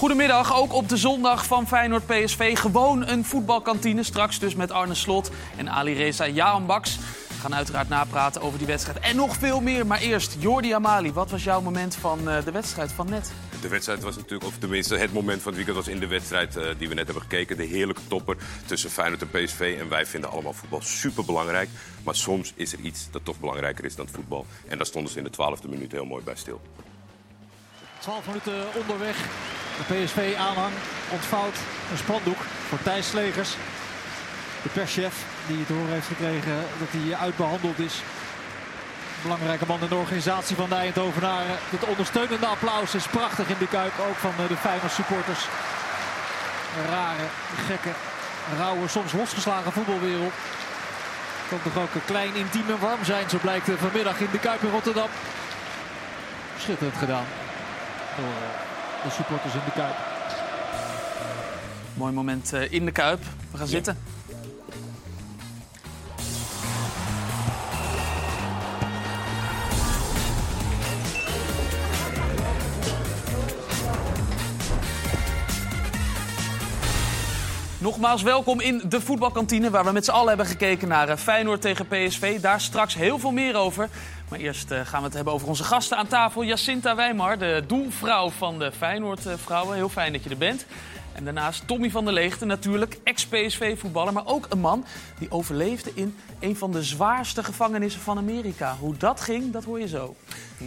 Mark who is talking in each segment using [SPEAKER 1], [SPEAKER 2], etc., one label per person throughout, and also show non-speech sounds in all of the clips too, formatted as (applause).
[SPEAKER 1] Goedemiddag, ook op de zondag van Feyenoord PSV. Gewoon een voetbalkantine, straks dus met Arne Slot en Ali Reza Jaanbaks. We gaan uiteraard napraten over die wedstrijd en nog veel meer. Maar eerst, Jordi Amali, wat was jouw moment van uh, de wedstrijd van net?
[SPEAKER 2] De wedstrijd was natuurlijk, of tenminste het moment van het weekend was in de wedstrijd uh, die we net hebben gekeken. De heerlijke topper tussen Feyenoord en PSV. En wij vinden allemaal voetbal super belangrijk. Maar soms is er iets dat toch belangrijker is dan het voetbal. En daar stonden ze in de twaalfde minuut heel mooi bij stil.
[SPEAKER 3] 12 minuten onderweg. De PSV-aanhang ontvouwt een spandoek voor Thijs Slegers. De perschef die het horen heeft gekregen dat hij uitbehandeld is. Belangrijke man in de organisatie van de Eindhovenaren. Het ondersteunende applaus is prachtig in de Kuip. Ook van de Feyenoord supporters. Een rare, gekke, rauwe, soms losgeslagen voetbalwereld. Kan toch ook klein, intiem en warm zijn. Zo blijkt vanmiddag in de Kuip in Rotterdam. Schitterend gedaan eh, de supporters in de Kuip.
[SPEAKER 1] Mooi moment eh, in de Kuip. We gaan zitten. Nogmaals welkom in de voetbalkantine, waar we met z'n allen hebben gekeken naar eh, Feyenoord tegen PSV. Daar straks heel veel meer over. Maar eerst uh, gaan we het hebben over onze gasten aan tafel. Jacinta Wijmar, de doelvrouw van de Feyenoord-vrouwen. Heel fijn dat je er bent. En daarnaast Tommy van der Leegte, natuurlijk ex-PSV-voetballer. Maar ook een man die overleefde in een van de zwaarste gevangenissen van Amerika. Hoe dat ging, dat hoor je zo.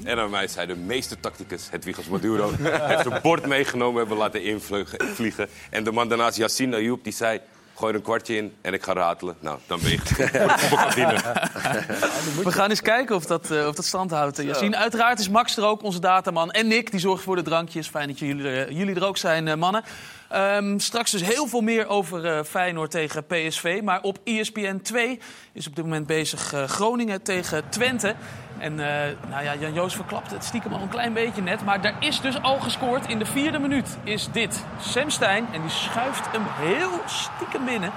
[SPEAKER 2] En aan mij zei de meeste tacticus, Hedwigas Maduro, (laughs) heeft zijn bord meegenomen, hebben laten invliegen. En de man daarnaast, Yassine Ayoub, die zei... Gooi er een kwartje in en ik ga ratelen. Nou, dan ben je (laughs)
[SPEAKER 1] We gaan eens kijken of dat, uh, of dat stand houdt. Yassine, uiteraard is Max er ook, onze dataman. En Nick, die zorgt voor de drankjes. Fijn dat jullie er, jullie er ook zijn, uh, mannen. Um, straks dus heel veel meer over uh, Feyenoord tegen PSV. Maar op ESPN 2 is op dit moment bezig uh, Groningen tegen Twente. En uh, nou ja, Jan-Joos verklapt het stiekem al een klein beetje net. Maar daar is dus al gescoord. In de vierde minuut is dit Sam Stein. En die schuift hem heel stiekem binnen.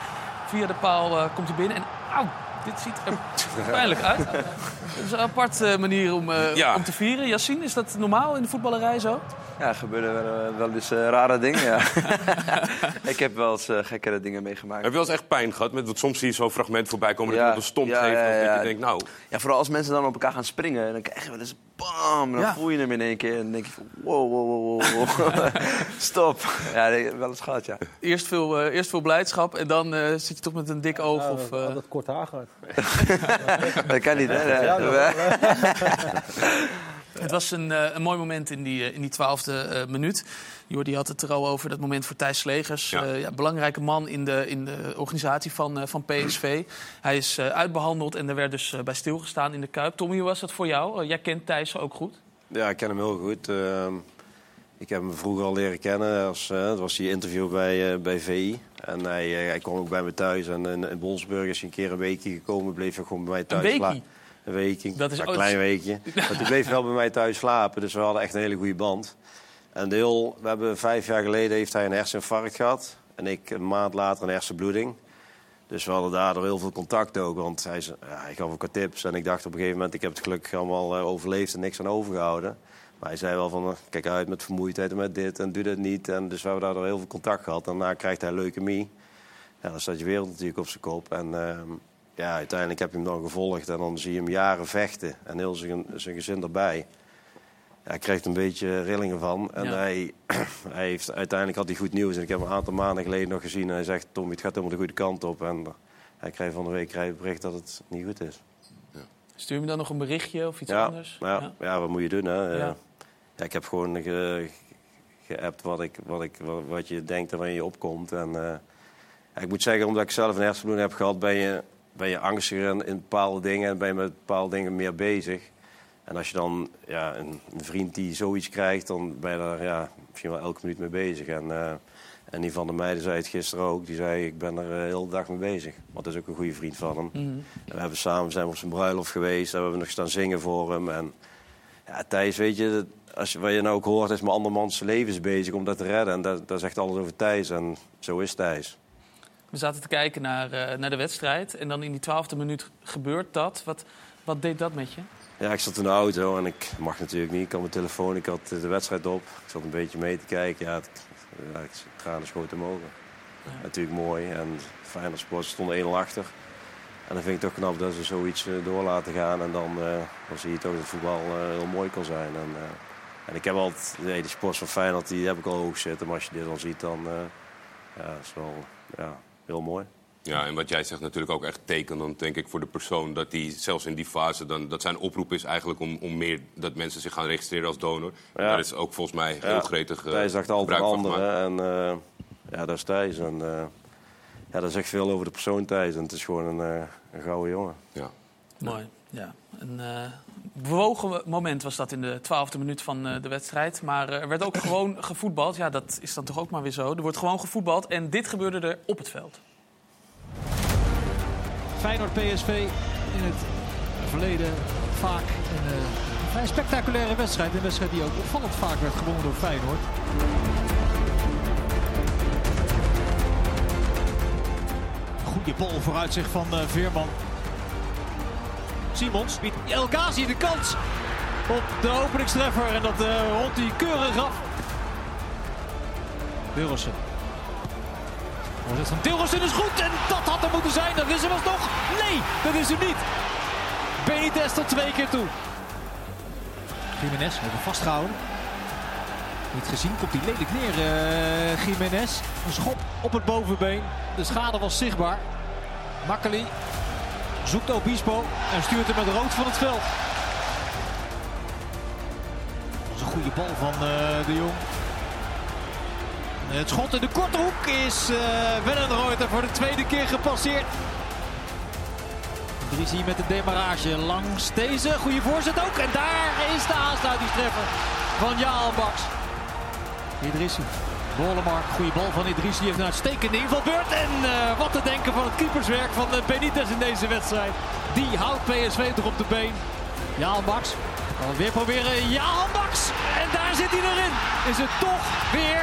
[SPEAKER 1] Via de paal komt hij binnen. En auw, dit ziet er (laughs) pijnlijk uit. Dat is een aparte manier om, ja. om te vieren. Yassine, is dat normaal in de voetballerij zo?
[SPEAKER 4] Ja, er gebeuren wel, wel eens uh, rare dingen, ja. (laughs) ik heb wel eens uh, gekkere dingen meegemaakt.
[SPEAKER 2] Heb je wel eens echt pijn gehad? Met, want soms zie je zo'n fragment voorbij komen dat ja, iemand een stomp
[SPEAKER 4] ja,
[SPEAKER 2] geeft.
[SPEAKER 4] Ja, ja,
[SPEAKER 2] dat je denkt, nou...
[SPEAKER 4] Ja, vooral als mensen dan op elkaar gaan springen. Dan krijg je wel eens bam, dan voel je hem in één keer. En dan denk je van, wow, wow, wow, wow. (laughs) Stop. Ja, wel eens gehad, ja.
[SPEAKER 1] Eerst veel, uh, eerst veel blijdschap en dan zit je toch met een dik oog? of,
[SPEAKER 5] dat kort haar gehad. (laughs)
[SPEAKER 4] dat kan niet, hè?
[SPEAKER 1] Het was een, uh, een mooi moment in die, uh, in die twaalfde uh, minuut. Jordi had het er al over, dat moment voor Thijs Slegers. Ja. ja belangrijke man in de, in de organisatie van, van PSV. Hij is uitbehandeld en er werd dus bij stilgestaan in de Kuip. Tommy, hoe was dat voor jou? jij kent Thijs ook goed?
[SPEAKER 6] Ja, ik ken hem heel goed. Ehm, ik heb hem vroeger al leren kennen. Als, dat was die interview bij, bij VI. En hij, hij kwam ook bij me thuis. En in, in Bolsburg is hij een keer een weekje gekomen. Bleef hij gewoon bij mij thuis
[SPEAKER 1] Een?
[SPEAKER 6] Een weekje,
[SPEAKER 1] dat is
[SPEAKER 6] een klein weekje. Maar die bleef wel bij mij thuis slapen, dus we hadden echt een hele goede band. En deel, we hebben vijf jaar geleden heeft hij een herseninfarct gehad. En ik een maand later een hersenbloeding. Dus we hadden daardoor heel veel contact ook. Want hij, ja, hij gaf ook wat tips. En ik dacht op een gegeven moment, ik heb het gelukkig allemaal uh, overleefd en niks aan overgehouden. Maar hij zei wel van, uh, kijk uit met vermoeidheid en met dit en doe dat niet. En dus we hebben daardoor heel veel contact gehad. Daarna krijgt hij leukemie. Ja, dan staat je wereld natuurlijk op zijn kop. En uh, ja, uiteindelijk heb je hem dan gevolgd en dan zie je hem jaren vechten en heel zijn, zijn gezin erbij. Ja, hij krijgt een beetje rillingen van. En ja. hij, (clears throat) hij heeft, uiteindelijk had hij goed nieuws. En ik heb hem een aantal maanden geleden nog gezien. En hij zegt, Tom, het gaat helemaal de goede kant op. En hij krijgt van de week een bericht dat het niet goed is.
[SPEAKER 1] Ja. Stuur me dan nog een berichtje of iets
[SPEAKER 6] ja,
[SPEAKER 1] anders?
[SPEAKER 6] Ja, ja. ja, wat moet je doen? Hè? Ja. ik heb gewoon ge, geappt wat, ik, wat, ik, wat, wat je denkt en waar je opkomt. En uh, ik moet zeggen, omdat ik zelf een hersenbloeding heb gehad, ben je ben je angstiger in, in, bepaalde dingen en ben je met bepaalde dingen meer bezig. En als je dan ja, een, een, vriend die zoiets krijgt, dan ben je daar ja, misschien wel elke minuut mee bezig. En, uh, en die van de meiden zei het gisteren ook. Die zei, ik ben er de hele dag mee bezig. Want dat is ook een goede vriend van hem. Mm -hmm. en we hebben samen zijn we op zijn bruiloft geweest. En we hebben nog staan zingen voor hem. En ja, Thijs, weet je, als je, wat je nou ook hoort, is mijn andermans levens bezig om dat te redden. En dat, dat zegt alles over Thijs. En zo is Thijs.
[SPEAKER 1] We zaten te kijken naar, uh, naar de wedstrijd. En dan in die twaalfde minuut gebeurt dat. Wat, wat deed dat met je?
[SPEAKER 6] Ja, ik zat in de auto en ik mag natuurlijk niet. Ik had mijn telefoon, ik had de wedstrijd op. Ik zat een beetje mee te kijken. Ja, het, ja, ik tranen schoten mogen. Natuurlijk mooi. En Feyenoord Sport stond 1-0 achter. En dan vind ik toch knap dat ze zoiets uh, door laten gaan. En dan, uh, dan zie je toch dat voetbal uh, heel mooi kan zijn. En, en ik heb altijd, nee, die sport van Feyenoord die heb ik al hoog zitten. Maar als je dit dan ziet, dan ja, is wel ja, heel mooi.
[SPEAKER 2] Ja, en wat jij zegt natuurlijk ook echt tekenend, denk ik, voor de persoon. Dat die zelfs in die fase, dan, dat zijn oproep is eigenlijk om, om meer dat mensen zich gaan registreren als donor. Ja. Daar is ook volgens mij heel ja. gretig uh,
[SPEAKER 6] Thijs dacht altijd anderen. En uh, ja, dat is Thijs. En uh, ja, dat zegt veel over de persoon Thijs. En het is gewoon een, een gouden jongen.
[SPEAKER 2] Ja.
[SPEAKER 1] Mooi, ja. Een bewogen moment was dat in de twaalfde minuut van de wedstrijd. Maar er werd ook (clears throat) gewoon gevoetbald. Ja, dat is dan toch ook maar weer zo. Er wordt gewoon gevoetbald. En dit gebeurde er op het veld.
[SPEAKER 3] Feyenoord PSV in het verleden vaak een, uh, een vrij spectaculaire wedstrijd. Een wedstrijd die ook opvallend vaak werd gewonnen door Feyenoord. Goede bal vooruit zich van uh, Veerman. Simons biedt El Ghazi de kans op de openingstreffer. En dat uh, rondt hij keurig af. Van Tilrossen is goed en dat had er moeten zijn. Dat is er toch? Nee, dat is er niet. Benitez tot twee keer toe. Jiménez even vastgehouden. Niet gezien, komt hij lelijk neer, uh, Jiménez. Een schop op het bovenbeen. De schade was zichtbaar. Makkeli zoekt Obispo en stuurt hem met rood van het veld. Dat was een goede bal van uh, de Jong. Het schot in de korte hoek is uh, Wellenreuter voor de tweede keer gepasseerd. Idrissi met de demarrage langs deze. Goede voorzet ook. En daar is de aansluitingstreffer van Jaal Baks. Idrissi. Bolemark, goede bal van Idrissi. Heeft een uitstekende invalbeurt. En uh, wat te denken van het keeperswerk van uh, Benitez in deze wedstrijd. Die houdt PSV toch op de been. Jaal Baks. Weer proberen Jaal Baks. En daar zit hij erin. Is het toch weer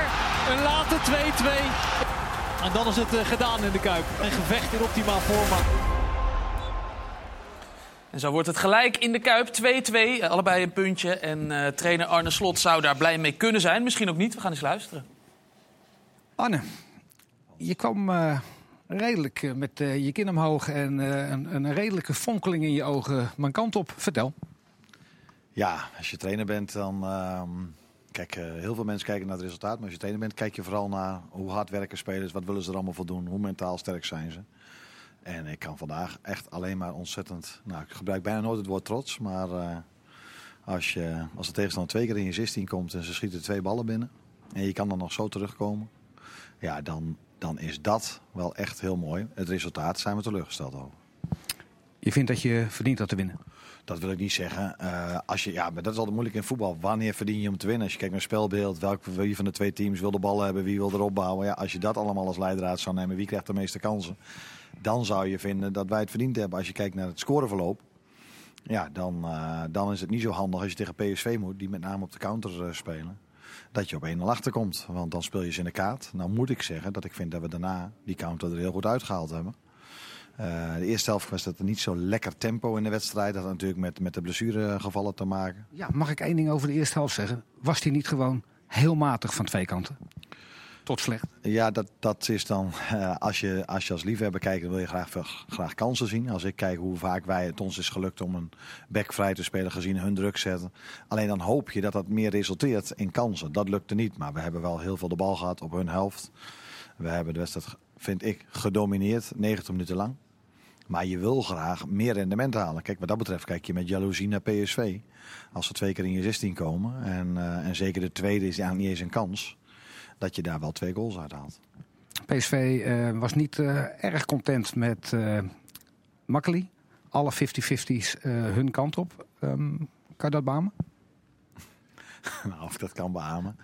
[SPEAKER 3] een late 2-2. En dan is het uh, gedaan in de Kuip. Een gevecht in optimaal forma.
[SPEAKER 1] En zo wordt het gelijk in de Kuip 2-2. Allebei een puntje. En uh, trainer Arne Slot zou daar blij mee kunnen zijn. Misschien ook niet. We gaan eens luisteren.
[SPEAKER 5] Arne, je kwam uh, redelijk met je kin omhoog en een, een, redelijke fonkeling in je ogen mijn kant op. Vertel.
[SPEAKER 7] Ja, als je trainer bent, dan. Uh, kijk, heel veel mensen kijken naar het resultaat. Maar als je trainer bent, kijk je vooral naar hoe hard werken spelers. Wat willen ze er allemaal voor doen? Hoe mentaal sterk zijn ze? En ik kan vandaag echt alleen maar ontzettend. Nou, ik gebruik bijna nooit het woord trots. Maar als, je, als de tegenstander twee keer in je 16 komt en ze schieten twee ballen binnen. En je kan dan nog zo terugkomen. Ja, dan, dan is dat wel echt heel mooi. Het resultaat zijn we teleurgesteld over.
[SPEAKER 5] Je vindt dat je verdient dat te winnen?
[SPEAKER 7] Dat wil ik niet zeggen. Uh, als je, ja, maar dat is altijd moeilijk in voetbal. Wanneer verdien je om te winnen? Als je kijkt naar spelbeeld, welk, wie van de twee teams wil de bal hebben, wie wil erop bouwen. Ja, als je dat allemaal als leidraad zou nemen, wie krijgt de meeste kansen? Dan zou je vinden dat wij het verdiend hebben. Als je kijkt naar het scoreverloop, ja, dan, uh, dan is het niet zo handig als je tegen PSV moet, die met name op de counter uh, spelen. Dat je op 1-0 achterkomt. Want dan speel je ze in de kaart. Nou moet ik zeggen dat ik vind dat we daarna die counter er heel goed uitgehaald hebben. Uh, de eerste helft was dat er niet zo lekker tempo in de wedstrijd. Dat had natuurlijk met, met de blessuregevallen te maken.
[SPEAKER 5] Ja, mag ik één ding over de eerste helft zeggen? Was die niet gewoon heel matig van twee kanten? Tot slecht.
[SPEAKER 7] Ja, dat, dat is dan. Uh, als, je, als je als liefhebber kijkt, dan wil je graag, graag kansen zien. Als ik kijk hoe vaak wij, het ons is gelukt om een back vrij te spelen, gezien hun druk zetten. Alleen dan hoop je dat dat meer resulteert in kansen. Dat lukte niet, maar we hebben wel heel veel de bal gehad op hun helft. We hebben de wedstrijd, vind ik, gedomineerd, 90 minuten lang. Maar je wil graag meer rendement halen. Kijk, wat dat betreft kijk je met jaloezie naar PSV. Als ze twee keer in je 16 komen. En, uh, en zeker de tweede is eigenlijk niet eens een kans. Dat je daar wel twee goals uit haalt.
[SPEAKER 5] PSV uh, was niet uh, erg content met uh, Makkeli. Alle 50-50's hun kant op. Um, kan je dat beamen? (laughs)
[SPEAKER 7] nou, of ik dat kan beamen.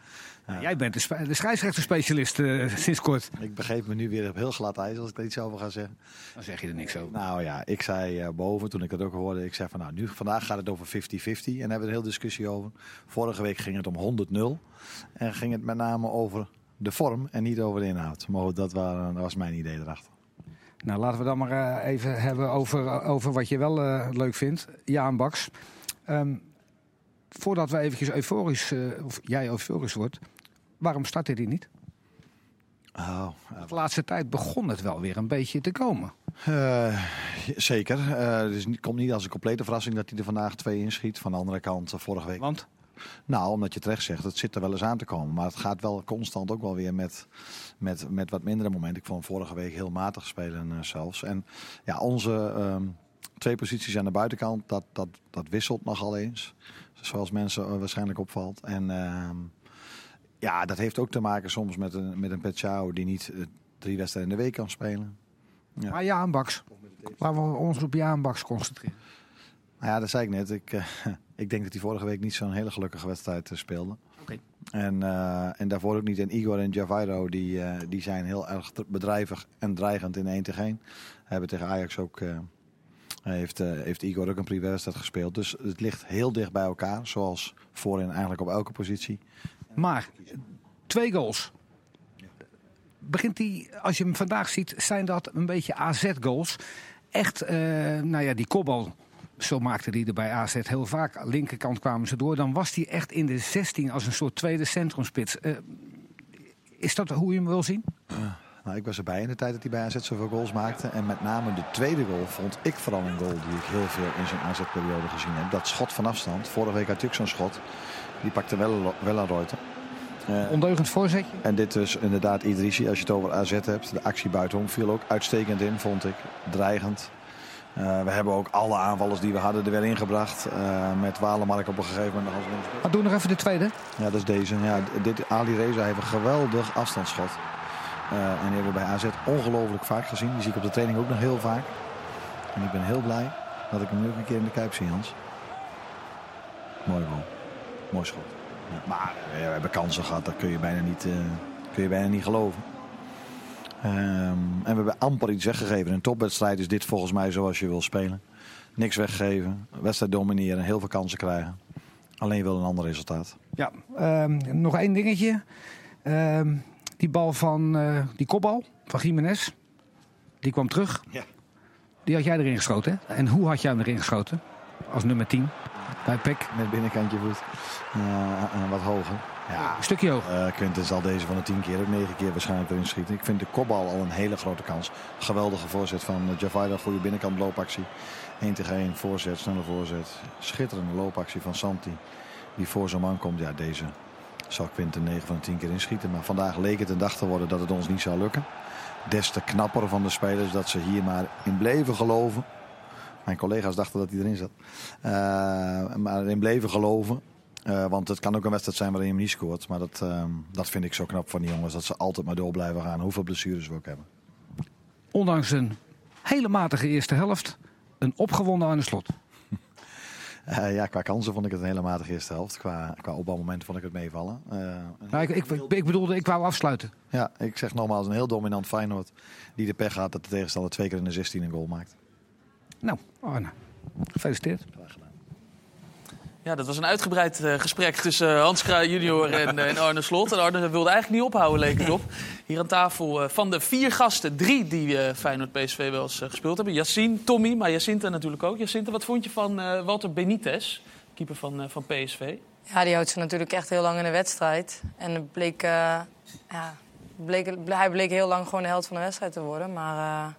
[SPEAKER 5] Ja. Jij bent de, de scheidsrechterspecialist uh, sinds kort.
[SPEAKER 7] Ik begreep me nu weer op heel glad ijs als ik er iets over ga zeggen.
[SPEAKER 5] Dan zeg je er niks over.
[SPEAKER 7] Nou ja, ik zei uh, boven toen ik het ook hoorde. Ik zei van nou, nu, vandaag gaat het over 50-50. En hebben we er een hele discussie over. Vorige week ging het om 100-0. En ging het met name over de vorm en niet over de inhoud. Maar dat, waren, dat was mijn idee erachter.
[SPEAKER 5] Nou, laten we dan maar uh, even hebben over, over wat je wel leuk vindt. Jaan Baks. Um, voordat we eventjes euforisch, of jij euforisch wordt, waarom startte hij niet?
[SPEAKER 7] Oh,
[SPEAKER 5] De laatste tijd begon het wel weer een beetje te komen.
[SPEAKER 7] Eh, zeker. Eh, dus het komt niet als een complete verrassing dat hij er vandaag twee inschiet. Van de andere kant eh, vorige week.
[SPEAKER 5] Want
[SPEAKER 7] Nou, omdat je terecht zegt, het zit er wel eens aan te komen. Maar het gaat wel constant ook wel weer met, met, met wat mindere momenten. Ik vond vorige week heel matig spelen eh, zelfs. En ja, onze ehm, twee posities aan de buitenkant, dat, dat, dat wisselt nogal eens. Zoals mensen eh, waarschijnlijk opvalt. En ehm, ja, dat heeft ook te maken soms met een, met een die niet eh, drie wedstrijden in de week kan spelen. Ja.
[SPEAKER 5] maar Jaan Baks. Laten we ons op Jaan Baks concentreren.
[SPEAKER 7] Nou ja, dat zei ik net. Ik, eh, (laughs) ik denk dat hij vorige week niet zo'n hele gelukkige wedstrijd eh, speelde.
[SPEAKER 5] Oké.
[SPEAKER 7] En, en daarvoor ook niet. En Igor en Javairo, die, die zijn heel erg dr- bedrijvig en dreigend in 1 tegen 1. Hebben tegen Ajax ook... heeft, heeft Igor ook een privéwedstrijd gespeeld. Dus het ligt heel dicht bij elkaar. Zoals voorin eigenlijk op elke positie.
[SPEAKER 5] Maar twee goals. Begint die, als je hem vandaag ziet, zijn dat een beetje AZ-goals. Echt, eh, nou ja, die kopbal, zo maakte die er bij AZ heel vaak. Linkerkant kwamen ze door. Dan was hij echt in de 16 als een soort tweede centrumspits. Eh, is dat hoe je hem wil zien?
[SPEAKER 7] Nou, ik was erbij in de tijd dat hij bij AZ zoveel goals maakte. En met name de tweede goal vond ik vooral een goal die ik heel veel in zijn AZ-periode gezien heb. Dat schot van afstand. Vorige week had hij ook zo'n schot. Die pakte wel, wel een Reuter. Eh,
[SPEAKER 5] Ondeugend voorzetje.
[SPEAKER 7] en dit is inderdaad Idrissi, als je het over AZ hebt. De actie buitenom viel ook uitstekend in, vond ik. Dreigend. Eh, we hebben ook alle aanvallers die we hadden er weer ingebracht. Eh, met Walemark op een gegeven moment als.
[SPEAKER 5] Maar doe nog even de tweede.
[SPEAKER 7] Ja, dat is deze. Ja, dit, Ali Reza heeft een geweldig afstandsschot. En die hebben we bij AZ ongelooflijk vaak gezien. Die zie ik op de training ook nog heel vaak. En ik ben heel blij dat ik hem nu ook een keer in de Kuip zie, Hans. Mooi goal. Mooi schot. Ja, maar eh, we hebben kansen gehad, dat kun je bijna niet, eh, kun je bijna niet geloven. Ehm, en we hebben amper iets weggegeven. In een topwedstrijd is dit volgens mij zoals je wil spelen. Niks weggeven, wedstrijd domineren, heel veel kansen krijgen. Alleen je wil een ander resultaat.
[SPEAKER 5] Ja, ehm, nog één dingetje. Ehm, die bal van, eh, die kopbal van Jiménez, die kwam terug.
[SPEAKER 7] Ja.
[SPEAKER 5] Die had jij erin geschoten. hè? En hoe had jij hem erin geschoten? Als nummer 10 bij PEC.
[SPEAKER 7] Met binnenkantje voet. Eh, en wat hoger. Ja,
[SPEAKER 5] Een stukje hoger.
[SPEAKER 7] eh Quinten zal deze van de tien keer ook negen keer waarschijnlijk erin schieten. Ik vind de kopbal al een hele grote kans. Geweldige voorzet van uh, Javaida. Goede binnenkant loopactie. 1 tegen 1 voorzet, snelle voorzet. Schitterende loopactie van Santi. Die voor zijn man komt. Ja, deze zal Quinten 9 van de 10 keer inschieten. Maar vandaag leek het een dag te worden dat het ons niet zou lukken. Des te knapper van de spelers dat ze hier maar in bleven geloven. Mijn collega's dachten dat hij erin zat. Eh, maar in bleven geloven. Eh, want het kan ook een wedstrijd zijn waarin je hem niet scoort. Maar dat, ehm, dat vind ik zo knap van die jongens. Dat ze altijd maar door blijven gaan. Hoeveel blessures we ook hebben.
[SPEAKER 5] Ondanks een hele matige eerste helft, een opgewonden aan de slot. (laughs)
[SPEAKER 7] Eh, ja, qua kansen vond ik het een hele matige eerste helft. Qua, qua opbouwmomenten vond ik het meevallen.
[SPEAKER 5] Nou, ik, ik, ik bedoelde, ik wou afsluiten.
[SPEAKER 7] ja, ik zeg nogmaals, een heel dominant Feyenoord. Die de pech had dat de tegenstander twee keer in de 16 een goal maakt.
[SPEAKER 5] Nou, Arne, gefeliciteerd.
[SPEAKER 1] Ja, dat was een uitgebreid eh, gesprek tussen eh, Hans Kraaij junior en, eh, en Arne Slot. En Arne wilde eigenlijk niet ophouden, leek het op. Hier aan tafel van de vier gasten, drie die eh Feyenoord PSV wel eens gespeeld hebben. Yassine, Tommy, maar Jacinta natuurlijk ook. Jacinta, wat vond je van eh, Walter Benitez, keeper van, eh, van PSV?
[SPEAKER 8] Ja, die houdt ze natuurlijk echt heel lang in de wedstrijd. En het bleek, eh, ja, bleek, hij bleek heel lang gewoon de held van de wedstrijd te worden. Maar eh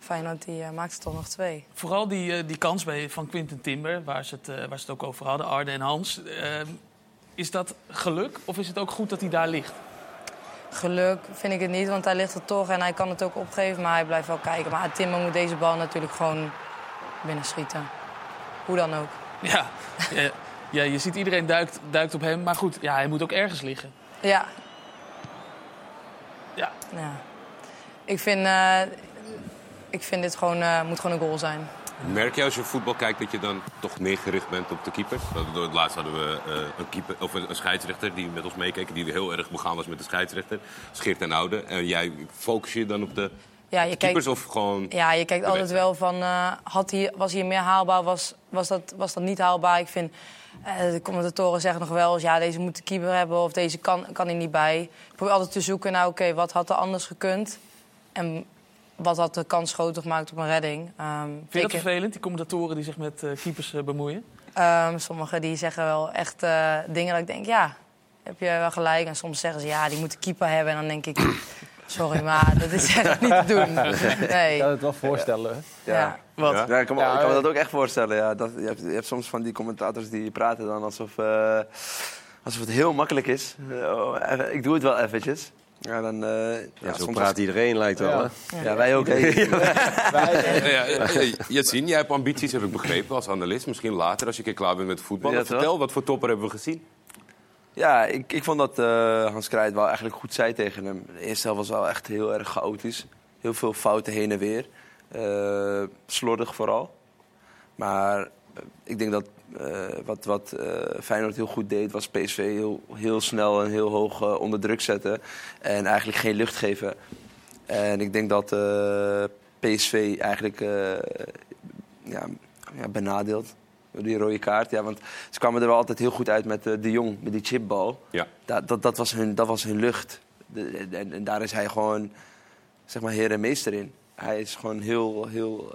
[SPEAKER 8] Feyenoord die, eh, maakte toch nog twee.
[SPEAKER 1] Vooral die, eh, die kans bij, van Quinten Timber, waar ze, het, eh, waar ze het ook over hadden, Arne en Hans. Eh, is dat geluk of is het ook goed dat hij daar ligt?
[SPEAKER 8] Geluk vind ik het niet, want hij ligt er toch en hij kan het ook opgeven. Maar hij blijft wel kijken. Maar Timmer moet deze bal natuurlijk gewoon binnenschieten. Hoe dan ook.
[SPEAKER 1] Ja, ja, je ziet iedereen duikt, duikt op hem. Maar goed, ja, hij moet ook ergens liggen.
[SPEAKER 8] Ja.
[SPEAKER 1] Ja.
[SPEAKER 8] ja. Ik vind, ik vind dit gewoon, eh, moet gewoon een goal zijn.
[SPEAKER 2] Merk je als je voetbal kijkt dat je dan toch meer gericht bent op de keeper? Laatst hadden we eh, een, keeper, of een, een scheidsrechter die met ons meekeek... die heel erg begaan was met de scheidsrechter. Scheert en Oude. En jij focus je dan op de
[SPEAKER 8] Ja, je
[SPEAKER 2] keepers
[SPEAKER 8] kijkt,
[SPEAKER 2] of gewoon...
[SPEAKER 8] ja, je kijkt altijd wel van, eh, had hier, was hier meer haalbaar, was, was, dat, was dat niet haalbaar? Ik vind, de commentatoren zeggen nog wel eens, ja, deze moet de keeper hebben of deze kan, kan hij niet bij. Ik probeer altijd te zoeken naar, oké, wat had er anders gekund? En wat had de kans groter gemaakt op een redding? Ehm,
[SPEAKER 1] Vind je dat
[SPEAKER 8] ik-
[SPEAKER 1] vervelend, die commentatoren die zich met eh, keepers eh, bemoeien?
[SPEAKER 8] Ehm, sommigen die zeggen wel echt eh, dingen dat ik denk, ja, heb je wel gelijk. En soms zeggen ze, ja, die moet de keeper hebben. En dan denk ik, (coughs) Sorry, maar dat is echt niet te doen.
[SPEAKER 9] Ik (laughs)
[SPEAKER 8] Nee.
[SPEAKER 9] kan het wel voorstellen.
[SPEAKER 8] Ja.
[SPEAKER 1] Wat?
[SPEAKER 2] Ja?
[SPEAKER 4] Ja, ik kan, me,
[SPEAKER 9] Ja,
[SPEAKER 4] ik kan me dat ook echt voorstellen. Ja. Dat, je, hebt, je hebt soms van die commentators die praten dan alsof, eh, alsof het heel makkelijk is. Oh, ik doe het wel eventjes. Ja, dan, eh, ja,
[SPEAKER 6] Ja, zo
[SPEAKER 4] soms
[SPEAKER 6] praat iedereen, lijkt wel.
[SPEAKER 9] Ja.
[SPEAKER 6] Hè?
[SPEAKER 4] Ja, wij ook.
[SPEAKER 2] Yassine, jij hebt ambities, heb ik begrepen, als analist. Misschien later, als je een keer klaar bent met voetbal. Vertel, wat voor topper hebben we gezien?
[SPEAKER 4] Ja, ik, ik vond dat eh, Hans Kraaij het wel eigenlijk goed zei tegen hem. De eerste helft was wel echt heel erg chaotisch. Heel veel fouten heen en weer. Eh, slordig vooral. Maar ik denk dat eh, wat, wat eh, Feyenoord heel goed deed... was PSV heel, heel snel en heel hoog eh, onder druk zetten. En eigenlijk geen lucht geven. En ik denk dat PSV eigenlijk ja, ja, benadeeld door die rode kaart. Ja, want ze kwamen er wel altijd heel goed uit met de Jong, met die chipbal.
[SPEAKER 2] Ja.
[SPEAKER 4] Dat, dat, dat, was, hun, dat was hun lucht. De- en, en daar is hij gewoon zeg maar, heer en meester in. Hij is gewoon heel, heel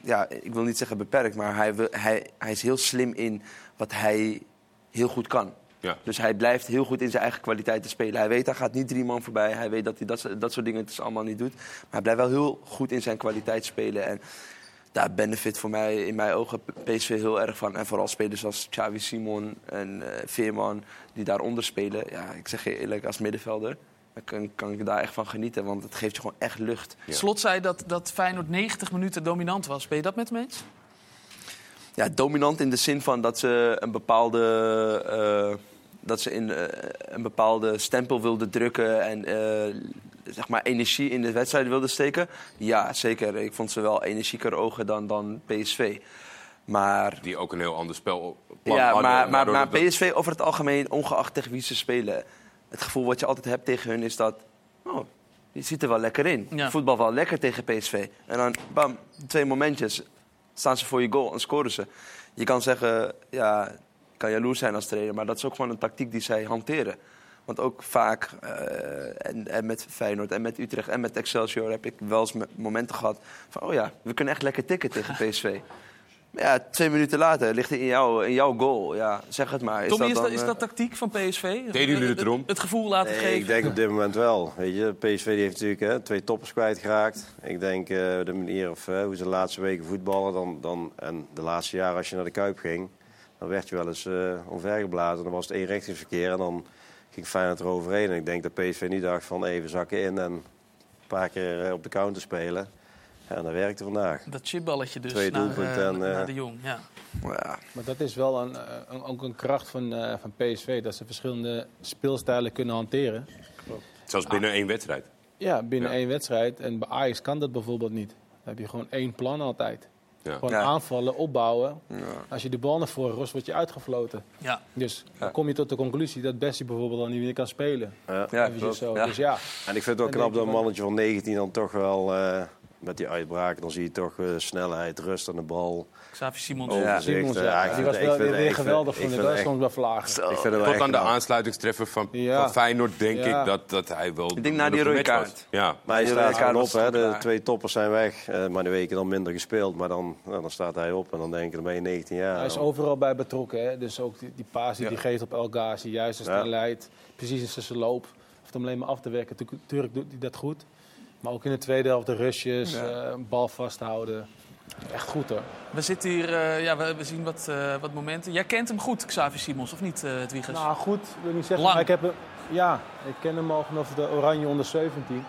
[SPEAKER 4] ja, ik wil niet zeggen beperkt, maar hij, wil- hij, hij is heel slim in wat hij heel goed kan.
[SPEAKER 2] Ja.
[SPEAKER 4] Dus hij blijft heel goed in zijn eigen kwaliteiten spelen. Hij weet, hij gaat niet drie man voorbij. Hij weet dat hij dat, soort- dat soort dingen dus allemaal niet doet. Maar hij blijft wel heel goed in zijn kwaliteit spelen. En daar benefit voor mij in mijn ogen PSV heel erg van. En vooral spelers zoals Xavi Simon en eh, Veerman die daaronder spelen. Ja, ik zeg je eerlijk, als middenvelder dan kan, kan ik daar echt van genieten. Want het geeft je gewoon echt lucht.
[SPEAKER 2] Ja.
[SPEAKER 1] Slot zei dat, dat Feyenoord 90 minuten dominant was. Ben je dat met hem eens?
[SPEAKER 4] Ja, dominant in de zin van dat ze een bepaalde, eh, dat ze in, eh, een bepaalde stempel wilden drukken en eh, zeg maar energie in de wedstrijd wilden steken. Ja, zeker. Ik vond ze wel energieker ogen dan, dan PSV. Maar,
[SPEAKER 2] Die ook een heel ander spel
[SPEAKER 4] ja,
[SPEAKER 2] hadden,
[SPEAKER 4] maar, maar, maar PSV over het algemeen, ongeacht tegen wie ze spelen, het gevoel wat je altijd hebt tegen hun is dat. Oh, je ziet er wel lekker in.
[SPEAKER 1] Ja.
[SPEAKER 4] Voetbal wel lekker tegen PSV. En dan, bam, twee momentjes. Staan ze voor je goal en scoren ze. Je kan zeggen, ja, kan jaloers zijn als trainer, maar dat is ook gewoon een tactiek die zij hanteren. Want ook vaak, eh, en, en met Feyenoord en met Utrecht en met Excelsior heb ik wel eens me- momenten gehad van, oh ja, we kunnen echt lekker tikken tegen (laughs) PSV. Ja, twee minuten later ligt hij in, jou, in jouw goal. Ja, zeg het maar. Is
[SPEAKER 1] Tommy, is,
[SPEAKER 4] dat
[SPEAKER 1] dat,
[SPEAKER 4] dan,
[SPEAKER 1] is
[SPEAKER 4] eh,
[SPEAKER 1] dat tactiek van PSV?
[SPEAKER 2] Deden jullie het erom?
[SPEAKER 1] Het, het gevoel laten
[SPEAKER 6] Nee,
[SPEAKER 1] geven?
[SPEAKER 6] ik denk op dit moment wel. Weet je, PSV die heeft natuurlijk hè, twee toppers kwijtgeraakt. Ik denk eh, de manier of, eh, hoe ze de laatste weken voetballen dan, dan, en de laatste jaren als je naar de Kuip ging, dan werd je wel eens eh omvergeblazen. Dan was het eenrichtingsverkeer en dan ging Feyenoord eroverheen. En ik denk dat PSV niet dacht van even zakken in en een paar keer op de counter spelen. Ja, en dat werkte vandaag.
[SPEAKER 1] Dat chipballetje dus
[SPEAKER 6] Twee
[SPEAKER 1] naar,
[SPEAKER 6] doelpunten
[SPEAKER 1] eh,
[SPEAKER 6] en, eh,
[SPEAKER 1] naar de Jong. Ja.
[SPEAKER 4] ja,
[SPEAKER 9] Maar dat is wel een, eh, een- ook een kracht van, eh, van PSV, dat ze verschillende speelstijlen kunnen hanteren.
[SPEAKER 2] Zelfs binnen één wedstrijd.
[SPEAKER 9] Ja, binnen
[SPEAKER 2] Ja.
[SPEAKER 9] één wedstrijd. En bij Ajax kan dat bijvoorbeeld niet. Dan heb je gewoon één plan altijd.
[SPEAKER 2] Ja.
[SPEAKER 9] Gewoon
[SPEAKER 4] Ja.
[SPEAKER 9] aanvallen, opbouwen.
[SPEAKER 4] ja.
[SPEAKER 9] Als je de bal naar voren rost, word je uitgefloten.
[SPEAKER 1] Ja.
[SPEAKER 9] Dus dan kom je tot de conclusie dat Bessie bijvoorbeeld dan niet meer kan spelen.
[SPEAKER 6] Ja.
[SPEAKER 4] Ja,
[SPEAKER 9] zo.
[SPEAKER 4] Ja.
[SPEAKER 9] Dus ja,
[SPEAKER 6] En ik vind het ook
[SPEAKER 9] Dan
[SPEAKER 6] knap dat een mannetje van 19 dan toch wel eh, met die uitbraken, dan zie je toch eh, snelheid, rust aan de bal.
[SPEAKER 1] Xavi Simons.
[SPEAKER 4] Ja.
[SPEAKER 9] Simons,
[SPEAKER 6] Eh,
[SPEAKER 9] ja.
[SPEAKER 6] ik
[SPEAKER 9] die was wel weer geweldig, is
[SPEAKER 6] echt-
[SPEAKER 9] soms wel vlagen.
[SPEAKER 4] Zo.
[SPEAKER 6] Ik vind het wel
[SPEAKER 2] Tot
[SPEAKER 6] echt
[SPEAKER 2] aan de aansluitingstreffer van,
[SPEAKER 9] Ja.
[SPEAKER 2] van Feyenoord denk
[SPEAKER 9] Ja.
[SPEAKER 2] ik dat, dat hij wel...
[SPEAKER 4] Ik denk na die
[SPEAKER 2] de
[SPEAKER 4] rode kaart.
[SPEAKER 2] Ja.
[SPEAKER 6] Maar hij
[SPEAKER 4] Die
[SPEAKER 6] staat gewoon op, hè. de twee toppers zijn weg. eh, maar die weken dan minder gespeeld. Maar dan, nou, dan staat hij op en dan denk ik, dan ben je 19 jaar.
[SPEAKER 9] Hij is overal bij betrokken. Hè? Dus ook die, die paas die hij geeft op El Ghazi, juist als
[SPEAKER 6] Ja.
[SPEAKER 9] hij leidt. Precies in zijn loop. Of hem alleen maar af te werken. Natuurlijk doet hij dat goed. Maar ook in de tweede helft de rushes,
[SPEAKER 4] Ja.
[SPEAKER 9] eh, bal vasthouden. Echt goed hoor.
[SPEAKER 1] We zitten hier, eh, ja, we, we zien wat, eh, wat momenten. Jij kent hem goed, Xavi Simons, of niet, Edwiges?
[SPEAKER 9] Nou goed, ik wil niet zeggen.
[SPEAKER 1] Lang.
[SPEAKER 9] Maar ik heb hem, ja, ik ken hem al vanaf de Oranje onder 17.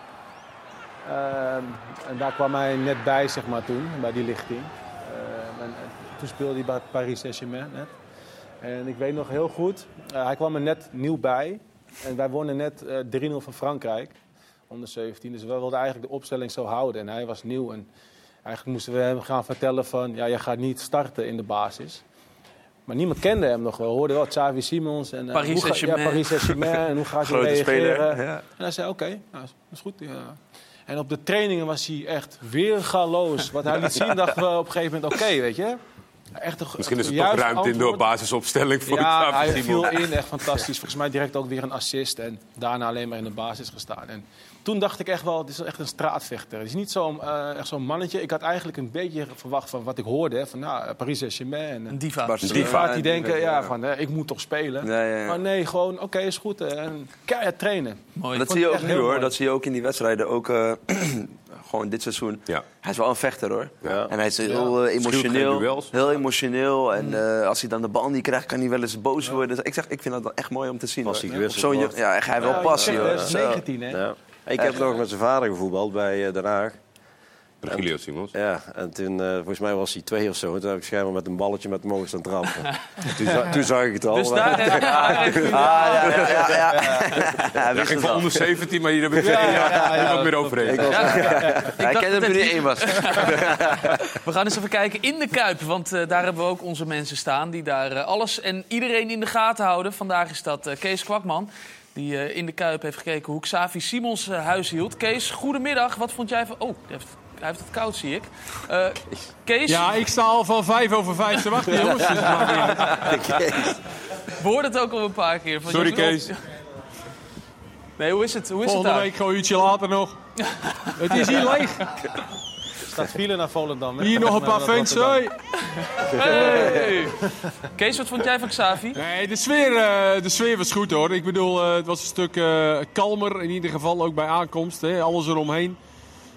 [SPEAKER 9] Ehm, en daar kwam hij net bij, zeg maar, toen, bij die lichting. Ehm, en, en toen speelde hij bij Paris Saint-Germain net. En ik weet nog heel goed, hij kwam er net nieuw bij. En wij wonnen net eh 3-0 van Frankrijk, onder 17. Dus we wilden eigenlijk de opstelling zo houden. En hij was nieuw. En eigenlijk moesten we hem gaan vertellen van, ja, je gaat niet starten in de basis. Maar niemand kende hem nog wel. We hoorden wel Xavi Simons en eh,
[SPEAKER 1] Paris Saint-Germain.
[SPEAKER 9] Ja, Paris Saint-Germain. en hoe gaat (laughs) hij reageren?
[SPEAKER 4] Ja.
[SPEAKER 9] En hij zei, oké, nou, dat is goed. Ja. En op de trainingen was hij echt weergaloos. Wat hij liet (laughs) zien, dachten we op een gegeven moment, oké, weet je. Echt een,
[SPEAKER 2] Misschien is er
[SPEAKER 9] het
[SPEAKER 2] toch ruimte in de
[SPEAKER 9] antwoord.
[SPEAKER 2] basisopstelling voor
[SPEAKER 9] Ja,
[SPEAKER 2] Xavi
[SPEAKER 9] hij viel in, echt fantastisch. Volgens mij direct ook weer een assist en daarna alleen maar in de basis gestaan. En toen dacht ik echt wel, het is echt een straatvechter. Het is niet zo'n eh, echt zo'n mannetje. Ik had eigenlijk een beetje verwacht van wat ik hoorde. Hè, van nou, Paris Saint-Germain. En,
[SPEAKER 1] Een diva.
[SPEAKER 4] Barcelona,
[SPEAKER 2] diva.
[SPEAKER 9] Gaat hij denken,
[SPEAKER 4] ja,
[SPEAKER 9] ja, van eh, ik moet toch spelen.
[SPEAKER 4] Ja, ja, ja.
[SPEAKER 9] Maar nee, gewoon oké, is goed. eh, En keihard trainen.
[SPEAKER 1] Mooi.
[SPEAKER 4] Dat zie je ook nu hoor.
[SPEAKER 9] mooi.
[SPEAKER 4] Dat zie je ook in die wedstrijden. Ook eh, (clears throat) gewoon dit seizoen.
[SPEAKER 2] Ja.
[SPEAKER 4] Hij is wel een vechter hoor.
[SPEAKER 6] Ja.
[SPEAKER 4] En hij is heel eh,
[SPEAKER 2] geen
[SPEAKER 4] emotioneel. Heel emotioneel. En eh, als hij dan de bal niet krijgt, kan hij wel eens boos worden. Dus ik, zeg, ik vind dat wel echt mooi om te zien.
[SPEAKER 6] Passie
[SPEAKER 4] Zo'n ja, echt, hij heeft wel
[SPEAKER 9] Ja,
[SPEAKER 4] passie hoor.
[SPEAKER 9] zegt, hè,
[SPEAKER 4] Zo.
[SPEAKER 9] is 19 hè?
[SPEAKER 6] Ja. Ik heb nog met zijn vader gevoetbald bij eh, Den Haag.
[SPEAKER 2] Virgilio Simons.
[SPEAKER 6] Ja, en toen, eh, volgens mij was hij twee of zo. En toen heb ik schijnbaar met een balletje met hem mogen staan trappen. (laughs) toen, za- toen zag ik het al.
[SPEAKER 1] Dus daar (laughs)
[SPEAKER 4] Ah, ja, ja, ja. ja.
[SPEAKER 2] Ja, ging van onder 17, maar hier heb ik ja, meer overheen.
[SPEAKER 6] Ik was-
[SPEAKER 4] kende hem hij één was.
[SPEAKER 1] We gaan eens even kijken in de Kuip. Want eh, daar hebben we ook onze mensen staan die daar eh, alles en iedereen in de gaten houden. Vandaag is dat eh, Kees Kwakman. Die eh, in de Kuip heeft gekeken hoe Xavi Simons huis hield. Kees, goedemiddag. Wat vond jij van... Oh, heeft, hij heeft het koud, zie ik. Eh, Kees,
[SPEAKER 10] Ja, ik sta al van vijf over vijf te wachten, jongens. Dus
[SPEAKER 1] we hoorden het ook al een paar keer. Van
[SPEAKER 2] Sorry, Kees.
[SPEAKER 1] Nee, hoe is het? Hoe is
[SPEAKER 10] Volgende
[SPEAKER 1] het daar?
[SPEAKER 10] week gewoon een uurtje later nog. Het is hier leeg.
[SPEAKER 9] Staat file naar Volendam. hè?
[SPEAKER 10] Hier nog een paar fans. Hey.
[SPEAKER 1] Hey. Kees, wat vond jij van Xavi?
[SPEAKER 10] Nee, de sfeer, eh, de sfeer was goed hoor. Ik bedoel, eh, het was een stuk eh, kalmer. In ieder geval ook bij aankomst. Hè. Alles eromheen.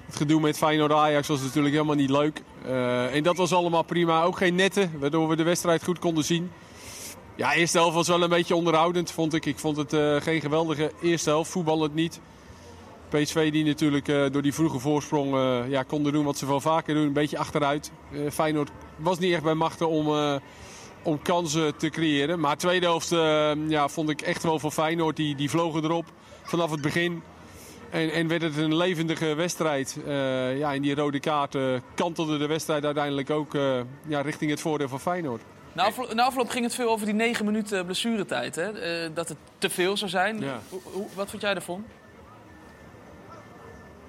[SPEAKER 10] Het gedoe met Feyenoord Ajax was natuurlijk helemaal niet leuk. Eh, en dat was allemaal prima. Ook geen netten, waardoor we de wedstrijd goed konden zien. Ja, eerste helft was wel een beetje onderhoudend, vond ik. Ik vond het eh, geen geweldige eerste helft. Voetballend niet. PSV die natuurlijk eh, door die vroege voorsprong ja, konden doen wat ze wel vaker doen. Een beetje achteruit. Feyenoord was niet echt bij machten om, om kansen te creëren. Maar tweede helft ja, vond ik echt wel van Feyenoord. Die, die vlogen erop vanaf het begin. En, en werd het een levendige wedstrijd. Eh, ja, en die rode kaart eh, kantelde de wedstrijd uiteindelijk ook eh, ja, richting het voordeel van Feyenoord.
[SPEAKER 1] Na afloop, na afloop ging het veel over die negen minuten blessuretijd. Hè? Dat het te veel zou zijn.
[SPEAKER 10] Ja.
[SPEAKER 1] Hoe, hoe- wat vond jij ervan?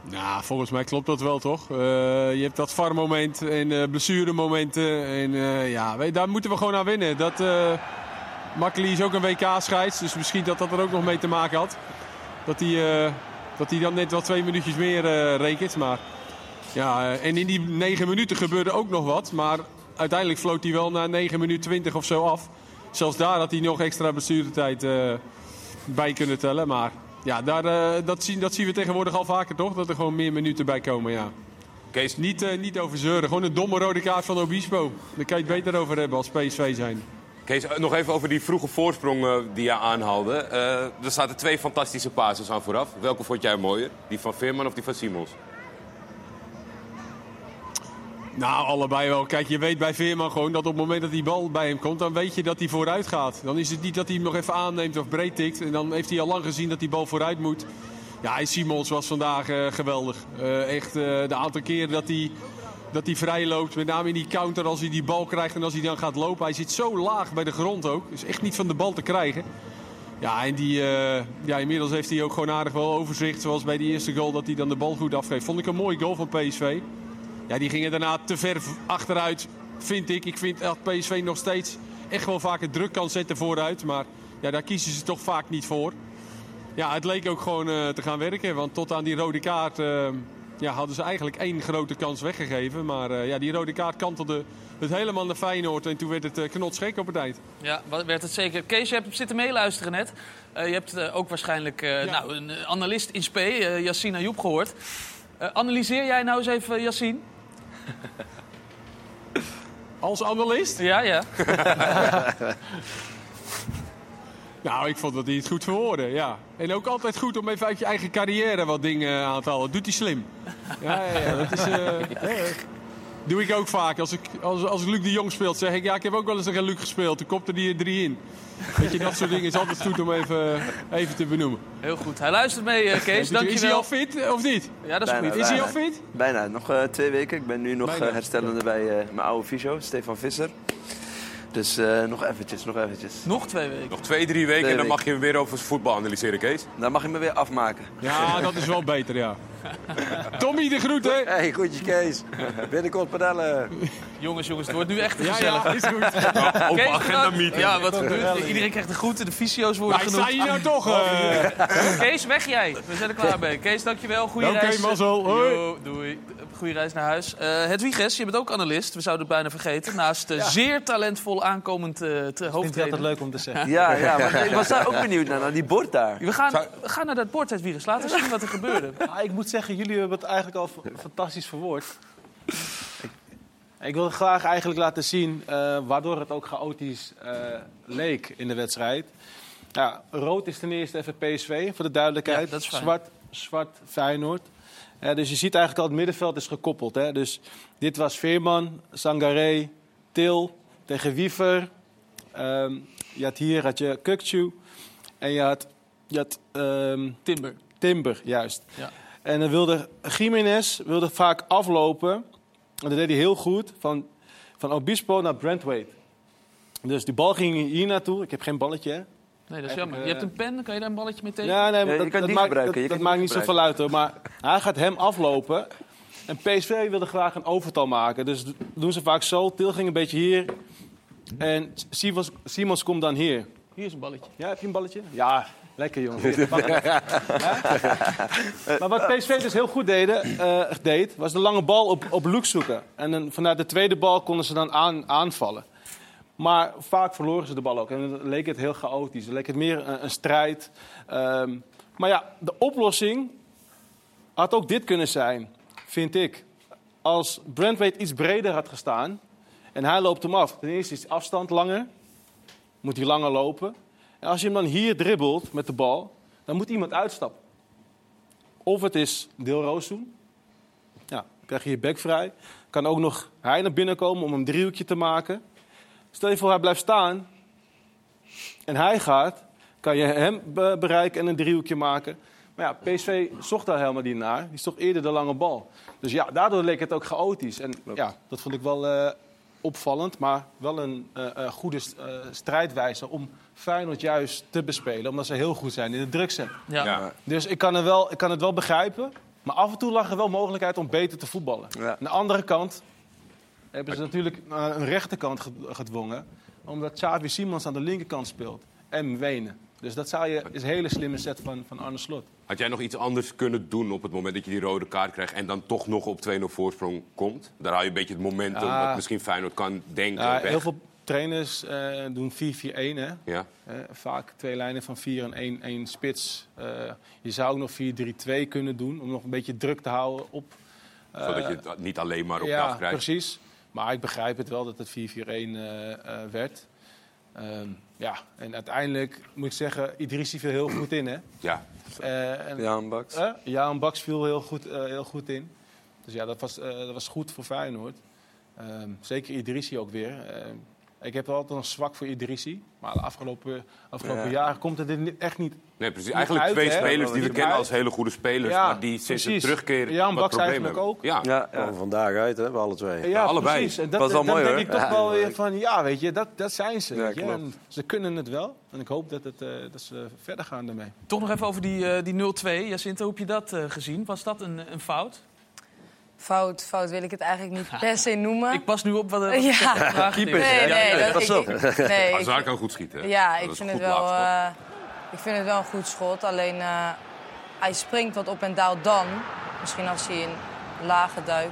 [SPEAKER 10] Nou, volgens mij klopt dat wel toch? Je hebt dat VAR-moment en eh blessuremomenten. En ja, daar moeten we gewoon aan winnen. Dat, Makkeli is ook een WK-scheids, dus misschien dat dat er ook nog mee te maken had. Dat hij, dat hij dan net wel twee minuutjes meer eh, rekent. Maar, ja, eh, en in die negen minuten gebeurde ook nog wat. Maar uiteindelijk floot hij wel na 9 minuten 20 of zo af. Zelfs daar had hij nog extra blessuretijd eh bij kunnen tellen. Maar ja, daar, dat, zien, dat zien we tegenwoordig al vaker toch? Dat er gewoon meer minuten bij komen, ja.
[SPEAKER 2] Kees,
[SPEAKER 10] Niet, eh, niet over zeuren. Gewoon een domme rode kaart van Obispo. Daar kan je het beter over hebben als PSV zijn.
[SPEAKER 2] Kees, eh, nog even over die vroege voorsprong eh, die je aanhaalde. Eh, er zaten twee fantastische passes aan vooraf. Welke vond jij mooier? Die van Veerman of die van Simons?
[SPEAKER 10] Nou, allebei wel. Kijk, je weet bij Veerman gewoon dat op het moment dat die bal bij hem komt... dan weet je dat hij vooruit gaat. Dan is het niet dat hij hem nog even aanneemt of breed tikt. En dan heeft hij al lang gezien dat die bal vooruit moet. Ja, en Simons was vandaag geweldig. Echt de aantal keren dat hij, dat hij vrij loopt. Met name in die counter als hij die bal krijgt en als hij dan gaat lopen. Hij zit zo laag bij de grond ook. Is echt niet van de bal te krijgen. Ja, en die, eh, ja, inmiddels heeft hij ook gewoon aardig wel overzicht. Zoals bij die eerste goal dat hij dan de bal goed afgeeft. Vond ik een mooi goal van PSV. Ja, die gingen daarna te ver achteruit, vind ik. Ik vind dat PSV nog steeds echt wel vaker druk kan zetten vooruit. Maar ja, daar kiezen ze toch vaak niet voor. Ja, het leek ook gewoon eh, te gaan werken. Want tot aan die rode kaart eh, ja, hadden ze eigenlijk één grote kans weggegeven. Maar eh, ja, die rode kaart kantelde het helemaal naar Feyenoord. En toen werd het uh, knotsgek op het eind.
[SPEAKER 1] Ja, wat werd het zeker. Kees, je hebt zitten meeluisteren net. Eh, je hebt ook waarschijnlijk nou, een analist in spe, Yassine Ayoub, gehoord. Eh, analyseer jij nou eens even Yassine?
[SPEAKER 10] Als analist?
[SPEAKER 1] Ja, ja. (laughs)
[SPEAKER 10] Nou, ik vond dat hij het goed verwoordde, ja. En ook altijd goed om even uit je eigen carrière wat dingen aan te halen. Dat doet hij slim. Ja, ja, ja dat is... eh, ja, doe ik ook vaak. Als, ik, als, als Luc de Jong speelt, zeg ik... Ja, ik heb ook wel eens tegen Luc gespeeld. Toen kopte hij er drie in. Weet je, dat soort dingen is altijd goed om even, even te benoemen.
[SPEAKER 1] Heel goed. Hij luistert mee, uh, Kees. Dankjewel.
[SPEAKER 10] Is hij al fit of niet?
[SPEAKER 1] Ja, dat is
[SPEAKER 4] Bijna,
[SPEAKER 1] goed.
[SPEAKER 10] Is hij al fit?
[SPEAKER 4] Bijna, nog uh, twee weken. Ik ben nu nog uh, herstellende bij uh, mijn oude fysio, Stefan Visser. Dus uh, nog eventjes, nog eventjes.
[SPEAKER 1] Nog twee weken.
[SPEAKER 2] Nog twee, drie weken
[SPEAKER 4] Twee
[SPEAKER 2] en dan mag je weer over voetbal analyseren, Kees.
[SPEAKER 4] Dan mag je me weer afmaken.
[SPEAKER 10] Ja, dat is wel beter, ja. (laughs) Tommy, de groeten.
[SPEAKER 6] Hey, goedje Kees. Binnenkort padellen.
[SPEAKER 1] Jongens, jongens, het wordt nu echt
[SPEAKER 10] Ja,
[SPEAKER 1] gezellig.
[SPEAKER 10] ja, is goed. (laughs)
[SPEAKER 2] Open
[SPEAKER 1] Kees,
[SPEAKER 2] agenda meeting.
[SPEAKER 1] Ja, wat gebeurt er? Iedereen krijgt de groeten, de fysio's worden genoemd.
[SPEAKER 10] sta je nou toch? eh?
[SPEAKER 1] Kees, weg jij. We zijn er klaar mee. Kees, dankjewel. Goeie
[SPEAKER 10] Oké,
[SPEAKER 1] reis.
[SPEAKER 10] mazzel. Hoi.
[SPEAKER 1] Yo, doei. Goeie reis naar huis. Eh Hedwiges, je bent ook analist. We zouden het bijna vergeten. Naast uh, zeer talentvol aankomend uh,
[SPEAKER 9] Ik vind het
[SPEAKER 1] hoofdtrainer.
[SPEAKER 9] altijd leuk om te zeggen. (laughs)
[SPEAKER 4] Ja, ja, maar ik was daar ook benieuwd naar, naar die bord daar.
[SPEAKER 1] We gaan, we gaan naar dat bord, Hedwiges. Laten we zien wat er gebeurde.
[SPEAKER 9] Ah, ik moet zeggen, jullie hebben het eigenlijk al fantastisch verwoord. Ik, wil graag eigenlijk laten zien eh, waardoor het ook chaotisch eh, leek in de wedstrijd. Ja, rood is ten eerste even PSV, voor de duidelijkheid.
[SPEAKER 1] Ja,
[SPEAKER 9] zwart, zwart Feyenoord. Dus je ziet eigenlijk al het middenveld is gekoppeld. Hè? Dus dit was Veerman, Sangaré, Til tegen Wiever. Ehm, je had hier had je Kukcu. En je had, je had ehm,
[SPEAKER 1] Timber.
[SPEAKER 9] Timber, juist.
[SPEAKER 1] Ja.
[SPEAKER 9] En dan wilde Jiménez wilde vaak aflopen. En dat deed hij heel goed. Van, van Obispo naar Brentwaite. Dus die bal ging hier naartoe. Ik heb geen balletje, hè?
[SPEAKER 1] Nee, dat is jammer.
[SPEAKER 9] eh,
[SPEAKER 1] Je hebt een pen, kan je daar een balletje mee tekenen?
[SPEAKER 9] Ja, nee, maar
[SPEAKER 4] Ja, je
[SPEAKER 9] dat, dat maakt,
[SPEAKER 4] gebruiken,
[SPEAKER 9] dat, maakt niet zoveel uit hoor. Maar hij gaat hem aflopen. En PSV wilde graag een overtal maken. Dus doen ze vaak zo. Til ging een beetje hier. En Simons, Simons komt dan hier.
[SPEAKER 1] Hier is een balletje.
[SPEAKER 9] Ja, heb je een balletje? Ja, lekker jongen. (laughs) Maar wat PSV dus heel goed deden, eh, deed, was de lange bal op, op Luke zoeken. En dan, vanuit de tweede bal konden ze dan aan, aanvallen. Maar vaak verloren ze de bal ook. En dan leek het heel chaotisch. Dan leek het meer een, een strijd. Ehm, maar ja, de oplossing had ook dit kunnen zijn, vind ik. Als Brentwaite iets breder had gestaan en hij loopt hem af. Ten eerste is de afstand langer, moet hij langer lopen. En als je hem dan hier dribbelt met de bal, dan moet iemand uitstappen. Of het is Deelroos doen. Ja, dan krijg je je bek vrij. Kan ook nog hij naar binnen komen om een driehoekje te maken. Stel je voor, hij blijft staan en hij gaat, kan je hem be- bereiken en een driehoekje maken. Maar ja, PSV zocht daar helemaal niet naar. Die zocht eerder de lange bal. Dus ja, daardoor leek het ook chaotisch. En ja, dat vond ik wel eh, opvallend, maar wel een eh, eh, goede strijdwijze om Feyenoord juist te bespelen. Omdat ze heel goed zijn in de druk zetten.
[SPEAKER 1] Ja.
[SPEAKER 2] Ja.
[SPEAKER 9] Dus ik kan, er wel, ik kan het wel begrijpen. Maar af en toe lag er wel mogelijkheid om beter te voetballen.
[SPEAKER 4] Ja.
[SPEAKER 9] Aan de andere kant hebben ze natuurlijk naar een rechterkant ge- gedwongen. Omdat Xavi Simons aan de linkerkant speelt. En Wenen. Dus dat zou je, is een hele slimme set van, van Arne Slot.
[SPEAKER 2] Had jij nog iets anders kunnen doen op het moment dat je die rode kaart krijgt... en dan toch nog op 2-0 voorsprong komt? Daar haal je een beetje het momentum
[SPEAKER 9] Ja.
[SPEAKER 2] wat misschien Feyenoord kan denken
[SPEAKER 9] Ja, heel veel trainers eh, doen 4-4-1. Hè?
[SPEAKER 2] Ja.
[SPEAKER 9] Eh, vaak twee lijnen van 4 en 1, 1 spits. Eh, je zou ook nog 4-3-2 kunnen doen. Om nog een beetje druk te houden op... eh,
[SPEAKER 2] Zodat je het niet alleen maar op je
[SPEAKER 9] ja,
[SPEAKER 2] afkrijgt.
[SPEAKER 9] precies. Maar ik begrijp het wel dat het 4-4-1 eh, eh, werd. Ehm, ja, en uiteindelijk moet ik zeggen, Idrissi viel heel goed in, hè?
[SPEAKER 2] Ja.
[SPEAKER 9] Eh, en,
[SPEAKER 4] een baks.
[SPEAKER 9] Jaan Baks viel heel goed, eh, heel goed in. Dus ja, dat was, eh, dat was goed voor Feyenoord. Ehm, zeker Idrissi ook weer. Ehm, ik heb altijd een zwak voor Idrissi. Maar de afgelopen, afgelopen
[SPEAKER 4] Ja.
[SPEAKER 9] jaren komt het er echt niet...
[SPEAKER 2] Nee, precies.
[SPEAKER 9] Niet
[SPEAKER 2] Eigenlijk
[SPEAKER 9] uit,
[SPEAKER 2] twee
[SPEAKER 9] hè?
[SPEAKER 2] spelers die we kennen
[SPEAKER 9] uit.
[SPEAKER 2] als hele goede spelers...
[SPEAKER 9] Ja,
[SPEAKER 2] maar die sinds
[SPEAKER 9] precies.
[SPEAKER 2] terugkeer
[SPEAKER 9] Jan Baks eigenlijk
[SPEAKER 2] hebben.
[SPEAKER 9] ook.
[SPEAKER 2] Ja.
[SPEAKER 4] Ja, ja.
[SPEAKER 6] Van vandaag uit, hè, bij alle twee.
[SPEAKER 9] Ja,
[SPEAKER 2] allebei.
[SPEAKER 9] precies. En dat,
[SPEAKER 4] Was wel
[SPEAKER 9] dan
[SPEAKER 4] mooi,
[SPEAKER 9] denk
[SPEAKER 4] hoor.
[SPEAKER 9] ik toch
[SPEAKER 4] Ja,
[SPEAKER 9] wel weer van, ja, weet je, dat, dat zijn ze.
[SPEAKER 4] Ja,
[SPEAKER 9] weet je.
[SPEAKER 4] klopt.
[SPEAKER 9] En ze kunnen het wel. En ik hoop dat, het, eh, dat ze verder gaan daarmee.
[SPEAKER 1] Toch nog even over die, eh, die 0-2. Jacinta, hoe heb je dat eh, gezien? Was dat een, een fout?
[SPEAKER 8] Fout, fout wil ik het eigenlijk niet per se noemen.
[SPEAKER 1] Ik pas nu op wat (laughs) de
[SPEAKER 8] Ja.
[SPEAKER 1] vraag
[SPEAKER 8] nee, nee, dat,
[SPEAKER 4] pas
[SPEAKER 8] ik,
[SPEAKER 4] op.
[SPEAKER 8] ik- nee, ik-
[SPEAKER 2] Hazard kan goed schieten. hè?
[SPEAKER 8] Ja, ik
[SPEAKER 2] is
[SPEAKER 8] vind,
[SPEAKER 2] een
[SPEAKER 8] het
[SPEAKER 2] goed
[SPEAKER 8] wel, eh, ik vind het wel een goed schot. Alleen eh, hij springt wat op en daalt dan. Misschien als hij een lage duik.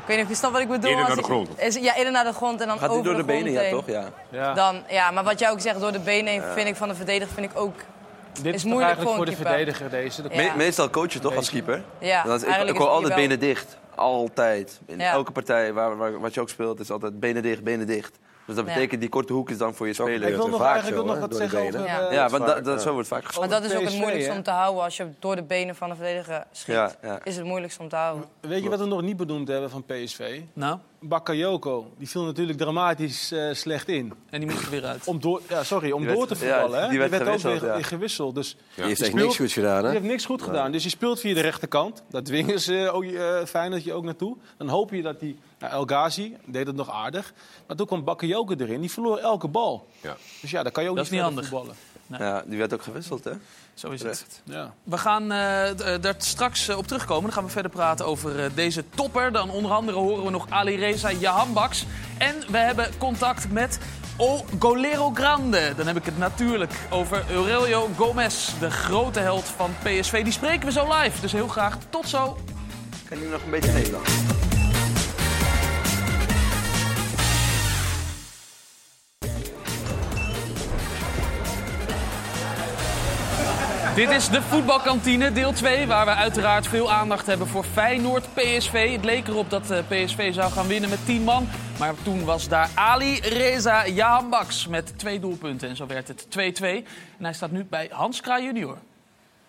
[SPEAKER 8] Ik weet niet of je snapt wat ik bedoel.
[SPEAKER 2] Eerder
[SPEAKER 8] Als
[SPEAKER 2] naar de grond.
[SPEAKER 8] Is, ja, eerder naar de grond en dan
[SPEAKER 4] Gaat hij
[SPEAKER 8] over
[SPEAKER 4] door de
[SPEAKER 8] grond
[SPEAKER 4] benen, ja, toch? Ja.
[SPEAKER 9] Ja.
[SPEAKER 8] Dan, ja, maar wat jij ook zegt, door de benen heen vind ik van de verdediger vind ik ook...
[SPEAKER 9] Dit
[SPEAKER 8] is
[SPEAKER 9] is
[SPEAKER 8] moeilijk
[SPEAKER 9] eigenlijk
[SPEAKER 8] voor
[SPEAKER 9] de verdediger deze.
[SPEAKER 8] Ja.
[SPEAKER 4] Me- meestal coach je toch als keeper?
[SPEAKER 8] Ja,
[SPEAKER 4] Dan is, ik, ik hoor altijd benen dicht. Altijd. In
[SPEAKER 8] Ja.
[SPEAKER 4] elke partij waar, waar, wat je ook speelt is altijd benen dicht, benen dicht. Dus dat
[SPEAKER 8] Ja.
[SPEAKER 4] betekent die korte hoek is dan voor je speler.
[SPEAKER 9] Ik wil nog
[SPEAKER 4] vaak
[SPEAKER 9] eigenlijk
[SPEAKER 4] zo,
[SPEAKER 9] nog wat zeggen over...
[SPEAKER 8] Ja.
[SPEAKER 9] eh,
[SPEAKER 4] Ja, want
[SPEAKER 6] vaak,
[SPEAKER 4] dat, dat,
[SPEAKER 6] ja.
[SPEAKER 4] zo wordt vaak gesproken.
[SPEAKER 8] Maar dat is ook het moeilijkste om te houden. Als je door de benen van de verdediger schiet,
[SPEAKER 4] Ja, ja.
[SPEAKER 8] is het moeilijkste om te houden.
[SPEAKER 9] Weet je wat we nog niet benoemd hebben van PSV?
[SPEAKER 1] Nou,
[SPEAKER 9] Bakayoko, die viel natuurlijk dramatisch eh, slecht in.
[SPEAKER 1] en die moest er weer uit.
[SPEAKER 9] Om door, ja, sorry, om
[SPEAKER 4] Die
[SPEAKER 9] door
[SPEAKER 4] werd-
[SPEAKER 9] te voetballen.
[SPEAKER 4] ja,
[SPEAKER 9] hè?
[SPEAKER 4] die werd
[SPEAKER 9] ook
[SPEAKER 4] gewisseld,
[SPEAKER 9] weer
[SPEAKER 4] ja.
[SPEAKER 9] gewisseld. Dus
[SPEAKER 6] Die heeft echt niks goeds gedaan,
[SPEAKER 9] Die
[SPEAKER 6] hè?
[SPEAKER 9] heeft niks goed gedaan. Dus je speelt via de rechterkant. Dat dwingen ze ook, eh, fijn dat je ook naartoe. Dan hoop je dat die... Nou, El Ghazi deed het nog aardig. Maar toen kwam Bakayoko erin. Die verloor elke bal.
[SPEAKER 2] Ja.
[SPEAKER 9] Dus ja, daar kan je ook
[SPEAKER 1] Dat is
[SPEAKER 9] niet
[SPEAKER 1] niet
[SPEAKER 9] verder
[SPEAKER 1] handig.
[SPEAKER 9] voetballen.
[SPEAKER 4] Ja, die werd ook gewisseld, hè?
[SPEAKER 1] Zo is het.
[SPEAKER 9] Ja.
[SPEAKER 1] We gaan eh, eh, daar straks eh, op terugkomen. Dan gaan we verder praten over eh, deze topper. Dan onder andere horen we nog Ali Reza Jahambaks. En we hebben contact met O Golero Grande. Dan heb ik het natuurlijk over Aurelio Gomez, de grote held van PSV. Die spreken we zo live, dus heel graag tot zo.
[SPEAKER 4] Kan je nog een beetje geven
[SPEAKER 1] Dit is de voetbalkantine, deel 2, waar we uiteraard veel aandacht hebben voor Feyenoord PSV. Het leek erop dat eh, PSV zou gaan winnen met 10 man. Maar toen was daar Ali Reza Jahambaks met twee doelpunten. En zo werd het 2-2. En hij staat nu bij Hans Kraaij junior.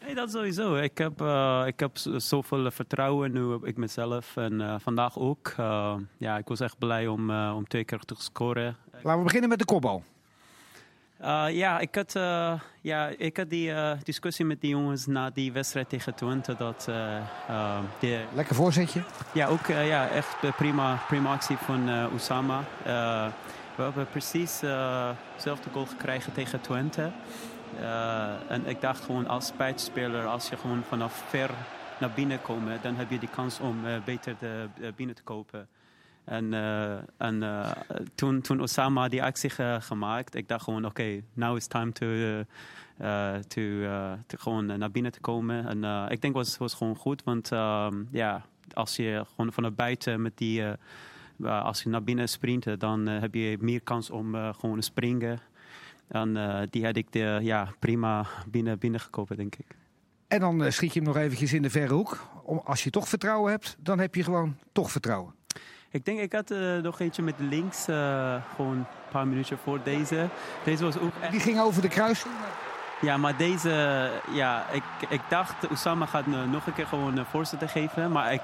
[SPEAKER 11] Nee, dat sowieso. Ik heb, uh, ik heb zoveel vertrouwen nu op ik mezelf. En uh, vandaag ook. Uh, ja, ik was echt blij om, om twee keer te scoren.
[SPEAKER 5] Laten we beginnen met de kopbal.
[SPEAKER 11] Uh, ja, ik had, uh, ja, ik had die uh, discussie met die jongens na die wedstrijd tegen Twente. Dat, die,
[SPEAKER 5] Lekker voorzetje.
[SPEAKER 11] Ja, ook ja, echt prima, prima actie van Osama. we hebben precies dezelfde goal gekregen tegen Twente. en ik dacht gewoon als spijtspeler, als je gewoon vanaf ver naar binnen komt, dan heb je die kans om beter de, binnen te kopen. En, uh, en uh, toen, Osama die actie ge gemaakt, ik dacht gewoon, oké, okay, now it's time to, uh, to, gewoon naar binnen te komen. En ik denk het was, was gewoon goed, want um, ja, als je gewoon vanuit buiten met die, als je naar binnen sprint, dan heb je meer kans om gewoon te springen. En die had ik de, ja, prima binnen, binnengekomen, denk ik.
[SPEAKER 5] En dan schiet je hem nog eventjes in de verre hoek. Als je toch vertrouwen hebt, dan heb je gewoon toch vertrouwen.
[SPEAKER 11] Ik denk, ik had uh, nog eentje met links, uh, gewoon een paar minuten voor deze. Deze was ook echt...
[SPEAKER 5] Die ging over de kruising?
[SPEAKER 11] Ja, maar deze, ja, ik, ik dacht, Osama gaat nog een keer gewoon een voorzet geven. Maar ik,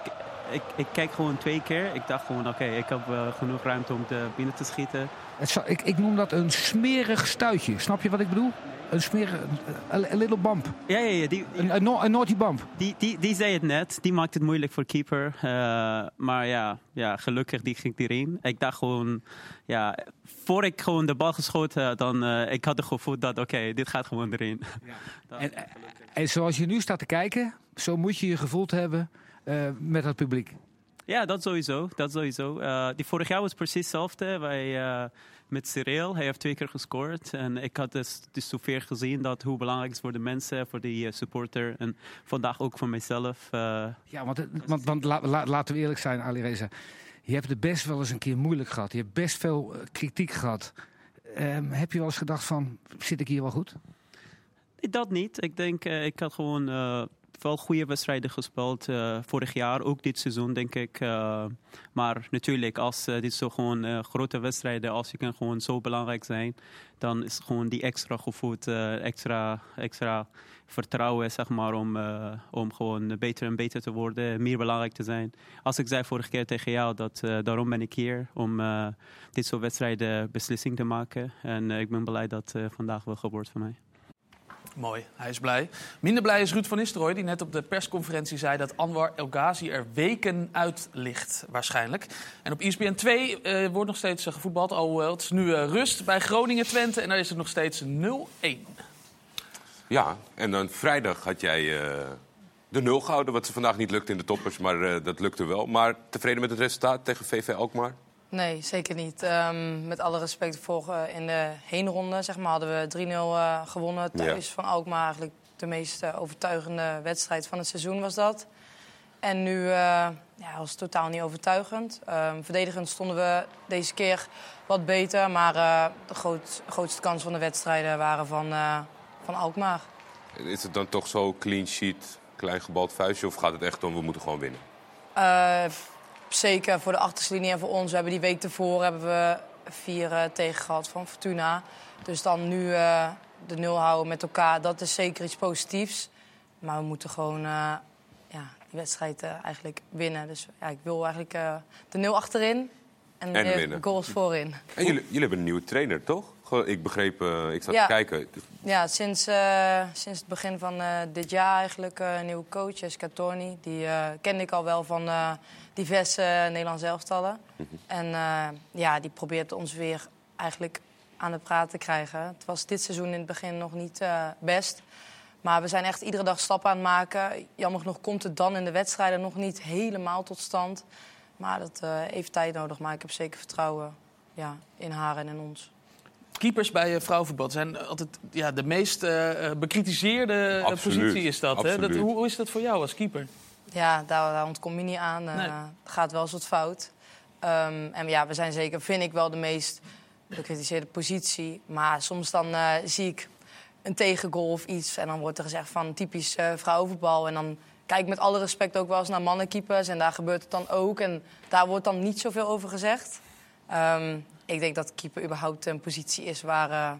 [SPEAKER 11] ik, ik kijk gewoon twee keer. Ik dacht gewoon, oké, okay, ik heb genoeg ruimte om te binnen te schieten.
[SPEAKER 5] Het, ik, ik noem dat een smerig stuitje. Snap je wat ik bedoel? Een smerig, een little bump.
[SPEAKER 11] Ja, ja, ja. Die,
[SPEAKER 5] een, een, een naughty bump.
[SPEAKER 11] Die, die, die zei het net. Die maakt het moeilijk voor keeper. Uh, maar ja, ja, gelukkig die ging erin. Ik dacht gewoon, ja, voor ik gewoon de bal geschoten dan uh, ik had het gevoel dat, oké, okay, dit gaat gewoon erin.
[SPEAKER 5] Ja. (laughs) en, en zoals je nu staat te kijken, zo moet je je gevoeld hebben uh, met het publiek.
[SPEAKER 11] Ja, dat sowieso. Dat sowieso. Uh, die vorig jaar was precies hetzelfde. Wij, uh, met Cyril, hij heeft twee keer gescoord. En ik had dus, dus zoveel gezien dat hoe belangrijk is voor de mensen, voor de supporter. En vandaag ook voor mijzelf. Uh,
[SPEAKER 5] ja, want, want, want la, la, laten we eerlijk zijn, Ali Reza. Je hebt het best wel eens een keer moeilijk gehad. Je hebt best veel kritiek gehad. Um, heb je wel eens gedacht van, zit ik hier wel goed?
[SPEAKER 11] Dat niet. Ik denk, ik had gewoon wel goede wedstrijden gespeeld. Uh, vorig jaar, ook dit seizoen, denk ik. Uh, maar natuurlijk, als uh, dit zo gewoon grote wedstrijden, als je kan gewoon zo belangrijk zijn, dan is gewoon die extra gevoed, extra, extra vertrouwen, zeg maar, om, om gewoon beter en beter te worden, meer belangrijk te zijn. Als ik zei vorige keer tegen jou, dat daarom ben ik hier, om dit soort wedstrijden beslissing te maken. En ik ben blij dat vandaag wel gebeurt voor mij.
[SPEAKER 1] Mooi, hij is blij. Minder blij is Ruud van Nistelrooy, die net op de persconferentie zei dat Anwar El Ghazi er weken uit ligt, waarschijnlijk. En op ESPN 2 uh, wordt nog steeds uh, gevoetbald. Oh, het is nu uh, rust bij Groningen-Twente en daar is het nog steeds 0-1.
[SPEAKER 2] Ja, en dan vrijdag had jij eh, de nul gehouden, wat ze vandaag niet lukte in de toppers, maar dat lukte wel. Maar tevreden met het resultaat tegen VV Alkmaar?
[SPEAKER 8] Nee, zeker niet. Um, met alle respect voor uh, in de heenronde zeg maar, hadden we 3-0 uh, gewonnen thuis ja. van Alkmaar. Eigenlijk de meest uh, overtuigende wedstrijd van het seizoen was dat. En nu ja, was het totaal niet overtuigend. Um, verdedigend stonden we deze keer wat beter. Maar de groot, grootste kans van de wedstrijden waren van, van Alkmaar.
[SPEAKER 2] Is het dan toch zo clean sheet, klein gebald vuistje? Of gaat het echt om we moeten gewoon winnen?
[SPEAKER 8] Zeker voor de achterste linie en voor ons. We hebben die week tevoren hebben we vier uh, tegen gehad van Fortuna. Dus dan nu uh, de nul houden met elkaar, dat is zeker iets positiefs. Maar we moeten gewoon uh, ja, die wedstrijd eigenlijk winnen. Dus ja, ik wil eigenlijk de nul achterin en, goals voorin.
[SPEAKER 2] En jullie, jullie hebben een nieuwe trainer, toch? Ik begreep, ik zat ja. te kijken.
[SPEAKER 8] Ja, sinds, sinds het begin van dit jaar eigenlijk een nieuwe coach, Jessica Torni. Die kende ik al wel van diverse Nederlandse elftallen. Mm -hmm. En uh, ja, die probeert ons weer eigenlijk aan de praat te krijgen. Het was dit seizoen in het begin nog niet uh, best. Maar we zijn echt iedere dag stappen aan het maken. Jammer genoeg komt het dan in de wedstrijden nog niet helemaal tot stand. Maar dat eh, heeft tijd nodig. Maar ik heb zeker vertrouwen ja, in haar en in ons.
[SPEAKER 1] Keepers bij eh, vrouwenvoetbal zijn altijd ja, de meest eh, eh, bekritiseerde eh,
[SPEAKER 2] Absoluut,
[SPEAKER 1] positie is dat, hè? dat hoe is dat voor jou als keeper?
[SPEAKER 8] Ja, daar, daar ontkom je niet aan. Eh,
[SPEAKER 1] Nee.
[SPEAKER 8] Gaat wel eens wat fout. Ehm, en ja, we zijn zeker, vind ik wel de meest bekritiseerde positie. Maar soms dan eh, zie ik een tegengoal of iets. En dan wordt er gezegd van typisch eh, vrouwenvoetbal. En dan kijk ik met alle respect ook wel eens naar mannenkeepers. En daar gebeurt het dan ook. En daar wordt dan niet zoveel over gezegd. Ehm, ik denk dat keeper überhaupt een positie is waar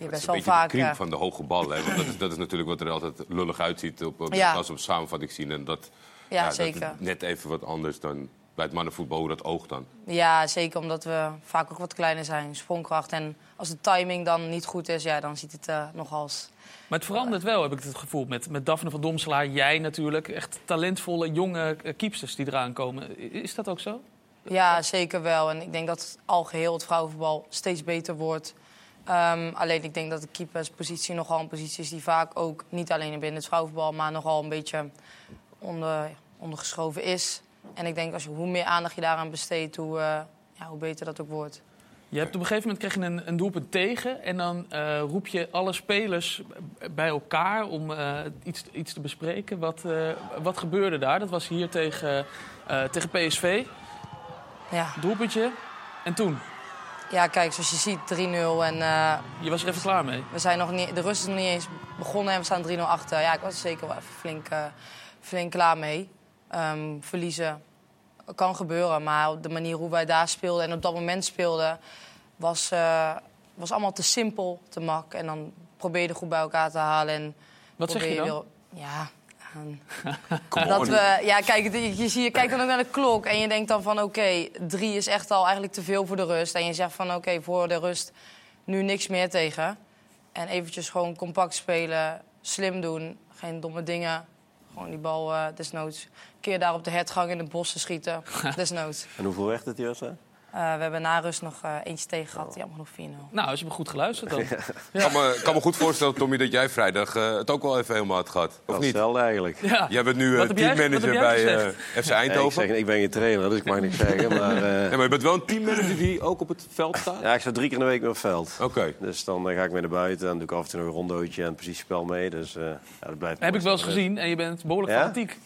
[SPEAKER 8] eh, je
[SPEAKER 2] Het
[SPEAKER 8] best wel vaak...
[SPEAKER 2] de
[SPEAKER 8] eh,
[SPEAKER 2] van de hoge bal. Hè? Want dat, is, dat is natuurlijk wat er altijd lullig uitziet op, op,
[SPEAKER 8] Ja.
[SPEAKER 2] als we op samenvatting zien. En dat,
[SPEAKER 8] Ja,
[SPEAKER 2] dat is
[SPEAKER 8] zeker.
[SPEAKER 2] net even wat anders dan bij het mannenvoetbal, hoe dat oogt dan.
[SPEAKER 8] Ja, zeker omdat we vaak ook wat kleiner zijn, sprongkracht. En als de timing dan niet goed is, ja, dan ziet het eh nogal als...
[SPEAKER 1] Maar het verandert wel, heb ik het gevoel. Met, met Daphne van Domselaar, jij natuurlijk. Echt talentvolle jonge eh, keepsters die eraan komen. Is dat ook zo?
[SPEAKER 8] Ja, zeker wel. En ik denk dat al geheel het vrouwenvoetbal steeds beter wordt. Ehm, alleen ik denk dat de keeperspositie nogal een positie is die vaak ook niet alleen binnen het vrouwenvoetbal, maar nogal een beetje onder, ondergeschoven is. En ik denk als je hoe meer aandacht je daaraan besteedt, hoe, eh, ja, hoe beter dat ook wordt.
[SPEAKER 1] Je hebt op een gegeven moment krijg je een, een doelpunt tegen. En dan eh, roep je alle spelers bij elkaar om eh, iets, iets te bespreken. Wat, wat gebeurde daar? Dat was hier tegen, tegen PSV.
[SPEAKER 8] Ja.
[SPEAKER 1] Doelpuntje. En toen?
[SPEAKER 8] Ja, kijk, zoals je ziet, 3-0 en eh,
[SPEAKER 1] Je was er even klaar mee.
[SPEAKER 8] we zijn nog niet, de rust is nog niet eens begonnen en we staan 3-0 achter. Ja, ik was er zeker wel even flink, eh, flink klaar mee. Ehm, verliezen kan gebeuren, maar op de manier hoe wij daar speelden en op dat moment speelden, was, eh, was allemaal te simpel, te mak. En dan probeer je goed bij elkaar te halen. En
[SPEAKER 1] Wat zeg je dan?
[SPEAKER 8] weer- ja, (laughs) Dat we, ja, kijk, je, je, zie- je kijkt dan ook naar de klok en je denkt dan van oké, drie is echt al eigenlijk te veel voor de rust. En je zegt van oké, voor de rust nu niks meer tegen. En eventjes gewoon compact spelen, slim doen, geen domme dingen. Gewoon die bal eh, desnoods een keer daar op de hertgang in het bos te schieten, (laughs) desnoods.
[SPEAKER 6] En hoeveel werd het, Joost?
[SPEAKER 8] Eh, we hebben na rust nog eh, eentje tegen gehad, jammer nog 4-0.
[SPEAKER 1] Nou, ze hebben goed geluisterd dan. (laughs)
[SPEAKER 2] Ik kan me, kan me goed voorstellen, Tommy, dat jij vrijdag eh, het ook wel even helemaal had gehad. Of niet?
[SPEAKER 6] hetzelfde eigenlijk.
[SPEAKER 1] Ja.
[SPEAKER 2] Jij bent nu teammanager bij
[SPEAKER 1] gezegd?
[SPEAKER 2] FC
[SPEAKER 6] Ja, ik,
[SPEAKER 2] Eindhoven.
[SPEAKER 6] zeg, ik ben geen trainer, dus ik mag niks zeggen. (laughs) Maar, eh,
[SPEAKER 2] Ja, maar je bent wel een teammanager die ook op het veld staat?
[SPEAKER 6] ja, ik sta drie keer in de week met op het veld.
[SPEAKER 2] Oké.
[SPEAKER 6] Dus dan ga ik mee naar buiten en doe ik af en toe nog een rondootje en positiespel mee. Dus eh, ja, dat blijft
[SPEAKER 1] Heb ik wel eens gezien. En je bent behoorlijk
[SPEAKER 6] Ja?
[SPEAKER 1] fanatiek.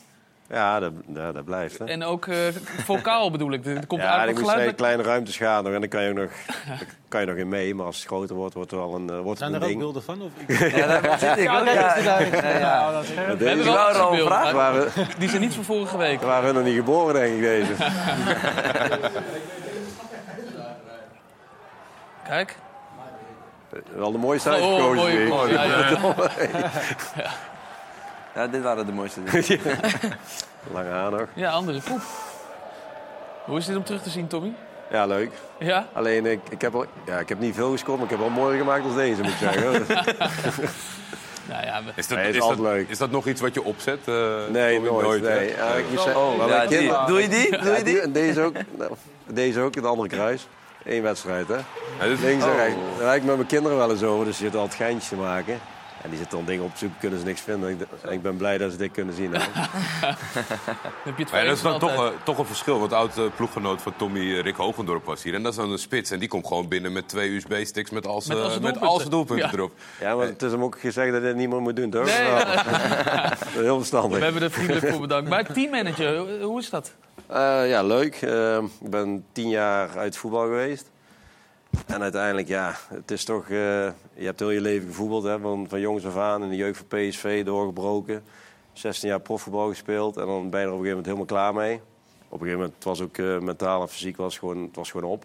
[SPEAKER 6] Ja, dat, ja, dat blijft. Hè.
[SPEAKER 1] En ook eh vocaal bedoel ik. Er komt
[SPEAKER 6] Ja,
[SPEAKER 1] aardig
[SPEAKER 6] ik
[SPEAKER 1] wat
[SPEAKER 6] moet kleine ruimtes gaan nog en dan kan je, ook nog, (laughs) daar kan je nog in mee. Maar als het groter wordt, wordt het wel een, eh, wordt
[SPEAKER 9] Zijn
[SPEAKER 6] een
[SPEAKER 9] er ook
[SPEAKER 6] ding.
[SPEAKER 9] beelden van? Of... (laughs)
[SPEAKER 4] Ja, daar zit ik ook. Ja, ja, ja.
[SPEAKER 6] Maar
[SPEAKER 1] We hebben wel
[SPEAKER 4] er al
[SPEAKER 1] een
[SPEAKER 6] waren,
[SPEAKER 1] Die zijn niet van vorige week.
[SPEAKER 6] waren hun nog niet geboren, denk ik, deze. (laughs)
[SPEAKER 1] Kijk.
[SPEAKER 6] Wel de mooiste
[SPEAKER 1] Oh,
[SPEAKER 6] uitgekozen.
[SPEAKER 1] mooi.
[SPEAKER 6] vind ik.
[SPEAKER 1] mooi. Ja, ja.
[SPEAKER 4] Dit waren de mooiste dingen.
[SPEAKER 6] Lange haar nog.
[SPEAKER 1] ja, andere poep. Hoe is dit om terug te zien, Tommy?
[SPEAKER 6] Ja, leuk.
[SPEAKER 1] Ja?
[SPEAKER 6] Alleen, ik, ik, heb al, ja, ik heb niet veel gescoord, maar ik heb wel mooier gemaakt dan deze, moet ik zeggen. (laughs) (laughs)
[SPEAKER 1] Nou ja,
[SPEAKER 2] Is dat,
[SPEAKER 6] Nee, is
[SPEAKER 2] dat,
[SPEAKER 6] leuk.
[SPEAKER 2] is dat nog iets wat je opzet? eh,
[SPEAKER 6] Nee,
[SPEAKER 2] Tommy?
[SPEAKER 6] nooit. nee. Ja, ik zeggen,
[SPEAKER 4] Oh,
[SPEAKER 6] maar
[SPEAKER 4] ja,
[SPEAKER 6] mijn
[SPEAKER 4] die,
[SPEAKER 6] kind-
[SPEAKER 4] doe je die? Doe
[SPEAKER 6] Ja,
[SPEAKER 4] je die?
[SPEAKER 6] en deze ook. Nou, deze ook, het andere kruis. Eén wedstrijd, hè?
[SPEAKER 2] Ja,
[SPEAKER 6] Links en
[SPEAKER 4] Oh.
[SPEAKER 6] rechts. Daar heb ik met mijn kinderen wel eens over, dus je zit altijd geintjes te maken. En die zitten dan dingen op zoek, kunnen ze niks vinden. Ik, en ik ben blij dat ze dit kunnen zien. (laughs)
[SPEAKER 1] Heb je het
[SPEAKER 2] Maar ja, dat is dan toch, eh, toch een verschil. Want oud eh, ploeggenoot van Tommy, eh, Rick Hogendorp, was hier. En dat is dan een spits. En die komt gewoon binnen met twee USB-sticks met al zijn
[SPEAKER 1] Met al zijn
[SPEAKER 2] met
[SPEAKER 1] doelpunten. Ja.
[SPEAKER 2] erop.
[SPEAKER 6] Ja, maar het is hem ook gezegd dat dit niemand moet doen, toch?
[SPEAKER 1] Nee,
[SPEAKER 6] Nou,
[SPEAKER 1] ja,
[SPEAKER 6] is heel verstandig.
[SPEAKER 1] we hebben er vriendelijk voor bedankt. Maar teammanager, hoe- hoe is dat?
[SPEAKER 6] Eh, ja, leuk. Eh, ik ben tien jaar uit voetbal geweest. En uiteindelijk, ja, het is toch... eh, je hebt heel je leven gevoetbald, hè, van, van jongs af aan. In de jeugd van PSV doorgebroken. 16 jaar profvoetbal gespeeld. En dan ben je er op een gegeven moment helemaal klaar mee. Op een gegeven moment, het was ook eh, mentaal en fysiek was gewoon, het was gewoon op.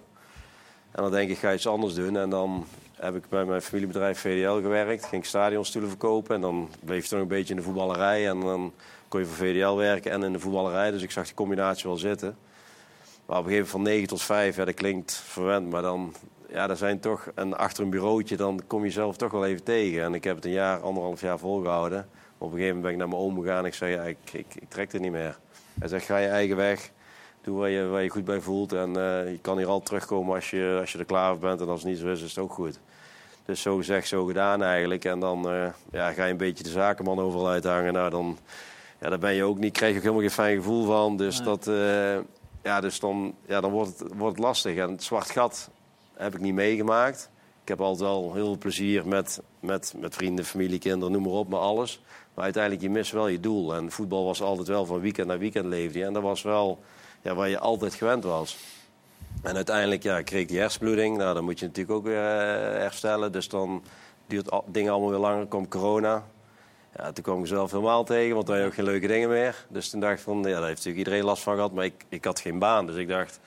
[SPEAKER 6] En dan denk ik, ga iets anders doen. En dan heb ik bij mijn familiebedrijf VDL gewerkt. Ging ik stadionstoelen verkopen. En dan bleef je toch een beetje in de voetballerij. En dan kon je voor VDL werken en in de voetballerij. Dus ik zag die combinatie wel zitten. Maar op een gegeven moment van 9 tot 5, ja, dat klinkt verwend. Maar dan, ja, daar zijn toch, en achter een bureautje, dan kom je zelf toch wel even tegen. En ik heb het een jaar, anderhalf jaar volgehouden. Op een gegeven moment ben ik naar mijn oom gegaan. Ik zei, ja, ik, ik, ik trek het niet meer. Hij zegt, ga je eigen weg. Doe waar je, waar je goed bij voelt. En eh, je kan hier al terugkomen als je, als je er klaar voor bent. En als het niet zo is, is het ook goed. Dus zo gezegd, zo gedaan eigenlijk. En dan eh, ja, ga je een beetje de zakenman overal uithangen. Nou, dan, ja, daar ben je ook niet, krijg je ook helemaal geen fijn gevoel van. Dus dat, eh, ja, dus dan, ja, dan wordt, het, wordt het lastig. En het zwart gat heb ik niet meegemaakt. Ik heb altijd wel heel veel plezier met, met, met vrienden, familie, kinderen, noem maar op, met alles. Maar uiteindelijk, je mist wel je doel. En voetbal was altijd wel van weekend naar weekend leefde. En dat was wel ja, waar je altijd gewend was. En uiteindelijk ja, kreeg die hersenbloeding. Nou, dan moet je natuurlijk ook weer eh, herstellen. Dus dan duurt dingen allemaal weer langer. komt corona. Ja, toen kwam ik mezelf helemaal tegen, want dan had je ook geen leuke dingen meer. Dus toen dacht ik van, ja, daar heeft natuurlijk iedereen last van gehad. Maar ik, ik had geen baan, dus ik dacht,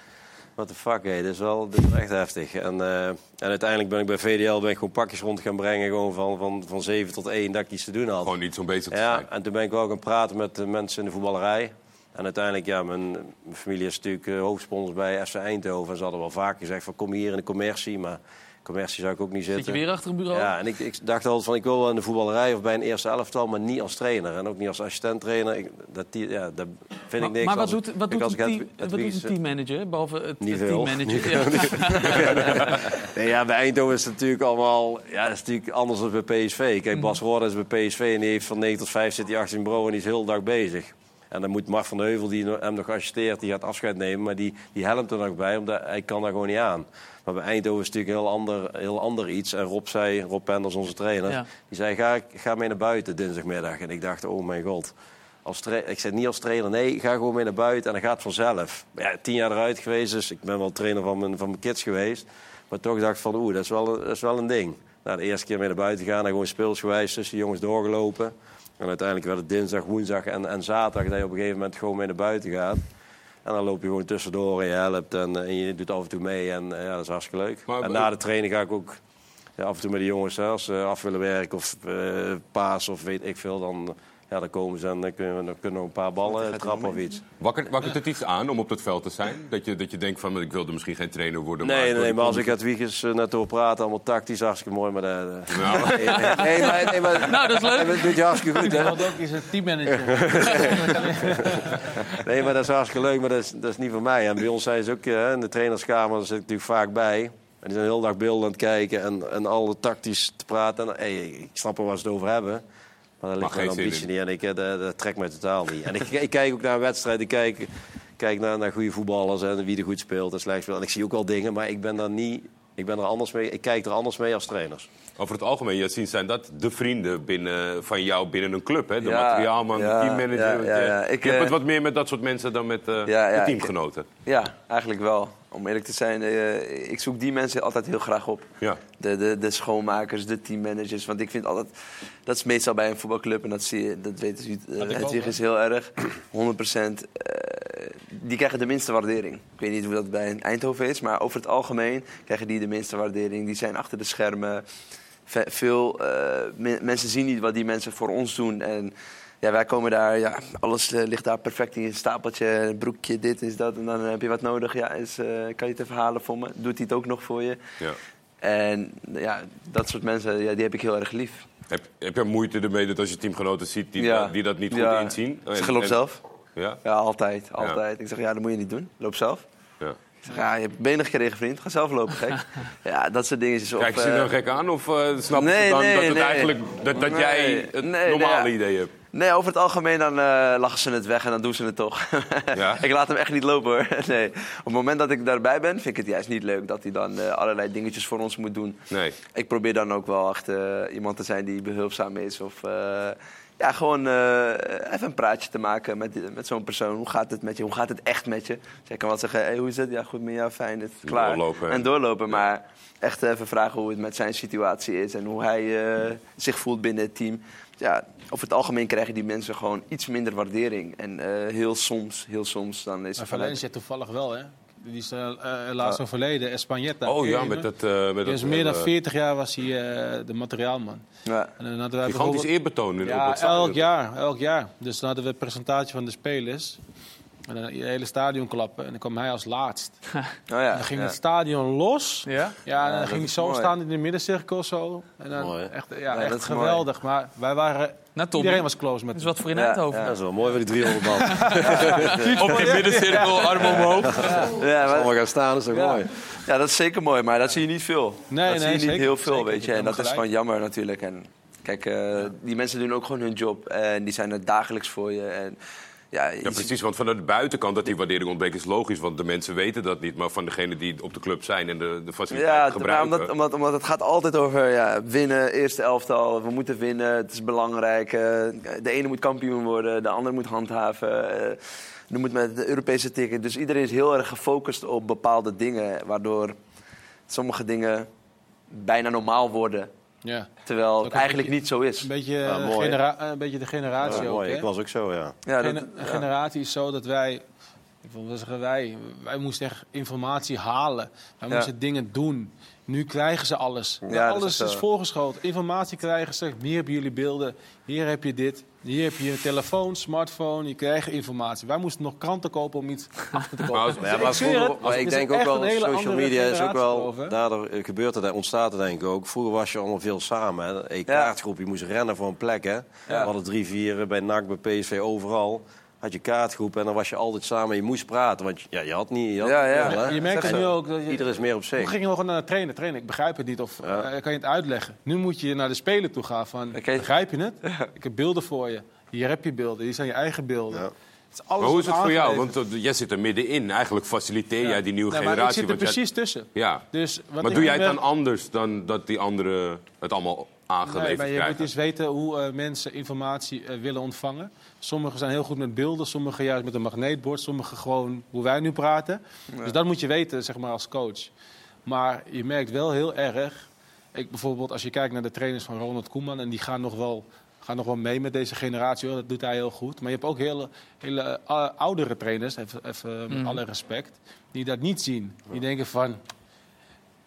[SPEAKER 6] what the fuck, hé, dit, is wel, dit is echt heftig. En, eh, en uiteindelijk ben ik bij VDL ben ik gewoon pakjes rond gaan brengen. Gewoon van, van, van 7 tot 1, dat ik iets te doen had.
[SPEAKER 2] Gewoon niet zo'n bezig te
[SPEAKER 6] Ja,
[SPEAKER 2] zijn.
[SPEAKER 6] en toen ben ik wel gaan praten met de mensen in de voetballerij. En uiteindelijk, ja, mijn, mijn familie is natuurlijk eh, hoofdsponsor bij FC Eindhoven. En ze hadden wel vaak gezegd van kom hier in de commercie. Maar commercie zou ik ook niet zitten.
[SPEAKER 1] Zit je weer achter een bureau?
[SPEAKER 6] Ja, en ik, ik dacht altijd van ik wil wel in de voetballerij of bij een eerste elftal, maar niet als trainer. En ook niet als assistent-trainer. Ik- Dat, die- ja, dat vind
[SPEAKER 1] Maar,
[SPEAKER 6] ik niks.
[SPEAKER 1] maar wat
[SPEAKER 6] Als-
[SPEAKER 1] doet, wat doet
[SPEAKER 6] als
[SPEAKER 1] een, team,
[SPEAKER 6] het-
[SPEAKER 1] wat doet een teammanager? Behalve het,
[SPEAKER 6] Niet
[SPEAKER 1] het
[SPEAKER 6] veel.
[SPEAKER 1] teammanager. Ja. (laughs) (laughs)
[SPEAKER 6] Nee, ja, bij Eindhoven is het natuurlijk allemaal ja, is natuurlijk anders dan bij PSV. Kijk, Bas Roorda is bij PSV en die heeft van 9 tot 5 zit hij achter zijn bureau en die is heel dag bezig. En dan moet Mark van de Heuvel, die hem nog assisteert, die gaat afscheid nemen. Maar die, die helpt er nog bij, omdat hij kan daar gewoon niet aan. Maar bij Eindhoven is het natuurlijk een heel ander, heel ander iets. En Rob zei, Rob Penders, onze trainer,
[SPEAKER 1] Ja.
[SPEAKER 6] die zei, ga, ga mee naar buiten dinsdagmiddag. En ik dacht, oh mijn god. Als ik zei niet als trainer, nee, ga gewoon mee naar buiten en dat gaat vanzelf. Maar ja, tien jaar eruit geweest, dus ik ben wel trainer van mijn, van mijn kids geweest. Maar toch dacht ik van, oeh, dat is wel, dat is wel een ding. Nou, de eerste keer mee naar buiten gaan en gewoon speelsgewijs tussen de jongens doorgelopen. En uiteindelijk werd het dinsdag, woensdag en, en zaterdag dat je op een gegeven moment gewoon mee naar buiten gaat. En dan loop je gewoon tussendoor en je helpt en, eh, en je doet af en toe mee. En eh, ja, dat is hartstikke leuk.
[SPEAKER 2] Maar-
[SPEAKER 6] en na de training ga ik ook ja, af en toe met de jongens, hè, als ze af willen werken of eh, paas of weet ik veel, dan, ja, dan komen ze en dan kunnen we, dan kunnen we een paar ballen trappen of iets.
[SPEAKER 2] Wakkert, wakkert het iets aan om op dat veld te zijn? Dat je, dat je denkt van, ik wilde misschien geen trainer worden.
[SPEAKER 6] Nee, nee,
[SPEAKER 2] wil
[SPEAKER 6] nee, maar als ik het Wiegers eh, net hoor praten, allemaal tactisch, hartstikke mooi. Maar dat, eh,
[SPEAKER 2] Nou. (laughs)
[SPEAKER 6] nee, nee, nee, maar, nee, maar, (laughs)
[SPEAKER 1] Nou, dat is leuk.
[SPEAKER 6] nee, maar dat doet je hartstikke goed, (laughs) hè?
[SPEAKER 3] Want ook is het teammanager.
[SPEAKER 6] Nee, maar dat is hartstikke leuk, maar dat is, dat is niet voor mij. En bij ons zijn ze ook, eh, in de trainerskamer, daar zit ik natuurlijk vaak bij. En die zijn de hele dag beelden aan het kijken en, en alle tactisch te praten. En, hey, ik snap er waar ze het over hebben. Maar daar ligt mijn ambitie niet. En ik, eh, dat, dat trekt mij totaal niet. En ik, ik kijk ook naar een wedstrijd. Ik kijk, kijk naar, naar goede voetballers en wie er goed speelt en slecht speelt. En ik zie ook wel dingen, maar ik ben daar niet... Ik, ben er anders mee, ik kijk er anders mee als trainers.
[SPEAKER 2] Over het algemeen, Yassine, zijn dat de vrienden binnen, van jou binnen een club? Hè? De
[SPEAKER 4] Ja,
[SPEAKER 2] materiaalman,
[SPEAKER 4] ja,
[SPEAKER 2] de teammanager.
[SPEAKER 4] ja,
[SPEAKER 2] je- hebt
[SPEAKER 4] eh,
[SPEAKER 2] het wat meer met dat soort mensen dan met eh, de
[SPEAKER 4] ik-
[SPEAKER 2] teamgenoten.
[SPEAKER 4] Ja, eigenlijk wel. Om eerlijk te zijn, eh, ik zoek die mensen altijd heel graag op.
[SPEAKER 2] Ja.
[SPEAKER 4] De, de, de schoonmakers, de teammanagers. Want ik vind altijd, dat is meestal bij een voetbalclub en dat zie je, dat weten ze.
[SPEAKER 3] Had ik
[SPEAKER 4] Het
[SPEAKER 3] ook,
[SPEAKER 4] Hedwig is heel erg, 100%. eh, die krijgen de minste waardering. Ik weet niet hoe dat bij Eindhoven is, maar over het algemeen krijgen die de minste waardering. Die zijn achter de schermen. Ve- Veel eh, me- mensen zien niet wat die mensen voor ons doen. En ja, wij komen daar, ja, alles eh, ligt daar perfect in je stapeltje. Een broekje, dit is dat. En dan heb je wat nodig. Ja, is, eh, kan je het even halen voor me? Doet hij het ook nog voor je?
[SPEAKER 2] Ja.
[SPEAKER 4] En ja, dat soort mensen, ja, die heb ik heel erg lief.
[SPEAKER 2] Heb, heb je moeite ermee dat als je teamgenoten ziet die,
[SPEAKER 4] Ja.
[SPEAKER 2] die dat niet goed inzien?
[SPEAKER 4] Loop
[SPEAKER 2] en-
[SPEAKER 4] zelf.
[SPEAKER 2] Ja?
[SPEAKER 4] Ja, altijd, altijd. Ik zeg, ja, dat moet je niet doen. Loop zelf.
[SPEAKER 2] ja.
[SPEAKER 4] Ik zeg, ja, je hebt benen gekregen, vriend. Ga zelf lopen, gek. (laughs) ja, dat soort dingetjes. Of,
[SPEAKER 2] Kijk ze
[SPEAKER 4] eh,
[SPEAKER 2] dan gek aan of uh, snappen
[SPEAKER 4] nee,
[SPEAKER 2] ze dan
[SPEAKER 4] nee,
[SPEAKER 2] dat, het eigenlijk, dat, dat jij het
[SPEAKER 4] Nee,
[SPEAKER 2] normale idee hebt?
[SPEAKER 4] Nee, over het algemeen dan eh, lachen ze het weg en dan doen ze het toch. (laughs)
[SPEAKER 2] Ja?
[SPEAKER 4] ik laat hem echt niet lopen hoor. (laughs) nee. Op het moment dat ik daarbij ben, vind ik het juist niet leuk dat hij dan eh, allerlei dingetjes voor ons moet doen.
[SPEAKER 2] Nee.
[SPEAKER 4] Ik probeer dan ook wel echt eh, iemand te zijn die behulpzaam is. Of ja, gewoon even een praatje te maken met, met zo'n persoon. Hoe gaat het met je? Hoe gaat het echt met je? Dus ik kan wel zeggen, hey, hoe is het? Ja, goed met jou, fijn, het is klaar.
[SPEAKER 2] Doorlopen,
[SPEAKER 4] en doorlopen, maar echt even vragen hoe het met zijn situatie is. En hoe hij zich voelt binnen het team. Ja, over het algemeen krijgen die mensen gewoon iets minder waardering. En eh, heel soms, heel soms, dan is
[SPEAKER 9] Maar Valencia toevallig wel, hè? Die is eh, eh, helaas overleden, Españeta.
[SPEAKER 2] Oh ja, met dat... eh, met
[SPEAKER 9] Die
[SPEAKER 2] dat
[SPEAKER 9] is meer dan
[SPEAKER 2] eh,
[SPEAKER 9] 40 jaar was hij eh, de materiaalman.
[SPEAKER 4] Ja.
[SPEAKER 9] En dan hadden wij
[SPEAKER 2] Gigantisch
[SPEAKER 9] bijvoorbeeld-
[SPEAKER 2] eerbetoon in op
[SPEAKER 9] Ja, elk jaar, elk jaar. Dus dan hadden we een presentatie van de spelers. En dan het hele stadion klappen. En dan kwam hij als laatst. (laughs)
[SPEAKER 4] Oh ja,
[SPEAKER 9] En dan ging
[SPEAKER 4] ja.
[SPEAKER 9] het stadion los.
[SPEAKER 1] Ja?
[SPEAKER 9] Ja, en dan ging hij zo
[SPEAKER 4] mooi.
[SPEAKER 9] staan in de middencirkel zo. En dan
[SPEAKER 6] Mooi,
[SPEAKER 9] echt, ja,
[SPEAKER 4] Ja,
[SPEAKER 9] echt
[SPEAKER 4] dat is mooi.
[SPEAKER 9] geweldig. Maar wij waren...
[SPEAKER 1] Nou,
[SPEAKER 9] iedereen was close met
[SPEAKER 1] dat is
[SPEAKER 9] hem.
[SPEAKER 1] wat voor in Eindhoven.
[SPEAKER 4] ja.
[SPEAKER 6] Dat is wel mooi voor die 300 man. (laughs)
[SPEAKER 1] Op die middencirkel, arm omhoog.
[SPEAKER 4] Ja, maar-
[SPEAKER 6] Allemaal gaan staan, dat is
[SPEAKER 9] Ja.
[SPEAKER 6] mooi.
[SPEAKER 4] Ja, dat is zeker mooi, maar dat zie je niet veel.
[SPEAKER 9] Nee,
[SPEAKER 4] dat zie
[SPEAKER 9] nee,
[SPEAKER 4] je niet
[SPEAKER 9] zeker,
[SPEAKER 4] heel veel,
[SPEAKER 9] zeker.
[SPEAKER 4] weet je. En dat is gewoon jammer natuurlijk. En kijk, eh, die mensen doen ook gewoon hun job. En die zijn er dagelijks voor je. En Ja,
[SPEAKER 2] Ja, precies. Want vanuit de buitenkant dat die waardering ontbreekt is logisch. Want de mensen weten dat niet. Maar van degenen die op de club zijn en de, de faciliteiten
[SPEAKER 4] Ja, maar
[SPEAKER 2] gebruiken...
[SPEAKER 4] omdat, omdat, omdat het gaat altijd over ja, winnen, eerste elftal. We moeten winnen, het is belangrijk. eh, de ene moet kampioen worden, de ander moet handhaven. eh, er moet met de Europese ticket. Dus iedereen is heel erg gefocust op bepaalde dingen. Waardoor sommige dingen bijna normaal worden.
[SPEAKER 9] Ja.
[SPEAKER 4] Terwijl het eigenlijk niet zo is.
[SPEAKER 9] Een beetje,
[SPEAKER 6] Ja,
[SPEAKER 9] een beetje de generatie
[SPEAKER 6] Ja,
[SPEAKER 9] ook.
[SPEAKER 6] mooi.
[SPEAKER 9] hè?
[SPEAKER 6] Ik was ook zo, ja.
[SPEAKER 4] Ja, dat-
[SPEAKER 9] generatie is zo dat wij, ik wil wel zeggen wij, wij moesten echt informatie halen. Wij
[SPEAKER 4] Ja.
[SPEAKER 9] moesten dingen doen. Nu krijgen ze alles.
[SPEAKER 4] Ja,
[SPEAKER 9] alles
[SPEAKER 4] is
[SPEAKER 9] is, voorgeschoten. Informatie krijgen ze. Hier hebben jullie beelden. Hier heb je dit. Hier heb je je telefoon, smartphone. Je krijgt informatie. Wij moesten nog kranten kopen om iets (laughs) achter te kopen.
[SPEAKER 2] Maar
[SPEAKER 6] Ja, maar,
[SPEAKER 9] Ik
[SPEAKER 6] vroeger, maar denk ook wel, social media is ook wel, daardoor eh, gebeurt er, ontstaat er denk ik ook. Vroeger was je allemaal veel samen. Hè. Een kaartgroep, je moest rennen voor een plek. Hè. We hadden drie, vier bij NAC, bij PSV, overal. Had je kaartgroep en dan was je altijd samen. Je moest praten, want ja, je had niet... Je, had
[SPEAKER 4] Ja, ja.
[SPEAKER 6] veel.
[SPEAKER 9] Je merkt het nu ook. Dat je,
[SPEAKER 6] Ieder is meer op
[SPEAKER 9] Hoe
[SPEAKER 6] zich.
[SPEAKER 9] ging je nog naar de trainer? Trainer, ik begrijp het niet. Of
[SPEAKER 6] Ja.
[SPEAKER 9] eh, kan je het uitleggen? Nu moet je naar de speler toe gaan van, begrijp je het? Ik heb beelden voor je. Hier heb je beelden. Hier zijn je eigen beelden.
[SPEAKER 6] Ja.
[SPEAKER 9] Het is alles
[SPEAKER 2] Maar hoe is het voor jou? Want uh, jij zit er middenin. Eigenlijk faciliteer jij die nieuwe generatie.
[SPEAKER 9] ik zit er
[SPEAKER 2] jij-
[SPEAKER 9] precies tussen.
[SPEAKER 2] Ja.
[SPEAKER 9] Dus wat
[SPEAKER 2] maar doe jij het
[SPEAKER 9] ben-
[SPEAKER 2] dan anders dan dat die anderen het allemaal aangeleverd
[SPEAKER 9] Nee, maar je moet eens weten hoe eh, mensen informatie eh, willen ontvangen. Sommigen zijn heel goed met beelden, sommigen juist met een magneetbord, sommigen gewoon hoe wij nu praten. Dus dat moet je weten, zeg maar, als coach. Maar je merkt wel heel erg. Ik, bijvoorbeeld, als je kijkt naar de trainers van Ronald Koeman, en die gaan nog wel, gaan nog wel mee met deze generatie, hoor. dat doet hij heel goed. Maar je hebt ook hele, hele eh, oudere trainers, even, even met
[SPEAKER 1] Mhm.
[SPEAKER 9] alle respect, die dat niet zien. Die denken van,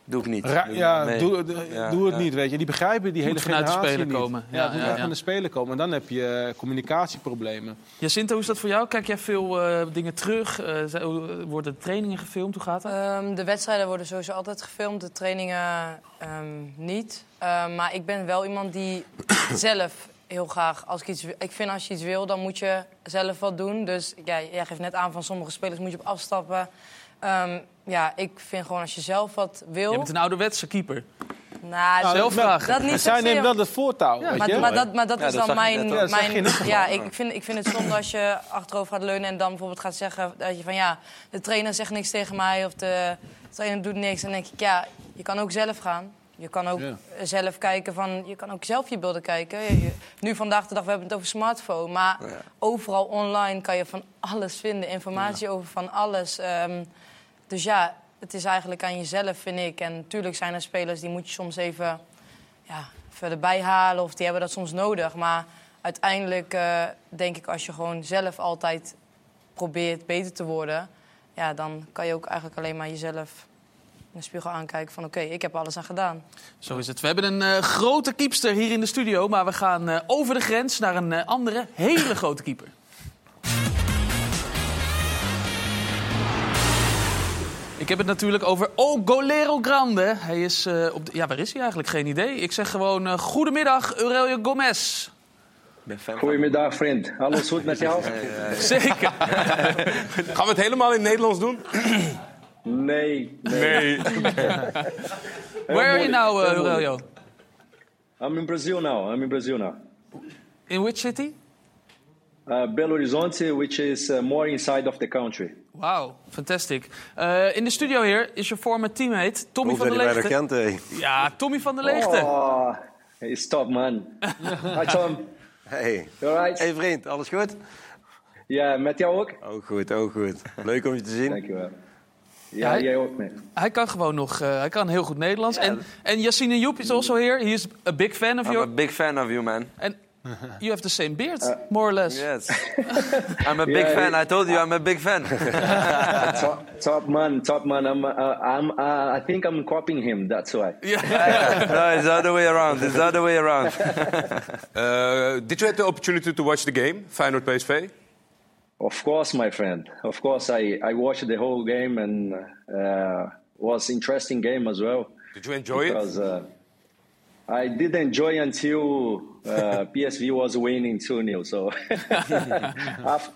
[SPEAKER 4] Doe ik niet.
[SPEAKER 9] Ra- ja,
[SPEAKER 4] Nee.
[SPEAKER 9] doe, doe-
[SPEAKER 4] Ja,
[SPEAKER 9] doe het
[SPEAKER 4] ja.
[SPEAKER 9] niet, weet je. Die begrijpen die hele
[SPEAKER 1] Moet vanuit de
[SPEAKER 9] generatie
[SPEAKER 1] speler
[SPEAKER 9] niet.
[SPEAKER 1] komen.
[SPEAKER 9] Ja,
[SPEAKER 1] Ja,
[SPEAKER 9] het moet
[SPEAKER 1] ja,
[SPEAKER 9] echt
[SPEAKER 1] ja.
[SPEAKER 9] van de speler komen. En dan heb je eh, communicatieproblemen.
[SPEAKER 1] Jacinta, hoe is dat voor jou? Kijk jij veel eh, dingen terug? Eh, hoe- worden trainingen gefilmd? Hoe gaat dat?
[SPEAKER 8] Ehm, de wedstrijden worden sowieso altijd gefilmd, de trainingen ehm, niet. Ehm, maar ik ben wel iemand die (coughs) zelf heel graag, als ik iets, ik vind als je iets wil, dan moet je zelf wat doen. Dus ja, jij geeft net aan van sommige spelers moet je op afstappen. Ehm, ja, ik vind gewoon als je zelf wat wil.
[SPEAKER 1] Je bent een ouderwetse keeper.
[SPEAKER 8] Nou,
[SPEAKER 1] Nou, zelf
[SPEAKER 8] dat-
[SPEAKER 1] vragen.
[SPEAKER 8] Dat niet
[SPEAKER 9] Zij neemt wel het voortouw, weet
[SPEAKER 8] maar,
[SPEAKER 9] je.
[SPEAKER 8] maar dat, maar dat
[SPEAKER 4] Ja,
[SPEAKER 8] is dan mijn...
[SPEAKER 9] Ja,
[SPEAKER 8] mijn ik, vind, ik vind het zonde als je achterover gaat leunen... en dan bijvoorbeeld gaat zeggen dat je van... ja, de trainer zegt niks tegen mij of de trainer doet niks. En dan denk ik, ja, je kan ook zelf gaan. Je kan ook
[SPEAKER 9] Ja.
[SPEAKER 8] zelf kijken van... je kan ook zelf je beelden kijken. Je- je- nu vandaag de dag, we hebben het over smartphone... maar overal online kan je van alles vinden. Informatie over van alles. Ehm, dus ja, het is eigenlijk aan jezelf, vind ik. En natuurlijk zijn er spelers die moet je soms even ja, verder bijhalen of die hebben dat soms nodig. Maar uiteindelijk eh, denk ik als je gewoon zelf altijd probeert beter te worden, ja, dan kan je ook eigenlijk alleen maar jezelf de spiegel aankijken van oké, ik heb alles aan gedaan.
[SPEAKER 1] Zo is het. We hebben een eh, grote keepster hier in de studio, maar we gaan eh, over de grens naar een eh, andere, hele grote keeper. Ik heb het natuurlijk over O Golero Grande. Hij is eh, op de, ja, waar is hij eigenlijk? Geen idee. Ik zeg gewoon eh, goedemiddag, Aurelio Gomez.
[SPEAKER 4] Ik ben fan van
[SPEAKER 12] Goedemiddag, vriend. Alles goed met jou? (laughs)
[SPEAKER 1] Zeker. (laughs)
[SPEAKER 2] Gaan we het helemaal in het Nederlands doen? (clears throat)
[SPEAKER 12] Nee, nee.
[SPEAKER 2] Nee. (laughs) (laughs)
[SPEAKER 1] Where are you now, uh. Aurelio?
[SPEAKER 12] I'm in Brazil now. I'm in Brazil now.
[SPEAKER 1] In which city?
[SPEAKER 12] Uh, Belo Horizonte, which is uh, more inside of the country.
[SPEAKER 1] Wow, fantastic. Eh, in de studio hier is je former teammate Tommy van der Leegte.
[SPEAKER 6] kent, hé.
[SPEAKER 1] Ja, Tommy van der Leegte.
[SPEAKER 12] Oh, he's top, man. (laughs) Hi, Tom.
[SPEAKER 6] Hey.
[SPEAKER 12] You alright?
[SPEAKER 6] hey vriend, alles goed?
[SPEAKER 12] Ja, met jou ook?
[SPEAKER 6] Ook goed, ook goed. Leuk om je te zien.
[SPEAKER 12] Dankjewel. Ja,
[SPEAKER 1] hij-
[SPEAKER 12] jij ook, man.
[SPEAKER 1] Hij kan gewoon nog, eh, hij kan heel goed Nederlands. En, en Yassine Joep is also here. He is a big fan of
[SPEAKER 4] I'm a
[SPEAKER 1] you.
[SPEAKER 4] big fan of you, man.
[SPEAKER 1] And you have the same beard, more or less.
[SPEAKER 4] Yes. (laughs) I'm a big
[SPEAKER 12] Yeah,
[SPEAKER 4] fan. I told you I'm a big fan. (laughs)
[SPEAKER 12] top, top man, top man. I'm, uh, I'm, uh, I think I'm copying him. That's why. (laughs)
[SPEAKER 4] no, it's the other way around. It's the other way around.
[SPEAKER 2] Uh, did you have the opportunity to watch the game, Feyenoord PSV?
[SPEAKER 12] Of course, my friend. Of course, I, I watched the whole game and uh, was interesting game as well.
[SPEAKER 2] Did you enjoy it?
[SPEAKER 12] because uh, I did enjoy until uh, (laughs) PSV was winning 2 0. So (laughs)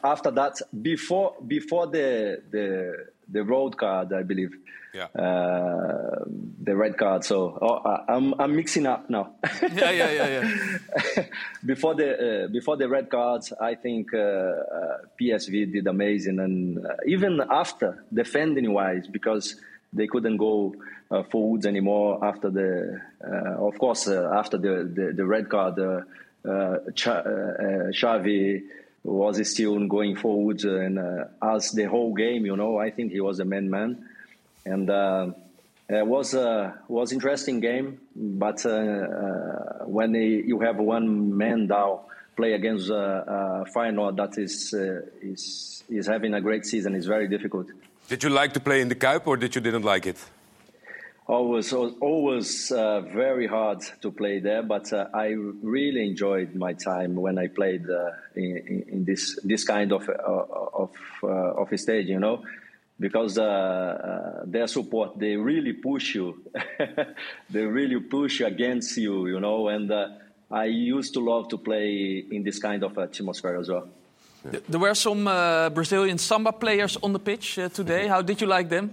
[SPEAKER 12] after that, before before the the the road card, I believe.
[SPEAKER 2] Yeah.
[SPEAKER 12] Uh, the red card. So oh, I'm I'm mixing up now.
[SPEAKER 1] Ja, ja, ja, ja.
[SPEAKER 12] before the uh, before the red cards, I think uh, uh, PSV did amazing, and uh, even after defending wise, because they couldn't go uh, forwards anymore after the, uh, of course, uh, after the, the the red card, uh, uh, uh, uh, Xavi was still going forward and uh, as the whole game, you know, I think he was a man man, and. Uh, it was a was interesting game, but uh, uh, when they, you have one man down play against uh, uh, Feyenoord that is uh, is is having a great season is very difficult.
[SPEAKER 2] Did you like to play in the Kuip or did you didn't like it?
[SPEAKER 12] Always always uh, very hard to play there, but uh, I really enjoyed my time when I played uh, in, in, this this kind of uh, of uh, of stage, you know. Because uh, their support, they really push you. (laughs) they really push against you, you know. And I used to love to play in this kind of atmosphere as well.
[SPEAKER 1] There were some Brazilian samba players on the pitch today. How did you like them?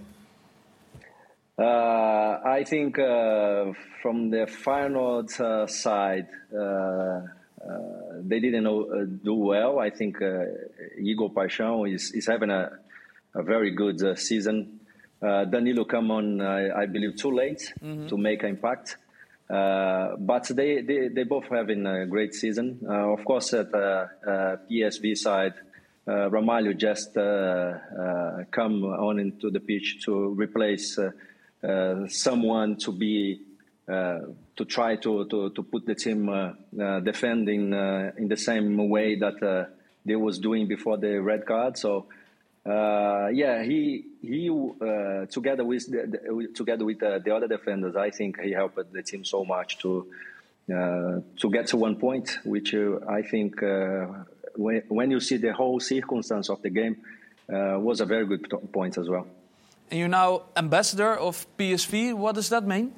[SPEAKER 12] Uh, I think uh, from the Feyenoord uh, side, uh, uh, they didn't uh, do well. I think uh, Igor Paixão is, is having a, a very good uh, season. Uh, Danilo come on, I, I believe, too late to make an impact. Uh, but they, they, they both having a great season. Uh, of course, at the uh, PSV side, uh, Ramalho just uh, uh, come on into the pitch to replace someone to be uh, to try to, to, to put the team uh, uh, defending uh, in the same way that uh, they was doing before the red card. So uh, yeah, he he uh, together with the, the, together with uh, the other defenders, I think he helped the team so much to uh, to get to one point, which uh, I think uh, when when you see the whole circumstance of the game uh, was a very good point as well.
[SPEAKER 1] And you're now ambassador of PSV. What does that mean?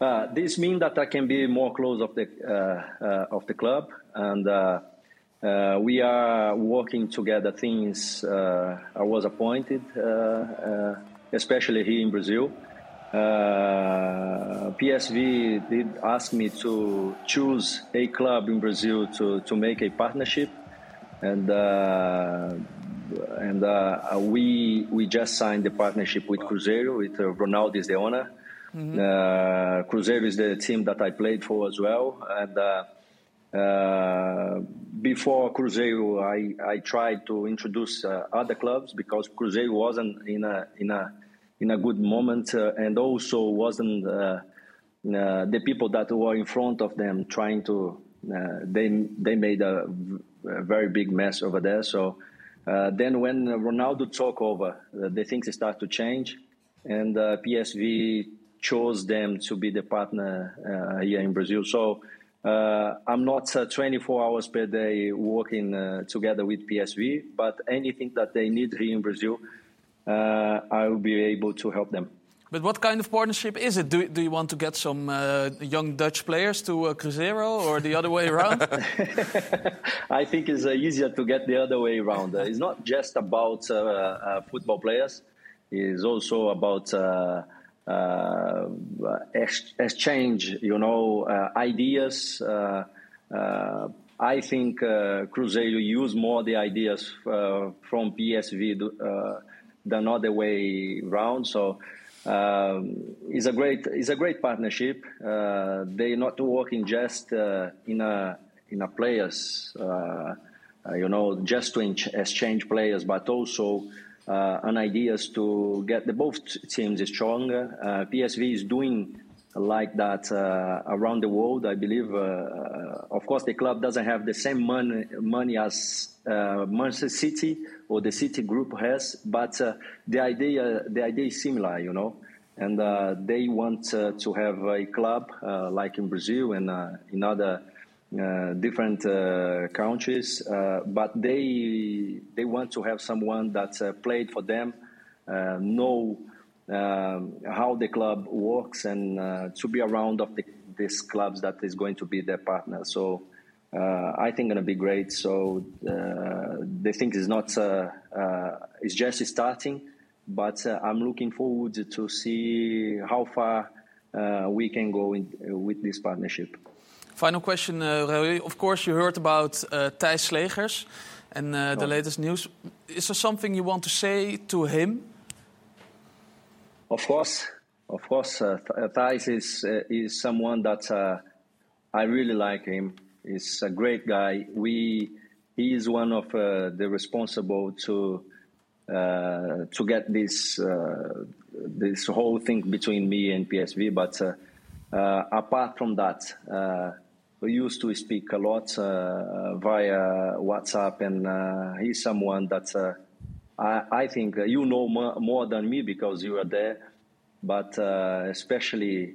[SPEAKER 12] Uh, this means that I can be more close of the uh, uh, of the club, and uh, uh, we are working together. Things uh, I was appointed, especially here in Brazil. PSV did ask me to choose a club in Brazil to, to make a partnership, and and uh, we we just signed the partnership with Cruzeiro. With uh, Ronaldo is the owner. Uh, Cruzeiro is the team that I played for as well. And uh, uh, before Cruzeiro, I, I tried to introduce uh, other clubs because Cruzeiro wasn't in a in a in a good moment uh, and also wasn't uh, uh, the people that were in front of them trying to. Uh, they they made a very big mess over there. So uh, then when Ronaldo took over, uh, the things start to change, and uh, PSV chose them to be the partner uh, here in Brazil. So I'm not uh, 24 hours per day working together with PSV, but anything that they need here in Brazil, I will be able to help them.
[SPEAKER 1] But what kind of partnership is it? Do, do you want to get some uh, young Dutch players to uh, Cruzeiro or the other way around? (laughs)
[SPEAKER 12] I think it's uh, easier to get the other way around. Uh, it's not just about uh, uh, football players. It's also about uh, ex- exchange, you know, ideas. I think Cruzeiro use more the ideas from PSV than other way round. So um, it's a great it's a great partnership. Uh, they're not working just uh, in a in a players, uh, uh, you know, just to exchange players, but also uh, an ideas to get the both teams stronger. Uh, PSV is doing like that uh, around the world. I believe, uh, uh, of course, the club doesn't have the same money, money as Manchester City or the City Group has, but the idea the idea is similar, you know. And uh, they want uh, to have a club uh, like in Brazil and in other different countries, but they they want to have someone that played for them, know um, how the club works, and uh, to be around of the, these clubs that is going to be their partner. So uh, I think, going to be great. So uh, the thing is not uh, uh, it's just starting, but uh, I'm looking forward to see how far uh, we can go in, with this partnership.
[SPEAKER 1] Final question, uh, Raoul. Of course, you heard about uh, Thijs Slegers and uh, the
[SPEAKER 12] Oh.
[SPEAKER 1] latest news. Is there something you want to say to him?
[SPEAKER 12] Of course, of course, uh, uh, is uh, is someone that uh, I really like him. He's a great guy. We he is one of uh, the responsible to uh, to get this uh, this whole thing between me and PSV. But apart from that, we used to speak a lot via WhatsApp, and he's someone that. I, I think uh, you know more, more than me because you are there, but uh, especially,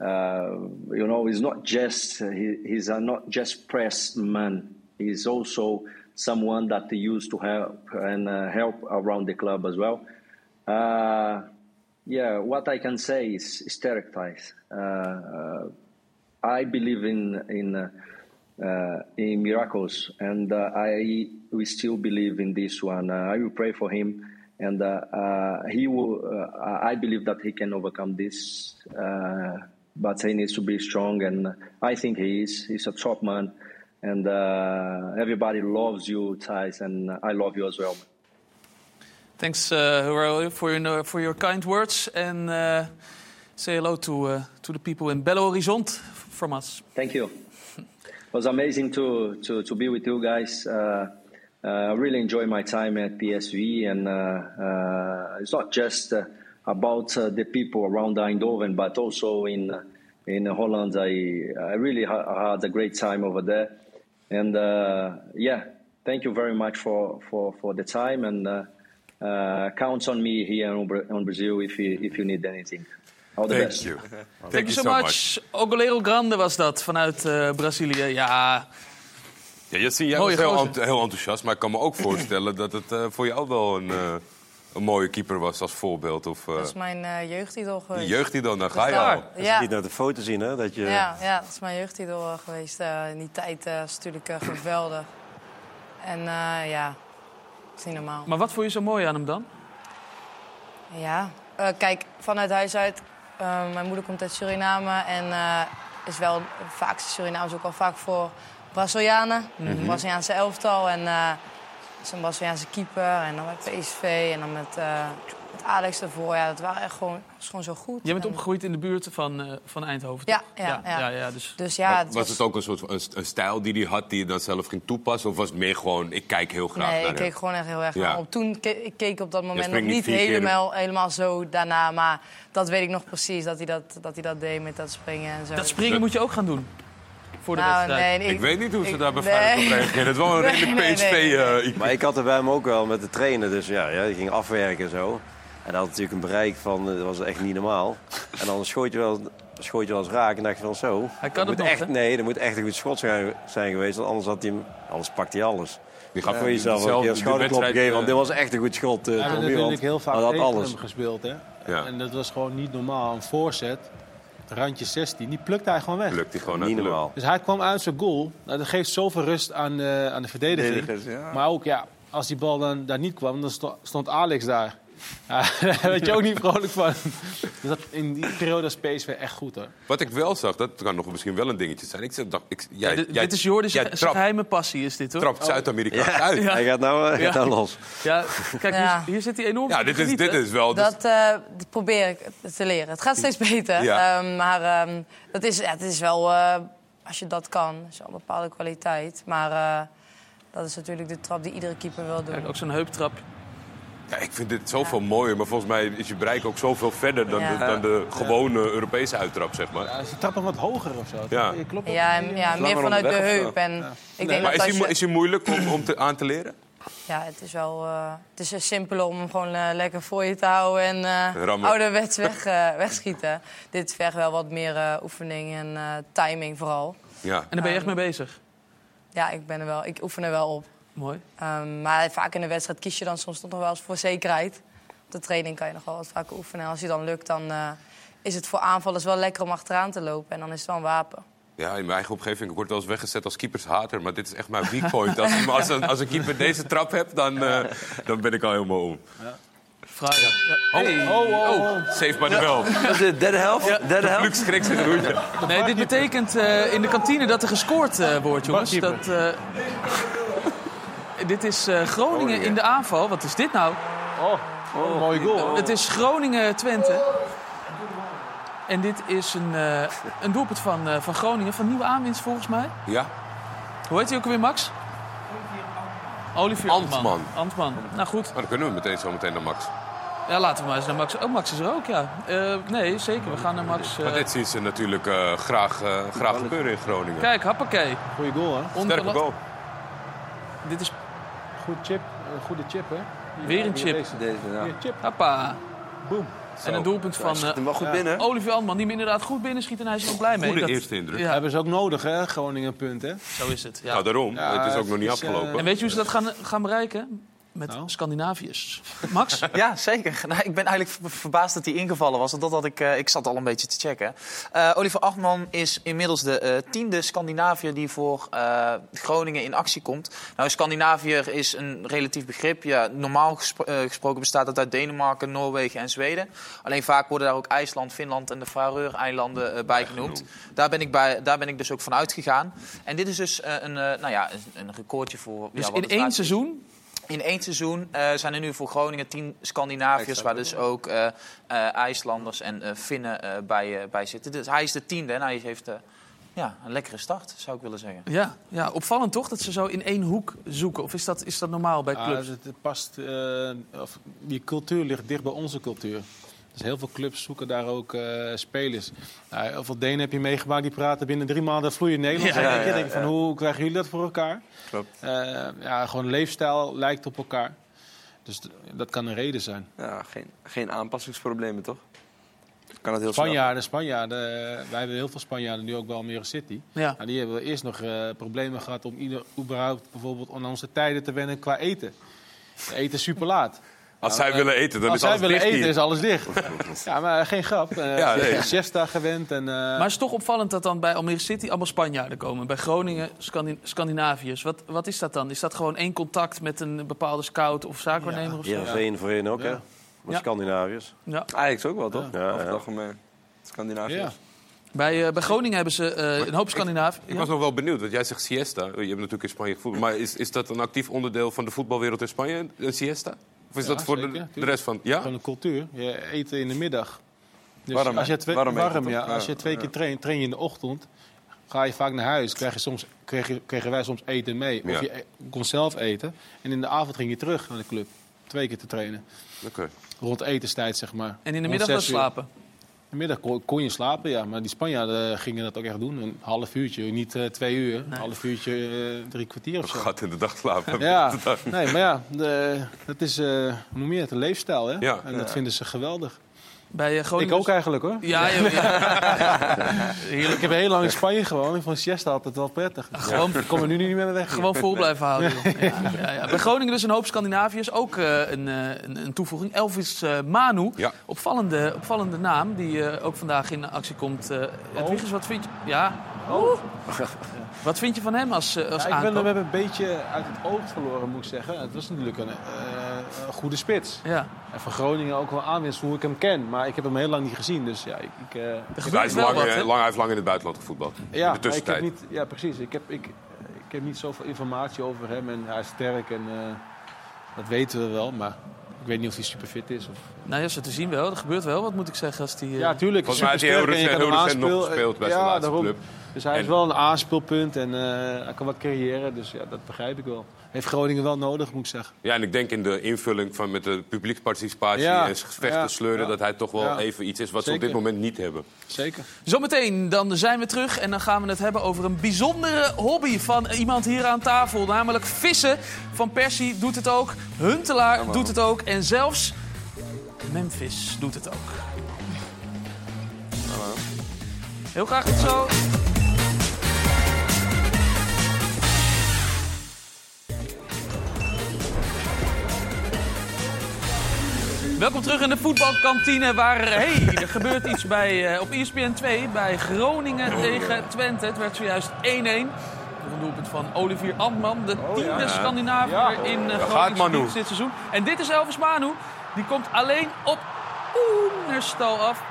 [SPEAKER 12] uh, you know, he's not just he, he's a not just press man. He's also someone that he used to help and uh, help around the club as well. Uh, yeah, what I can say is, Thijs. Uh, uh, I believe in in uh, in miracles, and uh, I we still believe in this one. Uh, I will pray for him, and uh, uh, he will. Uh, I believe that he can overcome this, uh, but he needs to be strong, and I think he is. He's a top man, and uh, everybody loves you, Thijs, and I love you as well.
[SPEAKER 1] Thanks, uh, for your, for your kind words. And uh, say hello to, uh, to the people in Belo Horizonte from us.
[SPEAKER 12] Thank you. It was amazing to, to, to be with you guys. Uh, uh, I really enjoy my time at PSV, and uh, it's not just about the people around Eindhoven, but also in in Holland. I I really ha- had a great time over there, and yeah, thank you very much for for, for the time, and uh, uh, count on me here on Brazil if you if you need anything. All the
[SPEAKER 2] Thank
[SPEAKER 12] best.
[SPEAKER 2] you.
[SPEAKER 1] Thank, you so much. Ogolero Grande was dat vanuit eh, Brazilië. Ja,
[SPEAKER 2] Ja, Yassine, jij
[SPEAKER 1] Mooie
[SPEAKER 2] was heel,
[SPEAKER 1] gozer.
[SPEAKER 2] ent- heel enthousiast, maar ik kan me ook (laughs) voorstellen dat het eh, voor jou wel een, eh, een mooie keeper was als voorbeeld. Of uh,
[SPEAKER 8] Dat is mijn eh jeugdidol geweest.
[SPEAKER 2] jeugdidol, dan ga je
[SPEAKER 8] daar-
[SPEAKER 2] al.
[SPEAKER 6] Als je
[SPEAKER 8] Ja.
[SPEAKER 6] niet naar de foto zien, hè? Dat je...
[SPEAKER 8] Ja, ja, dat is mijn jeugdidol geweest. Eh, in die tijd eh, is het natuurlijk eh, geweldig. En eh, ja, dat is niet normaal.
[SPEAKER 1] maar wat vond je zo mooi aan hem dan?
[SPEAKER 8] Ja, eh, kijk, vanuit huis uit. Eh, mijn moeder komt uit Suriname en eh, is wel vaak Suriname is ook wel vaak voor Brazilianen,
[SPEAKER 1] Mhm.
[SPEAKER 8] Braziliaanse elftal en een Braziliaanse keeper en dan met PSV en dan met, eh, met Alex ervoor. Ja, dat waren echt gewoon, is gewoon zo goed.
[SPEAKER 1] Jij bent
[SPEAKER 8] En-
[SPEAKER 1] opgegroeid in de buurt van, eh, van Eindhoven,
[SPEAKER 8] Ja,
[SPEAKER 1] toch?
[SPEAKER 8] ja, ja.
[SPEAKER 1] ja, ja, dus...
[SPEAKER 8] Dus ja, het
[SPEAKER 2] was
[SPEAKER 8] was,
[SPEAKER 2] het ook een soort van een, een stijl die hij had die je dan zelf ging toepassen? Of was het meer gewoon, ik kijk heel graag
[SPEAKER 8] Nee,
[SPEAKER 2] naar
[SPEAKER 8] ik
[SPEAKER 2] hem?
[SPEAKER 8] keek gewoon echt heel erg
[SPEAKER 2] Ja.
[SPEAKER 8] naar op. Toen ke ik keek op dat moment nog
[SPEAKER 2] niet
[SPEAKER 8] helemaal, helemaal zo daarna. Maar dat weet ik nog precies, dat hij dat, dat, hij dat deed met dat springen en zo.
[SPEAKER 1] Dat springen moet je ook gaan doen. Voor de
[SPEAKER 8] Nou,
[SPEAKER 1] wedstrijd.
[SPEAKER 8] nee,
[SPEAKER 2] Ik weet niet hoe ze
[SPEAKER 8] ik-
[SPEAKER 2] daar bij
[SPEAKER 8] nee.
[SPEAKER 2] Op reageren. Het is wel een (laughs) redelijk
[SPEAKER 8] nee,
[SPEAKER 2] PSV...
[SPEAKER 8] nee, nee.
[SPEAKER 2] eh,
[SPEAKER 6] Maar ik had er bij hem ook wel met de trainen. Dus ja, ja die ging afwerken en zo. En hij had natuurlijk een bereik van, eh, dat was echt niet normaal. En dan schoot je wel, schoot je wel eens raak en dacht je van zo.
[SPEAKER 1] Hij kan
[SPEAKER 6] dat
[SPEAKER 1] het nog,
[SPEAKER 6] echt,
[SPEAKER 1] hè?
[SPEAKER 6] Nee, er moet echt een goed schot zijn, zijn geweest. Want anders, had hij hem, anders pakt hij alles.
[SPEAKER 2] Die gaf
[SPEAKER 6] Voor jezelf een keer een schouderklop geven. Want dit was echt een goed schot. Uh,
[SPEAKER 9] We hebben natuurlijk heel vaak
[SPEAKER 6] dat
[SPEAKER 9] tegen
[SPEAKER 6] alles.
[SPEAKER 9] hem gespeeld. Hè?
[SPEAKER 2] Ja.
[SPEAKER 9] En dat was gewoon niet normaal. Een voorzet, randje 16, die plukte hij gewoon weg.
[SPEAKER 2] Lukt hij gewoon uit
[SPEAKER 6] Niet normaal.
[SPEAKER 9] Dus hij kwam uit zijn goal. Nou, dat geeft zoveel rust aan de, aan de verdediging.
[SPEAKER 4] Ja.
[SPEAKER 9] Maar ook, ja, als die bal dan daar niet kwam, dan sto- stond Alex daar. Ja, (laughs) daar werd je ook niet vrolijk van. Dus dat, in die periode was PSV echt goed hoor.
[SPEAKER 2] Wat ik wel zag, dat kan nog misschien wel een dingetje zijn. Ik dacht, ik, jij,
[SPEAKER 1] dit,
[SPEAKER 2] jij,
[SPEAKER 1] dit is Jordi's
[SPEAKER 2] jij
[SPEAKER 1] geheime passie, is dit hoor.
[SPEAKER 2] trapt Zuid-Amerika uit.
[SPEAKER 6] Hij gaat nou,
[SPEAKER 1] Ja.
[SPEAKER 6] gaat nou los.
[SPEAKER 1] Ja, kijk,
[SPEAKER 8] Ja.
[SPEAKER 1] Hier, hier zit hij enorm
[SPEAKER 2] Ja, dit is, dit is wel... dus-
[SPEAKER 8] Dat eh, dat probeer ik te leren. Het gaat steeds beter.
[SPEAKER 2] Ja.
[SPEAKER 8] Ehm, maar ehm, dat is, ja, het is wel, eh, als je dat kan, is wel een bepaalde kwaliteit. Maar eh, dat is natuurlijk de trap die iedere keeper wil doen.
[SPEAKER 1] Kijk, ook zo'n heuptrap.
[SPEAKER 2] Ja, ik vind dit zoveel mooier, maar volgens mij is je bereik ook zoveel verder dan,
[SPEAKER 8] Ja.
[SPEAKER 2] de, dan de gewone Europese uittrap, zeg maar.
[SPEAKER 9] Ja, ze trappen wat hoger of zo.
[SPEAKER 2] Ja.
[SPEAKER 9] Klopt
[SPEAKER 8] Ja, ja meer vanuit de heup. En ik denk
[SPEAKER 2] Maar
[SPEAKER 8] dat
[SPEAKER 2] is
[SPEAKER 8] je-
[SPEAKER 2] is die moeilijk om, om te, aan te leren?
[SPEAKER 8] Ja, het is wel eh, het is simpeler om hem gewoon eh, lekker voor je te houden en eh
[SPEAKER 2] Rammen.
[SPEAKER 8] ouderwets weg, wegschieten. Dit vergt wel wat meer eh, oefening en eh, timing vooral.
[SPEAKER 2] Ja.
[SPEAKER 1] En daar ben je echt mee bezig.
[SPEAKER 8] Ja, ik, ben er wel, ik oefen er wel op.
[SPEAKER 1] Mooi.
[SPEAKER 8] Ehm, maar vaak in de wedstrijd kies je dan soms toch nog wel eens voor zekerheid. Op de training kan je nog wel wat vaker oefenen. En als je dan lukt, dan eh, is het voor aanvallers wel lekker om achteraan te lopen. En dan is het wel een wapen.
[SPEAKER 2] Ja, in mijn eigen omgeving ik word wel eens weggezet als keepershater. Maar dit is echt mijn weak point. Als, als, een, als een keeper deze trap hebt, dan, eh, dan ben ik al helemaal om.
[SPEAKER 1] Fraai. Ja. Hey.
[SPEAKER 2] Oh, oh, Save by the bell.
[SPEAKER 4] Dat is de derde helft. Derde helft.
[SPEAKER 2] Luc schrikt.
[SPEAKER 1] Nee, dit betekent eh, in de kantine dat er gescoord eh, wordt, jongens. Dat, eh, dit is eh, Groningen in de aanval. Wat is dit nou?
[SPEAKER 9] Oh, oh, mooie goal.
[SPEAKER 1] Het is Groningen-Twente. En dit is een, eh, een doelpunt van, eh, van Groningen, van nieuwe aanwinst volgens mij.
[SPEAKER 2] Ja,
[SPEAKER 1] Hoe heet hij ook alweer, Max? Olivier Antman.
[SPEAKER 2] Antman.
[SPEAKER 1] Antman. Nou goed,
[SPEAKER 2] maar dan kunnen we meteen zo meteen naar Max.
[SPEAKER 1] ja, laten we maar eens naar Max. Oh, Max is er ook, ja. Eh, nee, zeker. We gaan naar Max. eh,
[SPEAKER 2] Maar dit zien ze natuurlijk eh, graag, eh, graag gebeuren in Groningen.
[SPEAKER 1] Kijk, happakee.
[SPEAKER 9] Goeie goal, hè?
[SPEAKER 1] Onder-
[SPEAKER 2] Sterke goal.
[SPEAKER 1] Dit is
[SPEAKER 9] Goed chip. Een goede chip, hè?
[SPEAKER 1] Weer een chip.
[SPEAKER 9] Deze.
[SPEAKER 4] Ja.
[SPEAKER 9] Chip.
[SPEAKER 1] Hoppa.
[SPEAKER 9] Boom.
[SPEAKER 1] En een doelpunt van
[SPEAKER 4] Schiet hem
[SPEAKER 1] eh
[SPEAKER 4] wel goed binnen.
[SPEAKER 1] Olivier Antman, die hem inderdaad goed binnenschiet. En hij is er ook blij mee.
[SPEAKER 2] Goede
[SPEAKER 1] Dat-
[SPEAKER 2] eerste indruk.
[SPEAKER 1] Ja,
[SPEAKER 9] Hebben ze ook nodig, hè? Groningen punt, hè?
[SPEAKER 1] zo is het. Ja.
[SPEAKER 2] Nou, daarom.
[SPEAKER 9] Ja,
[SPEAKER 2] het is ook nog niet
[SPEAKER 9] eh,
[SPEAKER 2] afgelopen.
[SPEAKER 1] En weet je hoe ze dat gaan, gaan bereiken? Met
[SPEAKER 9] Nou?
[SPEAKER 1] Scandinaviërs. (laughs) Max?
[SPEAKER 13] Ja, zeker. Nou, ik ben eigenlijk ver- verbaasd dat hij ingevallen was. Want dat had ik, eh, ik zat al een beetje te checken. Eh, Oliver Achtman is inmiddels de eh, tiende Scandinaviër die voor eh, Groningen in actie komt. Nou, Scandinaviër is een relatief begrip. Ja, normaal gespro- gesproken bestaat het uit Denemarken, Noorwegen en Zweden. Alleen vaak worden daar ook IJsland, Finland en de Faroe-eilanden eh, bij genoemd. Daar ben, ik bij, daar ben ik dus ook van uitgegaan. En dit is dus eh, een, eh, nou ja, een, een recordje voor...
[SPEAKER 1] Dus
[SPEAKER 13] ja, wat
[SPEAKER 1] in één seizoen?
[SPEAKER 13] In één seizoen eh, zijn er nu voor Groningen tien Scandinaviërs, waar dus ook eh, eh, IJslanders en eh, Finnen eh, bij, bij zitten. Dus hij is de tiende en hij heeft eh, ja, een lekkere start, zou ik willen zeggen.
[SPEAKER 1] Ja, ja, opvallend toch dat ze zo in één hoek zoeken. Of is dat, is dat normaal bij
[SPEAKER 9] Ah,
[SPEAKER 1] clubs?
[SPEAKER 9] het, het past, eh, of, die cultuur ligt dicht bij onze cultuur. Dus heel veel clubs zoeken daar ook eh, spelers. Nou, heel veel Denen heb je meegemaakt, die praten binnen drie maanden vloeiend Nederlands.
[SPEAKER 1] Ja,
[SPEAKER 9] En
[SPEAKER 4] ja,
[SPEAKER 9] denk je,
[SPEAKER 4] ja,
[SPEAKER 9] denk je van,
[SPEAKER 4] ja.
[SPEAKER 9] hoe krijgen jullie dat voor elkaar?
[SPEAKER 4] Klopt.
[SPEAKER 9] Eh, ja, gewoon leefstijl lijkt op elkaar. Dus dat kan een reden zijn.
[SPEAKER 4] Ja, geen, geen aanpassingsproblemen, toch? Kan het heel.
[SPEAKER 9] Spanjaarden, Spanjaarden, eh, wij hebben heel veel Spanjaarden nu ook bij Almere City.
[SPEAKER 1] Ja.
[SPEAKER 9] Nou, die hebben eerst nog eh, problemen gehad om ieder, überhaupt bijvoorbeeld aan onze tijden te wennen qua eten. Ze eten super laat.
[SPEAKER 2] Als zij willen eten, dan
[SPEAKER 9] Als
[SPEAKER 2] is
[SPEAKER 9] zij
[SPEAKER 2] alles
[SPEAKER 9] willen
[SPEAKER 2] dicht
[SPEAKER 9] eten,
[SPEAKER 2] hier.
[SPEAKER 9] is alles dicht. (laughs) ja, maar geen grap. Eh
[SPEAKER 2] Ja, nee.
[SPEAKER 9] Siesta gewend. En, eh,
[SPEAKER 1] Maar het is toch opvallend dat dan bij Almere City allemaal Spanjaarden komen. Bij Groningen Scandi- Scandinaviërs. Wat, wat is dat dan? Is dat gewoon één contact met een bepaalde scout of zaakwaarnemer of zo?
[SPEAKER 6] Heerenveen voorheen ook, hè?
[SPEAKER 9] Ja.
[SPEAKER 6] Maar
[SPEAKER 1] Ja.
[SPEAKER 6] Scandinaviërs.
[SPEAKER 1] Ja.
[SPEAKER 4] Ajax ook wel, toch?
[SPEAKER 6] Ja,
[SPEAKER 4] Over het
[SPEAKER 6] ja.
[SPEAKER 4] algemeen. Scandinavië.
[SPEAKER 9] ja.
[SPEAKER 1] Bij, eh, bij Groningen hebben ze eh, een hoop Scandinaviërs.
[SPEAKER 2] Ik was nog wel benieuwd, want jij zegt siesta. Je hebt natuurlijk in Spanje gevoetbald. Maar is, is dat een actief onderdeel van de voetbalwereld in Spanje, een siesta? Of is
[SPEAKER 9] Ja,
[SPEAKER 2] dat voor de,
[SPEAKER 9] zeker,
[SPEAKER 2] de rest van... Ja?
[SPEAKER 9] Gewoon een cultuur. Je eten in de middag. Dus
[SPEAKER 4] Warm,
[SPEAKER 9] als je twee,
[SPEAKER 4] Warm
[SPEAKER 9] ja. Als je twee keer traint, train je in de ochtend. Ga je vaak naar huis, krijg je soms, kreeg je- kregen wij soms eten mee. Of
[SPEAKER 2] Ja.
[SPEAKER 9] je e- kon zelf eten. En in de avond ging je terug naar de club. Twee keer te trainen.
[SPEAKER 2] Oké.
[SPEAKER 9] Rond etenstijd, zeg maar.
[SPEAKER 1] En in de middag
[SPEAKER 9] uur.
[SPEAKER 1] slapen.
[SPEAKER 9] In de middag kon, kon je slapen, ja. Maar die Spanjaarden eh, gingen dat ook echt doen. Een half uurtje, niet eh, twee uur. Een half uurtje, eh, drie kwartier of zo.
[SPEAKER 2] Gat in de dag slapen.
[SPEAKER 9] Ja, (laughs) nee, maar ja, de, dat is, eh hoe noem je het, een leefstijl, hè?
[SPEAKER 2] Ja.
[SPEAKER 9] En dat vinden ze geweldig.
[SPEAKER 1] Bij eh, Groningen
[SPEAKER 9] Ik ook eigenlijk, hoor.
[SPEAKER 1] Ja, ja, ja. (laughs)
[SPEAKER 9] Ik heb heel lang in Spanje gewoond. Ik vond siesta altijd wel prettig.
[SPEAKER 1] Gewoon-
[SPEAKER 9] ik kom er nu niet meer weg.
[SPEAKER 1] Gewoon vol blijven houden. joh. Ja, ja, ja. Bij Groningen dus een hoop Scandinaviërs. Ook eh, een, eh, een, een toevoeging. Elvis eh, Manu.
[SPEAKER 2] Ja.
[SPEAKER 1] Opvallende, opvallende naam. Die eh, ook vandaag in actie komt. Eh Edwiges, wat vind je? Ja. Oeh. Wat vind je van hem als, als
[SPEAKER 9] Ja, ik ben hem een beetje uit het oog verloren, moet ik zeggen. Het was natuurlijk een, eh, een goede spits.
[SPEAKER 1] Ja.
[SPEAKER 9] En van Groningen ook wel aanwinst hoe ik hem ken. Maar ik heb hem heel lang niet gezien. Dus ja, ik, ik, eh,
[SPEAKER 2] Hij, is
[SPEAKER 1] wel
[SPEAKER 2] lang,
[SPEAKER 1] wat,
[SPEAKER 2] eh, lang, hij heeft lang in het buitenland gevoetbald.
[SPEAKER 9] ja,
[SPEAKER 2] in de
[SPEAKER 9] maar ik heb
[SPEAKER 2] tussentijd.
[SPEAKER 9] niet, ja, precies. Ik heb, ik, ik heb niet zoveel informatie over hem. En hij is sterk en eh, dat weten we wel. Maar ik weet niet of hij super fit is. Of...
[SPEAKER 1] Nou ja, zo te zien wel. Er gebeurt wel wat, moet ik zeggen. Als die, eh,
[SPEAKER 9] Ja, tuurlijk.
[SPEAKER 2] Volgens mij heeft hij heel recent- nog gespeeld bij zijn
[SPEAKER 9] ja,
[SPEAKER 2] laatste
[SPEAKER 9] daarom.
[SPEAKER 2] club.
[SPEAKER 9] Dus hij
[SPEAKER 2] En-
[SPEAKER 9] is wel een aanspeelpunt en eh, hij kan wat creëren. Dus ja, dat begrijp ik wel. Heeft Groningen wel nodig, moet ik zeggen.
[SPEAKER 2] Ja, en ik denk in de invulling van met de publieksparticipatie
[SPEAKER 9] Ja,
[SPEAKER 2] en gevechten
[SPEAKER 9] ja,
[SPEAKER 2] sleuren...
[SPEAKER 9] ja.
[SPEAKER 2] dat hij toch wel
[SPEAKER 9] Ja.
[SPEAKER 2] even iets is wat ze op dit moment niet hebben.
[SPEAKER 9] Zeker.
[SPEAKER 1] Zometeen dan zijn we terug en dan gaan we het hebben over een bijzondere hobby van iemand hier aan tafel. Namelijk vissen. Van Persie doet het ook, Huntelaar doet het ook en zelfs Memphis doet het ook. Heel graag tot zo. Welkom terug in de voetbalkantine waar hey, er gebeurt iets bij, eh, op ESPN 2 bij Groningen tegen Twente. Het werd zojuist 1-1. Een doelpunt van Olivier Antman, de tiende
[SPEAKER 2] ja.
[SPEAKER 1] Scandinaviër in uh, Groningen dit seizoen. En dit is Elvis Manu. Die komt alleen op Oenerstal af.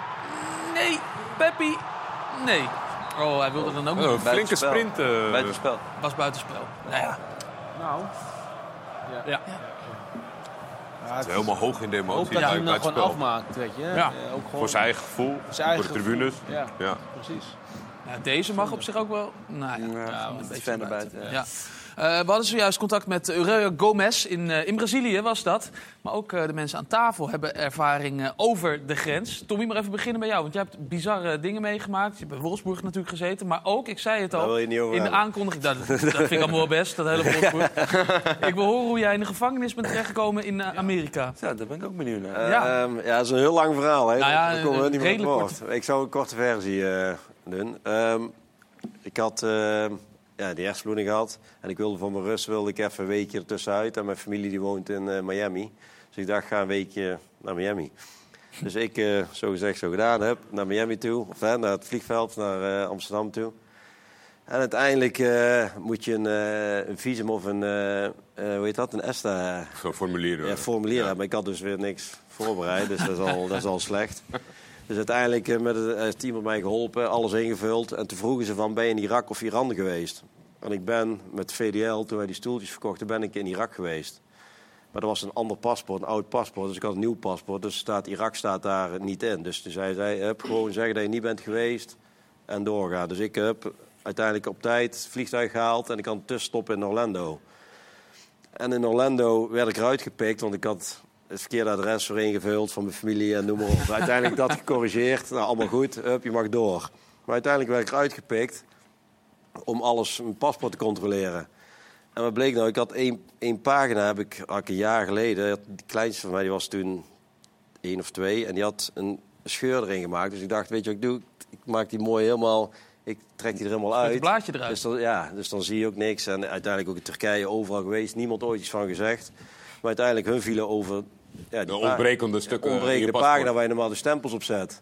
[SPEAKER 1] Nee, Peppi. Nee. Oh, hij wilde dan ook
[SPEAKER 2] Oh, een flinke sprint. eh.
[SPEAKER 4] Buitenspel.
[SPEAKER 1] Was buitenspel. Nou ja.
[SPEAKER 9] Nou,
[SPEAKER 1] ja.
[SPEAKER 9] ja,
[SPEAKER 2] Het is helemaal hoog in de emotie
[SPEAKER 9] dat hij hem gewoon
[SPEAKER 2] spel.
[SPEAKER 9] afmaakt, weet je.
[SPEAKER 1] Ja.
[SPEAKER 9] Eh, ook gewoon
[SPEAKER 2] Voor zijn eigen gevoel,
[SPEAKER 9] zijn eigen
[SPEAKER 2] voor de tribunes.
[SPEAKER 9] Ja,
[SPEAKER 2] Ja.
[SPEAKER 9] precies.
[SPEAKER 1] Ja, deze mag op zich ook wel. Nou ja,
[SPEAKER 4] Ja,
[SPEAKER 1] een
[SPEAKER 4] een
[SPEAKER 1] beetje
[SPEAKER 4] fan
[SPEAKER 1] buiten.
[SPEAKER 4] ja.
[SPEAKER 1] Eh, we hadden zojuist contact met Aurelio Gomez. In, eh, in Brazilië was dat. Maar ook eh, de mensen aan tafel hebben ervaring over de grens. Tommy, maar even beginnen bij jou. Want jij hebt bizarre dingen meegemaakt. Je hebt bij Wolfsburg natuurlijk gezeten. Maar ook, ik zei het al,
[SPEAKER 6] wil je niet over
[SPEAKER 1] in de aankondiging. Dat, dat vind ik allemaal wel best, dat hele Wolfsburg. (laughs) ik wil horen hoe jij in de gevangenis bent terechtgekomen in Amerika.
[SPEAKER 4] Ja, daar ben ik ook benieuwd naar.
[SPEAKER 1] Ja.
[SPEAKER 6] Ja. ja, dat is een heel lang verhaal. Hè?
[SPEAKER 1] Nou ja,
[SPEAKER 6] Daar komen we
[SPEAKER 1] een
[SPEAKER 6] niet meer. Ik zou een korte versie eh, doen. Ehm, ik had eh, ja, die hersenbloeding gehad. En ik wilde voor mijn rust wilde ik even een weekje ertussenuit. En mijn familie die woont in eh, Miami. Dus ik dacht, ga een weekje naar Miami. Dus ik, eh, zo gezegd, zo gedaan heb, naar Miami toe. Of hè, naar het vliegveld, naar eh, Amsterdam toe. En uiteindelijk moet je een, eh, een visum of een, eh, hoe heet dat, een ESTA
[SPEAKER 2] Zo'n formulier.
[SPEAKER 6] ja, formulier hebben. Ik had dus weer niks voorbereid, dus dat is al, dat is al slecht. Dus uiteindelijk eh, met het, heeft iemand mij geholpen, alles ingevuld. En toen vroegen ze van, ben je in Irak of Iran geweest? En ik ben met VDL, toen wij die stoeltjes verkochten, ben ik in Irak geweest. Maar dat was een ander paspoort, een oud paspoort. Dus ik had een nieuw paspoort. Dus staat, Irak staat daar niet in. Dus toen zei zij, heb gewoon zeggen dat je niet bent geweest en doorgaan. Dus ik heb uiteindelijk op tijd het vliegtuig gehaald en ik kan tussenstoppen in Orlando. En in Orlando werd ik eruit gepikt, want ik had het verkeerde adres voor ingevuld van mijn familie en noem maar op. uiteindelijk dat gecorrigeerd. Nou, allemaal goed. Hup, je mag door. Maar uiteindelijk werd ik eruit gepikt om alles, mijn paspoort te controleren. En wat bleek nou? Ik had één, één pagina, heb ik, ik een jaar geleden. Die kleinste van mij die was toen één of twee. En die had een scheur erin gemaakt. Dus ik dacht, weet je wat ik doe? Ik maak die mooi helemaal... Ik trek die er helemaal
[SPEAKER 1] Met
[SPEAKER 6] uit.
[SPEAKER 1] het blaadje eruit.
[SPEAKER 6] Dus dan, ja, dus dan zie je ook niks. En uiteindelijk ook in Turkije overal geweest. Niemand ooit iets van gezegd. Maar uiteindelijk hun vielen over... Ja,
[SPEAKER 2] De
[SPEAKER 6] pa-
[SPEAKER 2] ontbrekende stukken je
[SPEAKER 6] ontbrekende
[SPEAKER 2] paspoort.
[SPEAKER 6] pagina waar je normaal de stempels op zet.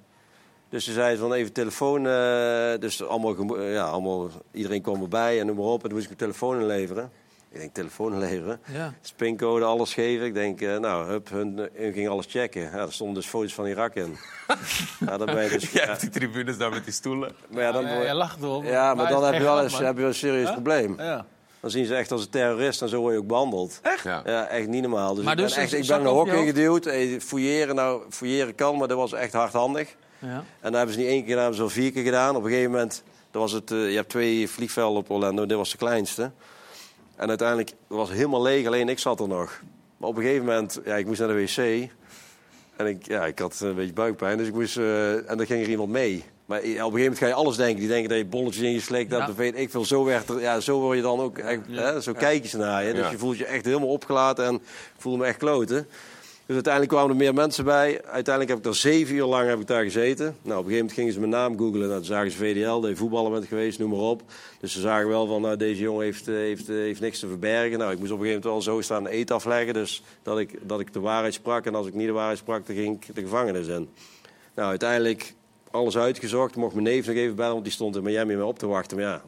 [SPEAKER 6] Dus ze zeiden van even telefoon. eh, dus allemaal, eh, ja, allemaal, iedereen kwam erbij en noem maar op. En toen moest ik mijn telefoon inleveren. Ik denk, telefoon inleveren.
[SPEAKER 1] Ja.
[SPEAKER 6] Dus pincode, alles geven. Ik denk, eh, nou, hup, hun, hun ging alles checken. Ja, er stonden dus foto's van Irak in. (laughs) ja, dan ben je dus...
[SPEAKER 2] Jij
[SPEAKER 6] ja,
[SPEAKER 2] hebt die tribunes daar met die stoelen.
[SPEAKER 6] maar ja, dan,
[SPEAKER 9] Ja, jij lacht erop.
[SPEAKER 6] ja, maar dan heb je wel eens, heb je wel een serieus
[SPEAKER 9] Huh?
[SPEAKER 6] probleem.
[SPEAKER 9] Ja.
[SPEAKER 6] Dan zien ze echt als een terrorist en zo word je ook behandeld.
[SPEAKER 2] Echt? Ja.
[SPEAKER 6] Echt niet normaal. Dus
[SPEAKER 1] Maar
[SPEAKER 6] ik
[SPEAKER 1] dus
[SPEAKER 6] ben, echt,
[SPEAKER 1] een
[SPEAKER 6] ik ben
[SPEAKER 1] hoofd?
[SPEAKER 6] ingeduwd. Eh, Fouilleren, nou, fouilleren kan, maar dat was echt hardhandig.
[SPEAKER 1] Ja.
[SPEAKER 6] En dat hebben ze niet één keer gedaan, hebben ze al vier keer gedaan. Op een gegeven moment, dat was het, eh, je hebt twee vliegvelden op Orlando, dit was de kleinste. En uiteindelijk was het helemaal leeg, alleen ik zat er nog. Maar op een gegeven moment, ja, ik moest naar de wc. En ik, ja, ik had een beetje buikpijn, dus ik moest, eh, en dan ging er iemand mee. Maar op een gegeven moment ga je alles denken. Die denken dat je bolletjes hebt,
[SPEAKER 1] Ja.
[SPEAKER 6] of weet ik veel. Zo, werd er, ja, zo word je dan ook, echt, hè, zo kijk je ze naar je. Dus
[SPEAKER 2] Ja.
[SPEAKER 6] je voelt je echt helemaal opgelaten en ik voelde me echt kloten. Dus uiteindelijk kwamen er meer mensen bij. Uiteindelijk heb ik daar zeven uur lang heb ik daar gezeten. Nou, op een gegeven moment gingen ze mijn naam googlen. Nou, toen zagen ze VDL, dat je voetballer bent geweest, noem maar op. Dus ze zagen wel van, nou, deze jongen heeft, eh, heeft, eh, heeft niks te verbergen. Nou, ik moest op een gegeven moment wel zo staan een eet afleggen. Dus dat ik, dat ik de waarheid sprak. En als ik niet de waarheid sprak, dan ging ik de gevangenis in. Nou, uiteindelijk alles uitgezocht. Mocht mijn neef nog even bellen, want die stond in Miami me op te wachten. Maar ja,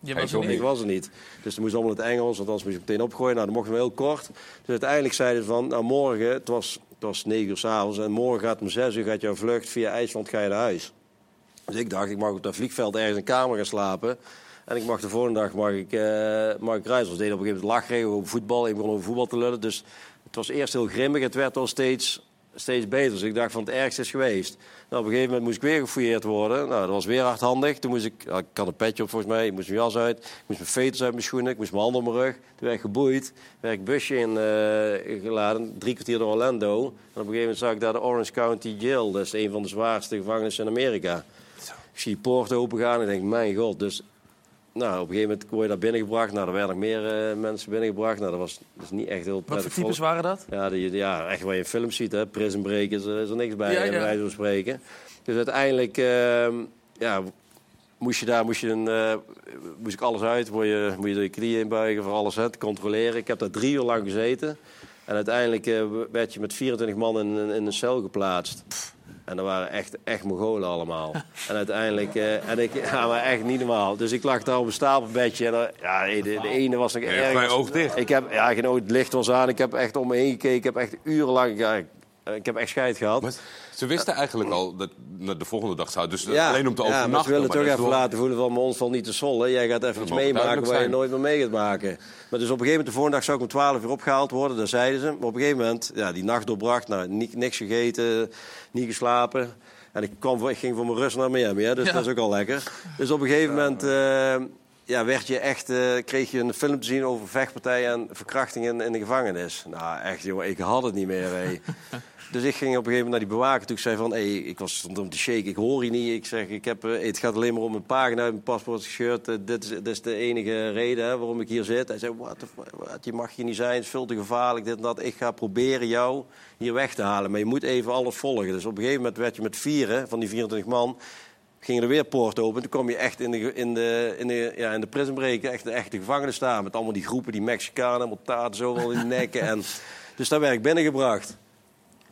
[SPEAKER 1] Je
[SPEAKER 2] Hij
[SPEAKER 1] was er
[SPEAKER 6] ik
[SPEAKER 1] niet.
[SPEAKER 6] was er niet. Dus toen moest allemaal in het Engels, want anders moest ik meteen opgooien. Nou, dat mochten we heel kort. Dus uiteindelijk zeiden ze van, nou morgen, het was, het was 9 uur s'avonds... en morgen gaat om 6 uur gaat jouw vlucht via IJsland ga je naar huis. Dus ik dacht, ik mag op dat vliegveld ergens in een kamer gaan slapen... En ik mag de volgende dag mag ik, eh mag ik reizen. We deden op een gegeven moment lachregen over voetbal. Ik begon over voetbal te lullen. Dus het was eerst heel grimmig. Het werd al steeds, steeds beter. Dus ik dacht van het ergste is geweest. Nou, op een gegeven moment moest ik weer gefouilleerd worden. Nou, dat was weer hardhandig. Toen moest ik, ik had een petje op volgens mij. Ik moest mijn jas uit. Ik moest mijn veters uit mijn schoenen. Ik moest mijn handen op mijn rug. Toen werd ik geboeid. werd ik busje in eh, geladen. Drie kwartier door Orlando. En op een gegeven moment zag ik daar de Orange County Jail. Dat is een van de zwaarste gevangenissen in Amerika. Ik zie die poort open gaan en ik denk, mijn god. Dus nou, op een gegeven moment word je daar binnengebracht. Nou, er werden nog meer eh, mensen binnengebracht. Nou, dat was, is niet echt heel
[SPEAKER 1] Wat
[SPEAKER 6] prettig.
[SPEAKER 1] voor types waren dat?
[SPEAKER 6] Ja, die, ja, echt waar je in films ziet, hè. Prison Breakers, er is er niks bij,
[SPEAKER 1] Ja,
[SPEAKER 6] ja,
[SPEAKER 1] ja.
[SPEAKER 6] bij wijze van spreken. Dus uiteindelijk ehm, ja, moest je daar moest, je een, eh, moest ik alles uit. Moet je, moet je er je knieën inbuigen voor alles hè, te controleren. Ik heb daar drie uur lang gezeten. En uiteindelijk eh, werd je met 24 man in, in, in een cel geplaatst. En dat waren echt, echt Mongolen allemaal. En uiteindelijk, eh, en ik, (laughs) ja, maar echt niet normaal. Dus ik lag daar op een stapelbedje. En er- ja, de, de ene was nog erg.
[SPEAKER 2] gewoon oog dicht?
[SPEAKER 6] Ik heb, ja, geen oog, het licht was aan. Ik heb echt om me heen gekeken. Ik heb echt urenlang, ja, ik, ik heb echt scheid gehad.
[SPEAKER 2] Maar ze wisten eigenlijk al dat de volgende dag zou. Dus
[SPEAKER 6] Ja,
[SPEAKER 2] alleen om te
[SPEAKER 6] ja, maar
[SPEAKER 2] overnachten.
[SPEAKER 6] ze willen
[SPEAKER 2] maar
[SPEAKER 6] toch even
[SPEAKER 2] wel-
[SPEAKER 6] laten voelen van ons valt niet te sollen. Jij gaat even iets meemaken waar je nooit meer mee gaat maken. Maar dus op een gegeven moment, de volgende dag zou ik om 12 uur opgehaald worden. Dat zeiden ze. Maar op een gegeven moment, ja, die nacht doorbracht. Nou, ni- niks gegeten, niet geslapen. En ik, kwam, ik ging voor mijn rust naar Miami, hè, dus
[SPEAKER 1] Ja.
[SPEAKER 6] dat is ook al lekker. Dus op een gegeven moment eh, ja, werd je echt, eh, kreeg je een film te zien over vechtpartijen en verkrachtingen in de gevangenis. Nou, echt, jongen, ik had het niet meer. (laughs) Dus ik ging op een gegeven moment naar die bewaker toe. Ik zei van, hey, ik was stond om te shaken, ik hoor je niet. Ik zeg, ik heb, eh, het gaat alleen maar om een pagina uit mijn paspoort shirt. Eh, dit, is, dit is de enige reden hè, waarom ik hier zit. Hij zei, wat, wat, je mag hier niet zijn, het is veel te gevaarlijk, dit en dat. Ik ga proberen jou hier weg te halen, maar je moet even alles volgen. Dus op een gegeven moment werd je met vieren van die 24 man... Gingen er weer poort open. Toen kwam je echt in de, in de, in de, ja, in de prison break, echt de echte gevangenis staan. Met allemaal die groepen, die Mexicanen, taten zo wel in de nekken. En, (laughs) dus daar werd ik binnengebracht.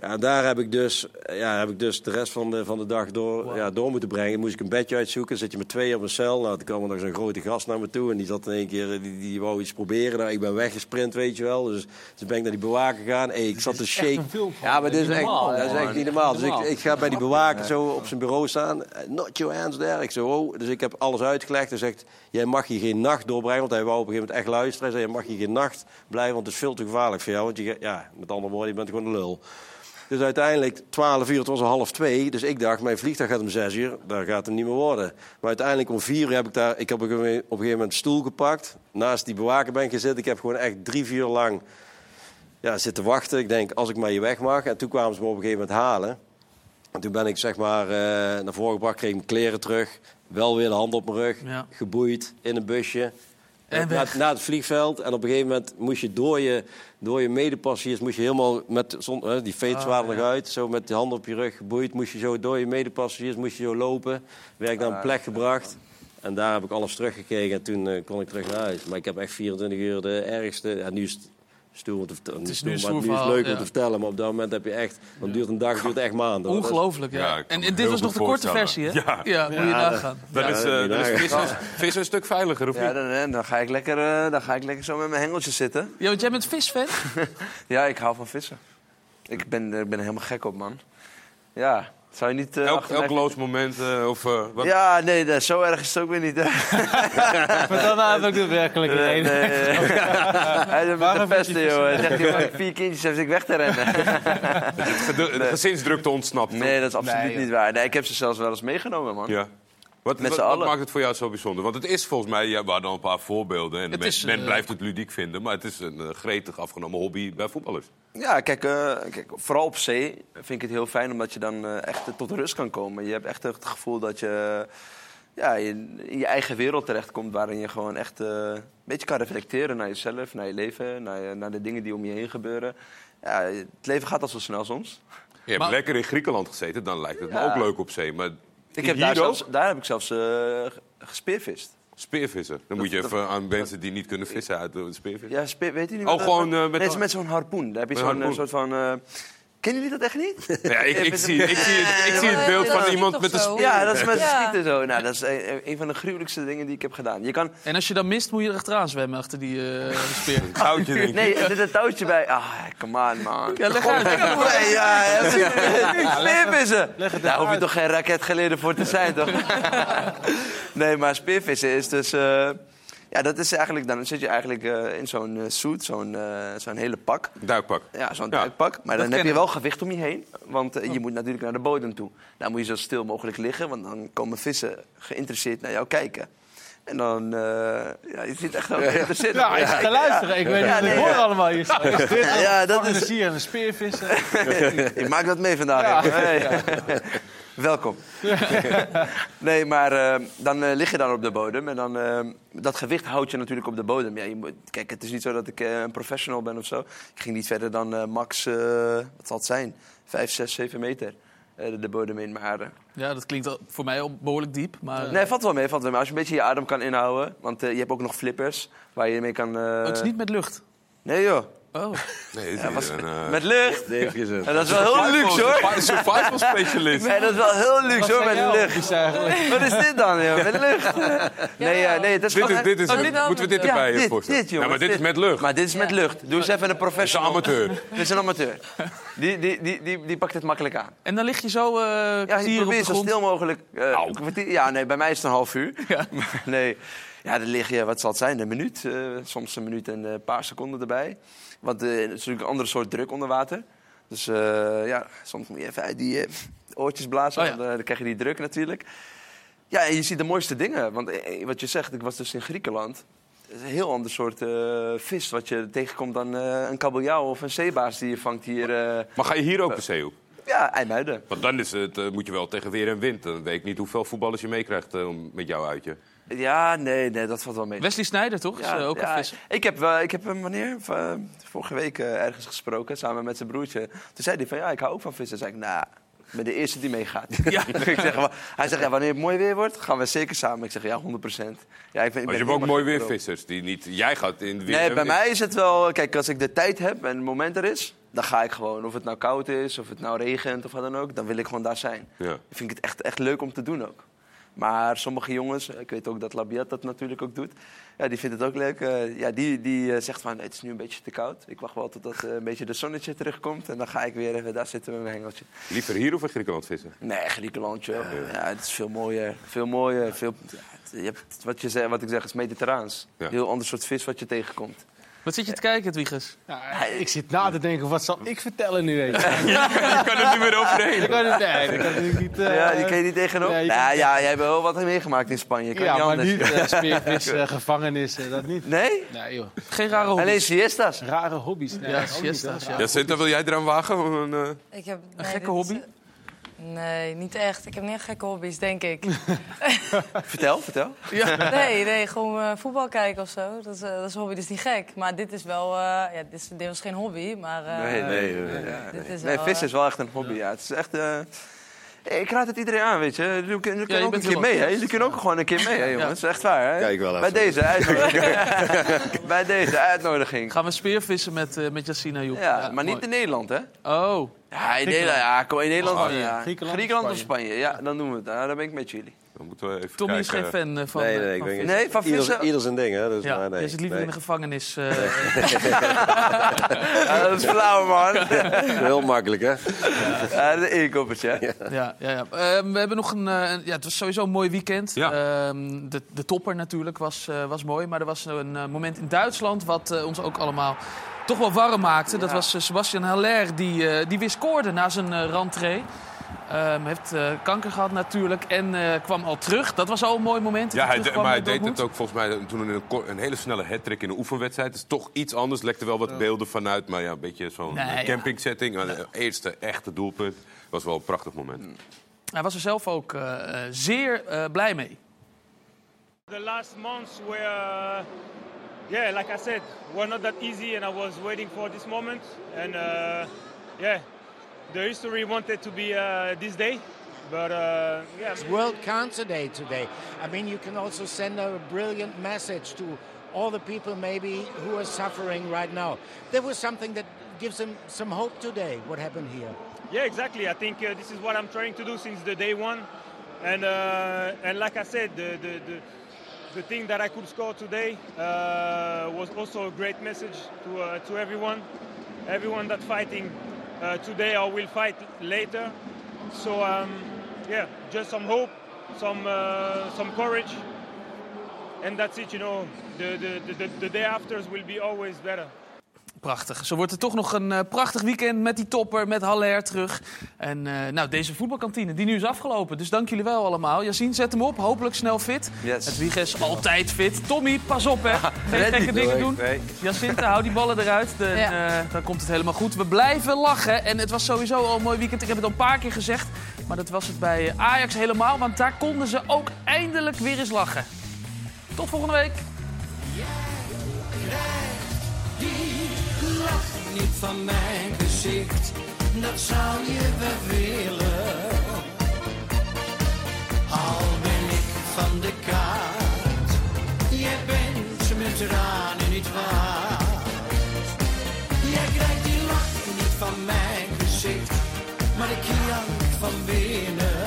[SPEAKER 6] Ja, daar heb ik dus, ja, heb ik dus de rest van de, van de dag door, ja, door moeten brengen. Moest ik een bedje uitzoeken. Zit je met twee op een cel. Nou, toen kwam er nog zo'n grote gast naar me toe. En die zat in één keer, die, die wou iets proberen. Nou, ik ben weggesprint, weet je wel. Dus toen ben ik naar die bewaker gegaan. Hey, ik zat te shake. Ja, maar dit is, echt,
[SPEAKER 14] normaal,
[SPEAKER 6] dat is echt niet normaal. Dus ik, ik ga bij die bewaker zo op zijn bureau staan. Not your hands there. Ik zo, oh. Dus ik heb alles uitgelegd. Hij zegt, jij mag hier geen nacht doorbrengen. Want hij wou op een gegeven moment echt luisteren. Hij zei, je mag hier geen nacht blijven, want het is veel te gevaarlijk voor jou. Want je, ja, met andere woorden, je bent gewoon een lul. Dus uiteindelijk, 12 uur, het was al half twee. Dus ik dacht, mijn vliegtuig gaat om 6 uur. Daar gaat het niet meer worden. Maar uiteindelijk om 4 uur heb ik daar... Ik heb op een gegeven moment een stoel gepakt. Naast die bewaker ben ik gezeten. Ik heb gewoon echt drie, vier uur lang ja, zitten wachten. Ik denk, als ik maar hier weg mag. En toen kwamen ze me op een gegeven moment halen. En toen ben ik zeg maar eh, naar voren gebracht, kreeg mijn kleren terug. Wel weer de hand op mijn rug,
[SPEAKER 1] Ja.
[SPEAKER 6] geboeid in een busje.
[SPEAKER 1] En
[SPEAKER 6] naar,
[SPEAKER 1] weg.
[SPEAKER 6] naar het vliegveld. En op een gegeven moment moest je door je, door je medepassagiers... Moest je helemaal met, zon, die fates
[SPEAKER 1] Ah,
[SPEAKER 6] waren
[SPEAKER 1] ja.
[SPEAKER 6] nog uit. Zo met de hand op je rug geboeid. Moest je zo door je medepassagiers moest je zo lopen. Werd ik naar een plek gebracht. En daar heb ik alles teruggekregen. En toen eh, kon ik terug naar huis. Maar ik heb echt 24 uur de ergste... Ja, nu is het stoer om te vertellen.
[SPEAKER 1] Het is
[SPEAKER 6] stoer,
[SPEAKER 1] nu stoer
[SPEAKER 6] nu is leuk om
[SPEAKER 1] ja.
[SPEAKER 6] te vertellen. Maar op dat moment heb je echt... Dan duurt een dag, duurt echt maanden.
[SPEAKER 1] Ongelooflijk, ja.
[SPEAKER 2] Ja,
[SPEAKER 1] en, dit was nog de korte versie, hè?
[SPEAKER 2] Ja.
[SPEAKER 1] moet je
[SPEAKER 6] Ja,
[SPEAKER 1] nagaan.
[SPEAKER 2] Dan
[SPEAKER 6] Ja,
[SPEAKER 2] is, eh, is vissen een stuk veiliger, of
[SPEAKER 4] Ja,
[SPEAKER 2] niet?
[SPEAKER 4] dan, eh, dan, ga ik lekker, eh, dan ga ik lekker zo met mijn hengeltjes zitten.
[SPEAKER 1] Ja, want jij bent visfan? (laughs)
[SPEAKER 4] Ja, ik hou van vissen. Ik ben, ik ben er helemaal gek op, man. Ja, zou je niet... eh,
[SPEAKER 2] Elk, elk loos moment, eh, of eh, wat?
[SPEAKER 4] Ja, nee, zo erg is het ook weer niet. (laughs)
[SPEAKER 3] Maar dan heb ik de werkelijkheid.
[SPEAKER 4] Nee, nee, nee. Hij is met de pesten, joh. Hij zegt, joh, vier kindjes heb ik weg te rennen. (laughs)
[SPEAKER 2] Het gezinsdrukte ontsnapt.
[SPEAKER 4] Nee, dat is absoluut
[SPEAKER 1] Nee,
[SPEAKER 4] niet waar. Nee, ik heb ze zelfs wel eens meegenomen, man.
[SPEAKER 2] Ja. Wat,
[SPEAKER 4] Met
[SPEAKER 2] wat,
[SPEAKER 4] z'n
[SPEAKER 2] wat
[SPEAKER 4] allen.
[SPEAKER 2] maakt het voor jou zo bijzonder? Want het is volgens mij, ja, we hadden al een paar voorbeelden. En men,
[SPEAKER 1] is,
[SPEAKER 2] men
[SPEAKER 1] eh,
[SPEAKER 2] blijft het ludiek vinden, maar het is een eh, gretig afgenomen hobby bij voetballers.
[SPEAKER 4] Ja, kijk, eh, kijk, vooral op zee vind ik het heel fijn omdat je dan eh, echt tot rust kan komen. Je hebt echt het gevoel dat je ja, je in je eigen wereld terechtkomt... waarin je gewoon echt eh, een beetje kan reflecteren naar jezelf, naar je leven... naar, je- naar de dingen die om je heen gebeuren. Ja, het leven gaat al zo snel soms.
[SPEAKER 2] Je hebt
[SPEAKER 1] Maar-
[SPEAKER 2] lekker in Griekenland gezeten, dan lijkt het me ook leuk op zee. Maar
[SPEAKER 4] Ik heb daar, zelfs, daar heb ik zelfs eh, gespeervist.
[SPEAKER 2] speervissen. Dan moet je
[SPEAKER 4] dat-
[SPEAKER 2] even aan mensen die niet kunnen vissen uit de speervissen.
[SPEAKER 4] Ja, speer, weet u niet
[SPEAKER 2] Oh, gewoon, eh, met
[SPEAKER 4] nee,
[SPEAKER 2] een-
[SPEAKER 4] met zo'n harpoen. Daar heb je zo'n eh, soort van... eh, Kennen jullie dat echt niet? (laughs)
[SPEAKER 2] Ja, ik, zie, ik, zie, het, ik zie het beeld van iemand met een.
[SPEAKER 4] Ja, dat is met
[SPEAKER 8] Ja.
[SPEAKER 4] schieten zo. Nou, dat is een, een van de gruwelijkste dingen die ik heb gedaan. Je kan...
[SPEAKER 1] En als je dan mist, moet je er achteraan zwemmen achter die eh, (laughs) speer.
[SPEAKER 2] Goudje, denk ik.
[SPEAKER 4] Nee, er zit een touwtje bij. Ah, come on, man.
[SPEAKER 1] Ja, leg uit.
[SPEAKER 4] Nee, ja, speervissen. Daar hoef je toch geen raket geleden voor te zijn, toch? (laughs) nee, maar speervissen is dus... eh, ja, dat is eigenlijk... Dan zit je eigenlijk eh, in zo'n eh, suit, zo'n eh, zo'n hele pak.
[SPEAKER 2] Duikpak.
[SPEAKER 4] Ja, zo'n
[SPEAKER 2] Ja.
[SPEAKER 4] duikpak. Maar dan heb je wel gewicht om je heen. Want je moet natuurlijk naar de bodem toe. Daar moet je zo stil mogelijk liggen. Want dan komen vissen geïnteresseerd naar jou kijken. En dan... eh, ja, je zit echt ook geïnteresseerd.
[SPEAKER 3] Ja, ik ga luisteren. Ik weet
[SPEAKER 4] Ja,
[SPEAKER 3] niet,
[SPEAKER 4] nee,
[SPEAKER 3] ik hoor
[SPEAKER 4] ja.
[SPEAKER 3] allemaal hier. Dit (laughs)
[SPEAKER 4] Ja, dat
[SPEAKER 3] een
[SPEAKER 4] is-
[SPEAKER 3] zie en een speervissen. (laughs)
[SPEAKER 4] Ik maak dat mee vandaag.
[SPEAKER 3] Ja. (laughs)
[SPEAKER 4] Welkom. (laughs) nee, maar eh, dan eh, lig je dan op de bodem. En dan, eh, dat gewicht houdt je natuurlijk op de bodem. Ja, je moet, kijk, het is niet zo dat ik een professional ben of zo. Ik ging niet verder dan max, wat zal het zijn? 5, 6, 7 meter de bodem in. Maar, eh,
[SPEAKER 1] Ja, dat klinkt voor mij al behoorlijk diep. Maar,
[SPEAKER 4] nee, valt wel mee, valt wel mee. Als je een beetje je adem kan inhouden. Want je hebt ook nog flippers waar je mee kan...
[SPEAKER 1] oh, het is niet met lucht.
[SPEAKER 4] Nee joh.
[SPEAKER 1] Oh.
[SPEAKER 2] Nee,
[SPEAKER 4] Ja, was
[SPEAKER 2] een, eh,
[SPEAKER 4] met lucht. En dat is wel heel luxe hoor.
[SPEAKER 2] Survival specialist.
[SPEAKER 4] Nee, dat is wel heel luxe hoor, met lucht. Wat is dit dan, joh? Met lucht? Nee, eh, nee, het is
[SPEAKER 2] Dit
[SPEAKER 4] gewoon-
[SPEAKER 2] is, dit is,
[SPEAKER 8] Oh, dit
[SPEAKER 2] moeten we dit erbij
[SPEAKER 4] Ja, dit,
[SPEAKER 2] voorstellen?
[SPEAKER 4] dit, jongens.
[SPEAKER 2] ja, maar dit is met lucht.
[SPEAKER 4] Maar dit is met lucht. Doe eens even een
[SPEAKER 2] Dat is een
[SPEAKER 4] professional.
[SPEAKER 2] amateur.
[SPEAKER 4] Dit is een amateur. Die, die, die, die, die pakt het makkelijk aan.
[SPEAKER 1] En dan lig je zo eh
[SPEAKER 4] Ja, je probeert zo stil mogelijk. eh, kwartier- ja, nee, bij mij is het een half uur.
[SPEAKER 1] Ja.
[SPEAKER 4] Maar nee, ja, dan lig je, wat zal het zijn, een minuut. eh, soms een minuut en een paar seconden erbij. Want eh, het is natuurlijk een andere soort druk onder water. Dus eh, ja, soms moet je even uit die oortjes blazen,
[SPEAKER 1] Oh ja.
[SPEAKER 4] dan krijg je die druk natuurlijk. Ja, en je ziet de mooiste dingen. Want wat je zegt, ik was dus in Griekenland. Het is een heel ander soort vis wat je tegenkomt dan een kabeljauw of een zeebaars die je vangt hier.
[SPEAKER 2] Maar ga je hier ook de zee op?
[SPEAKER 4] ja, IJmuiden.
[SPEAKER 2] Want dan is het, moet je wel tegen weer en wind. Dan weet ik niet hoeveel voetballers je meekrijgt met jouw uitje.
[SPEAKER 4] Ja, nee, nee, dat valt wel mee.
[SPEAKER 1] Wesley Snijder, toch? Is, eh, ook een visser.
[SPEAKER 4] Ik heb, eh, ik heb hem wanneer? Eh, vorige week eh, ergens gesproken, samen met zijn broertje. Toen zei hij van, ja, ik hou ook van vissen. Toen zei ik, nou, ik ben de eerste die meegaat. (laughs)
[SPEAKER 1] Ja. (laughs)
[SPEAKER 4] ik zeg, hij zegt, ja, wanneer het mooi weer wordt, gaan we zeker samen. Ik zeg, ja, 100 procent. Ja, ik ben, ik
[SPEAKER 2] Maar je hebt ook mooi
[SPEAKER 4] gek
[SPEAKER 2] weer
[SPEAKER 4] erop.
[SPEAKER 2] vissers. Die niet, jij gaat in de weer
[SPEAKER 4] Nee, bij mij is het wel... Kijk, als ik de tijd heb en het moment er is, dan ga ik gewoon. Of het nou koud is, of het nou regent of wat dan ook. Dan wil ik gewoon daar zijn.
[SPEAKER 2] Ja.
[SPEAKER 4] Vind ik het echt, echt leuk om te doen ook. Maar sommige jongens, ik weet ook dat Labiat dat natuurlijk ook doet. Ja, die vindt het ook leuk. Eh, ja, die, die eh, zegt van, het is nu een beetje te koud. Ik wacht wel totdat eh, een beetje de zonnetje terugkomt. En dan ga ik weer even daar zitten met mijn hengeltje.
[SPEAKER 2] Liever hier of in Griekenland vissen?
[SPEAKER 4] Nee, Griekenland, joh. Ja, het is veel mooier. Veel mooier. Veel, ja, het- je hebt, wat, je wat ik zeg is mediterraans.
[SPEAKER 2] Ja.
[SPEAKER 4] Heel ander soort vis wat je tegenkomt.
[SPEAKER 1] Wat zit je te kijken, Edwiges?
[SPEAKER 9] Ja, ik zit na te denken, wat zal ik vertellen nu? Weet je? (laughs)
[SPEAKER 2] Je kan er niet meer overheen.
[SPEAKER 9] Ik kan het, nee, kan niet... eh,
[SPEAKER 4] ja, die kan je niet tegenop.
[SPEAKER 9] nee, je
[SPEAKER 4] nou ja, jij hebt wel wat meegemaakt in Spanje. Kan
[SPEAKER 9] ja,
[SPEAKER 4] niet
[SPEAKER 9] maar
[SPEAKER 4] anders.
[SPEAKER 9] niet uh, speervis, (laughs) eh, gevangenis, eh, dat niet.
[SPEAKER 4] Nee?
[SPEAKER 9] Nee, joh.
[SPEAKER 1] Geen rare hobby's.
[SPEAKER 4] Alleen siestas.
[SPEAKER 9] Rare hobby's. Nee,
[SPEAKER 1] Ja, siestas, ja.
[SPEAKER 2] Jacinta, wil jij eraan wagen? Een, eh,
[SPEAKER 8] Ik heb, nee,
[SPEAKER 1] gekke hobby?
[SPEAKER 8] Nee, niet echt. Ik heb niet echt gekke hobby's, denk ik. (laughs)
[SPEAKER 4] Vertel, vertel.
[SPEAKER 8] Nee, nee, gewoon eh, voetbal kijken of zo. Dat is, eh, dat is een hobby, dat is niet gek. Maar dit is wel... eh, ja, dit, is, dit was geen hobby, maar... eh,
[SPEAKER 4] Nee, nee, nee. ja,
[SPEAKER 8] dit
[SPEAKER 4] nee.
[SPEAKER 8] is
[SPEAKER 4] Nee,
[SPEAKER 8] wel,
[SPEAKER 4] vis
[SPEAKER 8] eh,
[SPEAKER 4] is wel echt een hobby. Ja. Het is echt... eh, Ik raad het iedereen aan, weet je. Jullie kunnen,
[SPEAKER 1] je
[SPEAKER 4] ook een keer mee, hè? Jullie kunnen ook gewoon een keer mee, hè, jongens. Dat is echt waar, hè?
[SPEAKER 6] Kijk wel
[SPEAKER 4] Bij
[SPEAKER 6] even.
[SPEAKER 4] deze uitnodiging. (laughs) (laughs) Bij deze uitnodiging.
[SPEAKER 1] Gaan we speervissen met, eh met Jassina Joep?
[SPEAKER 4] Ja, maar niet in Nederland, hè?
[SPEAKER 1] Oh,
[SPEAKER 4] Ja, in Nederland, ja, kom in Nederland. Ja.
[SPEAKER 9] Griekenland,
[SPEAKER 4] Griekenland of
[SPEAKER 9] Spanje.
[SPEAKER 4] Spanje. Ja, dan doen we het. Nou, dan ben ik met jullie.
[SPEAKER 2] Dan moeten we even
[SPEAKER 1] Tommy is
[SPEAKER 2] kijken.
[SPEAKER 1] geen fan eh, van,
[SPEAKER 6] Nee,
[SPEAKER 1] eh,
[SPEAKER 6] nee, ik
[SPEAKER 1] van vissen.
[SPEAKER 4] Nee, van
[SPEAKER 6] Ieder,
[SPEAKER 4] vissen?
[SPEAKER 6] ieder zijn ding, hè? Dus,
[SPEAKER 1] Ja,
[SPEAKER 6] maar nee,
[SPEAKER 1] jij zit liever
[SPEAKER 6] nee.
[SPEAKER 1] in de gevangenis. eh. (laughs)
[SPEAKER 4] Ja, dat is flauw, man. (laughs)
[SPEAKER 6] Heel makkelijk, hè?
[SPEAKER 4] Ja, een inkoppertje. hè?
[SPEAKER 1] Ja, ja, ja. Ehm, we hebben nog een, eh, een- ja, het was sowieso een mooi weekend.
[SPEAKER 2] Ja.
[SPEAKER 1] Ehm, de, de topper natuurlijk was, eh, was mooi. Maar er was een eh, moment in Duitsland wat eh, ons ook allemaal toch wel warm maakte. Dat
[SPEAKER 4] Ja.
[SPEAKER 1] was eh, Sebastian Haller, die, eh, die weer scoorde na zijn eh rentree. Ehm heeft eh, kanker gehad natuurlijk en eh, kwam al terug. Dat was al een mooi moment.
[SPEAKER 2] Ja, hij, maar hij deed het ook volgens mij toen een, een hele snelle hat-trick in een oefenwedstrijd. Het is toch iets anders. Lekte wel wat beelden vanuit, maar ja, een beetje zo'n
[SPEAKER 1] Nee, ja.
[SPEAKER 2] campingsetting. Maar de eerste echte doelpunt was wel een prachtig moment.
[SPEAKER 1] Hij was er zelf ook eh, eh, zeer eh, blij mee.
[SPEAKER 14] The last months were, uh, yeah, like I said, were not that easy, and I was waiting for this moment. And uh, yeah, the history wanted to be uh, this day, but uh, yeah.
[SPEAKER 15] It's World Cancer Day today. I mean, you can also send a brilliant message to all the people maybe who are suffering right now. There was something that gives them some hope today. What happened here?
[SPEAKER 14] Yeah, exactly. I think uh, this is what I'm trying to do since the day one, and uh, and like I said, the the. the the thing that I could score today uh, was also a great message to uh, to everyone, everyone that fighting uh, today or will fight later. So um, yeah, just some hope, some uh, some courage, and that's it. You know, the the, the, the day afters will be always better.
[SPEAKER 1] Prachtig. Zo wordt het toch nog een eh, prachtig weekend met die topper, met Haller terug. En eh, nou, deze voetbalkantine, die nu is afgelopen. Dus dank jullie wel allemaal. Jacine, zet hem op. Hopelijk snel fit.
[SPEAKER 4] Yes.
[SPEAKER 1] Het Wiegers altijd fit. Tommy, pas op hè. (laughs) Geen gekke dingen doen.
[SPEAKER 4] Nee.
[SPEAKER 1] Jacinta, hou die ballen eruit. De,
[SPEAKER 8] Ja.
[SPEAKER 1] eh, dan komt het helemaal goed. We blijven lachen. En het was sowieso al een mooi weekend. Ik heb het al een paar keer gezegd. Maar dat was het bij Ajax helemaal. Want daar konden ze ook eindelijk weer eens lachen. Tot volgende week
[SPEAKER 16] niet van mijn gezicht, dat zou je wel willen. Al ben ik van de kaart, je bent met tranen niet waard. Jij krijgt die lach niet van mijn gezicht, maar ik jank van binnen.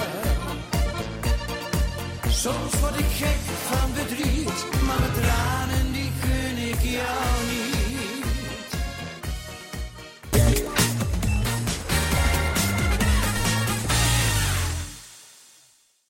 [SPEAKER 16] Soms word ik gek van verdriet, maar met tranen die kun ik jou niet.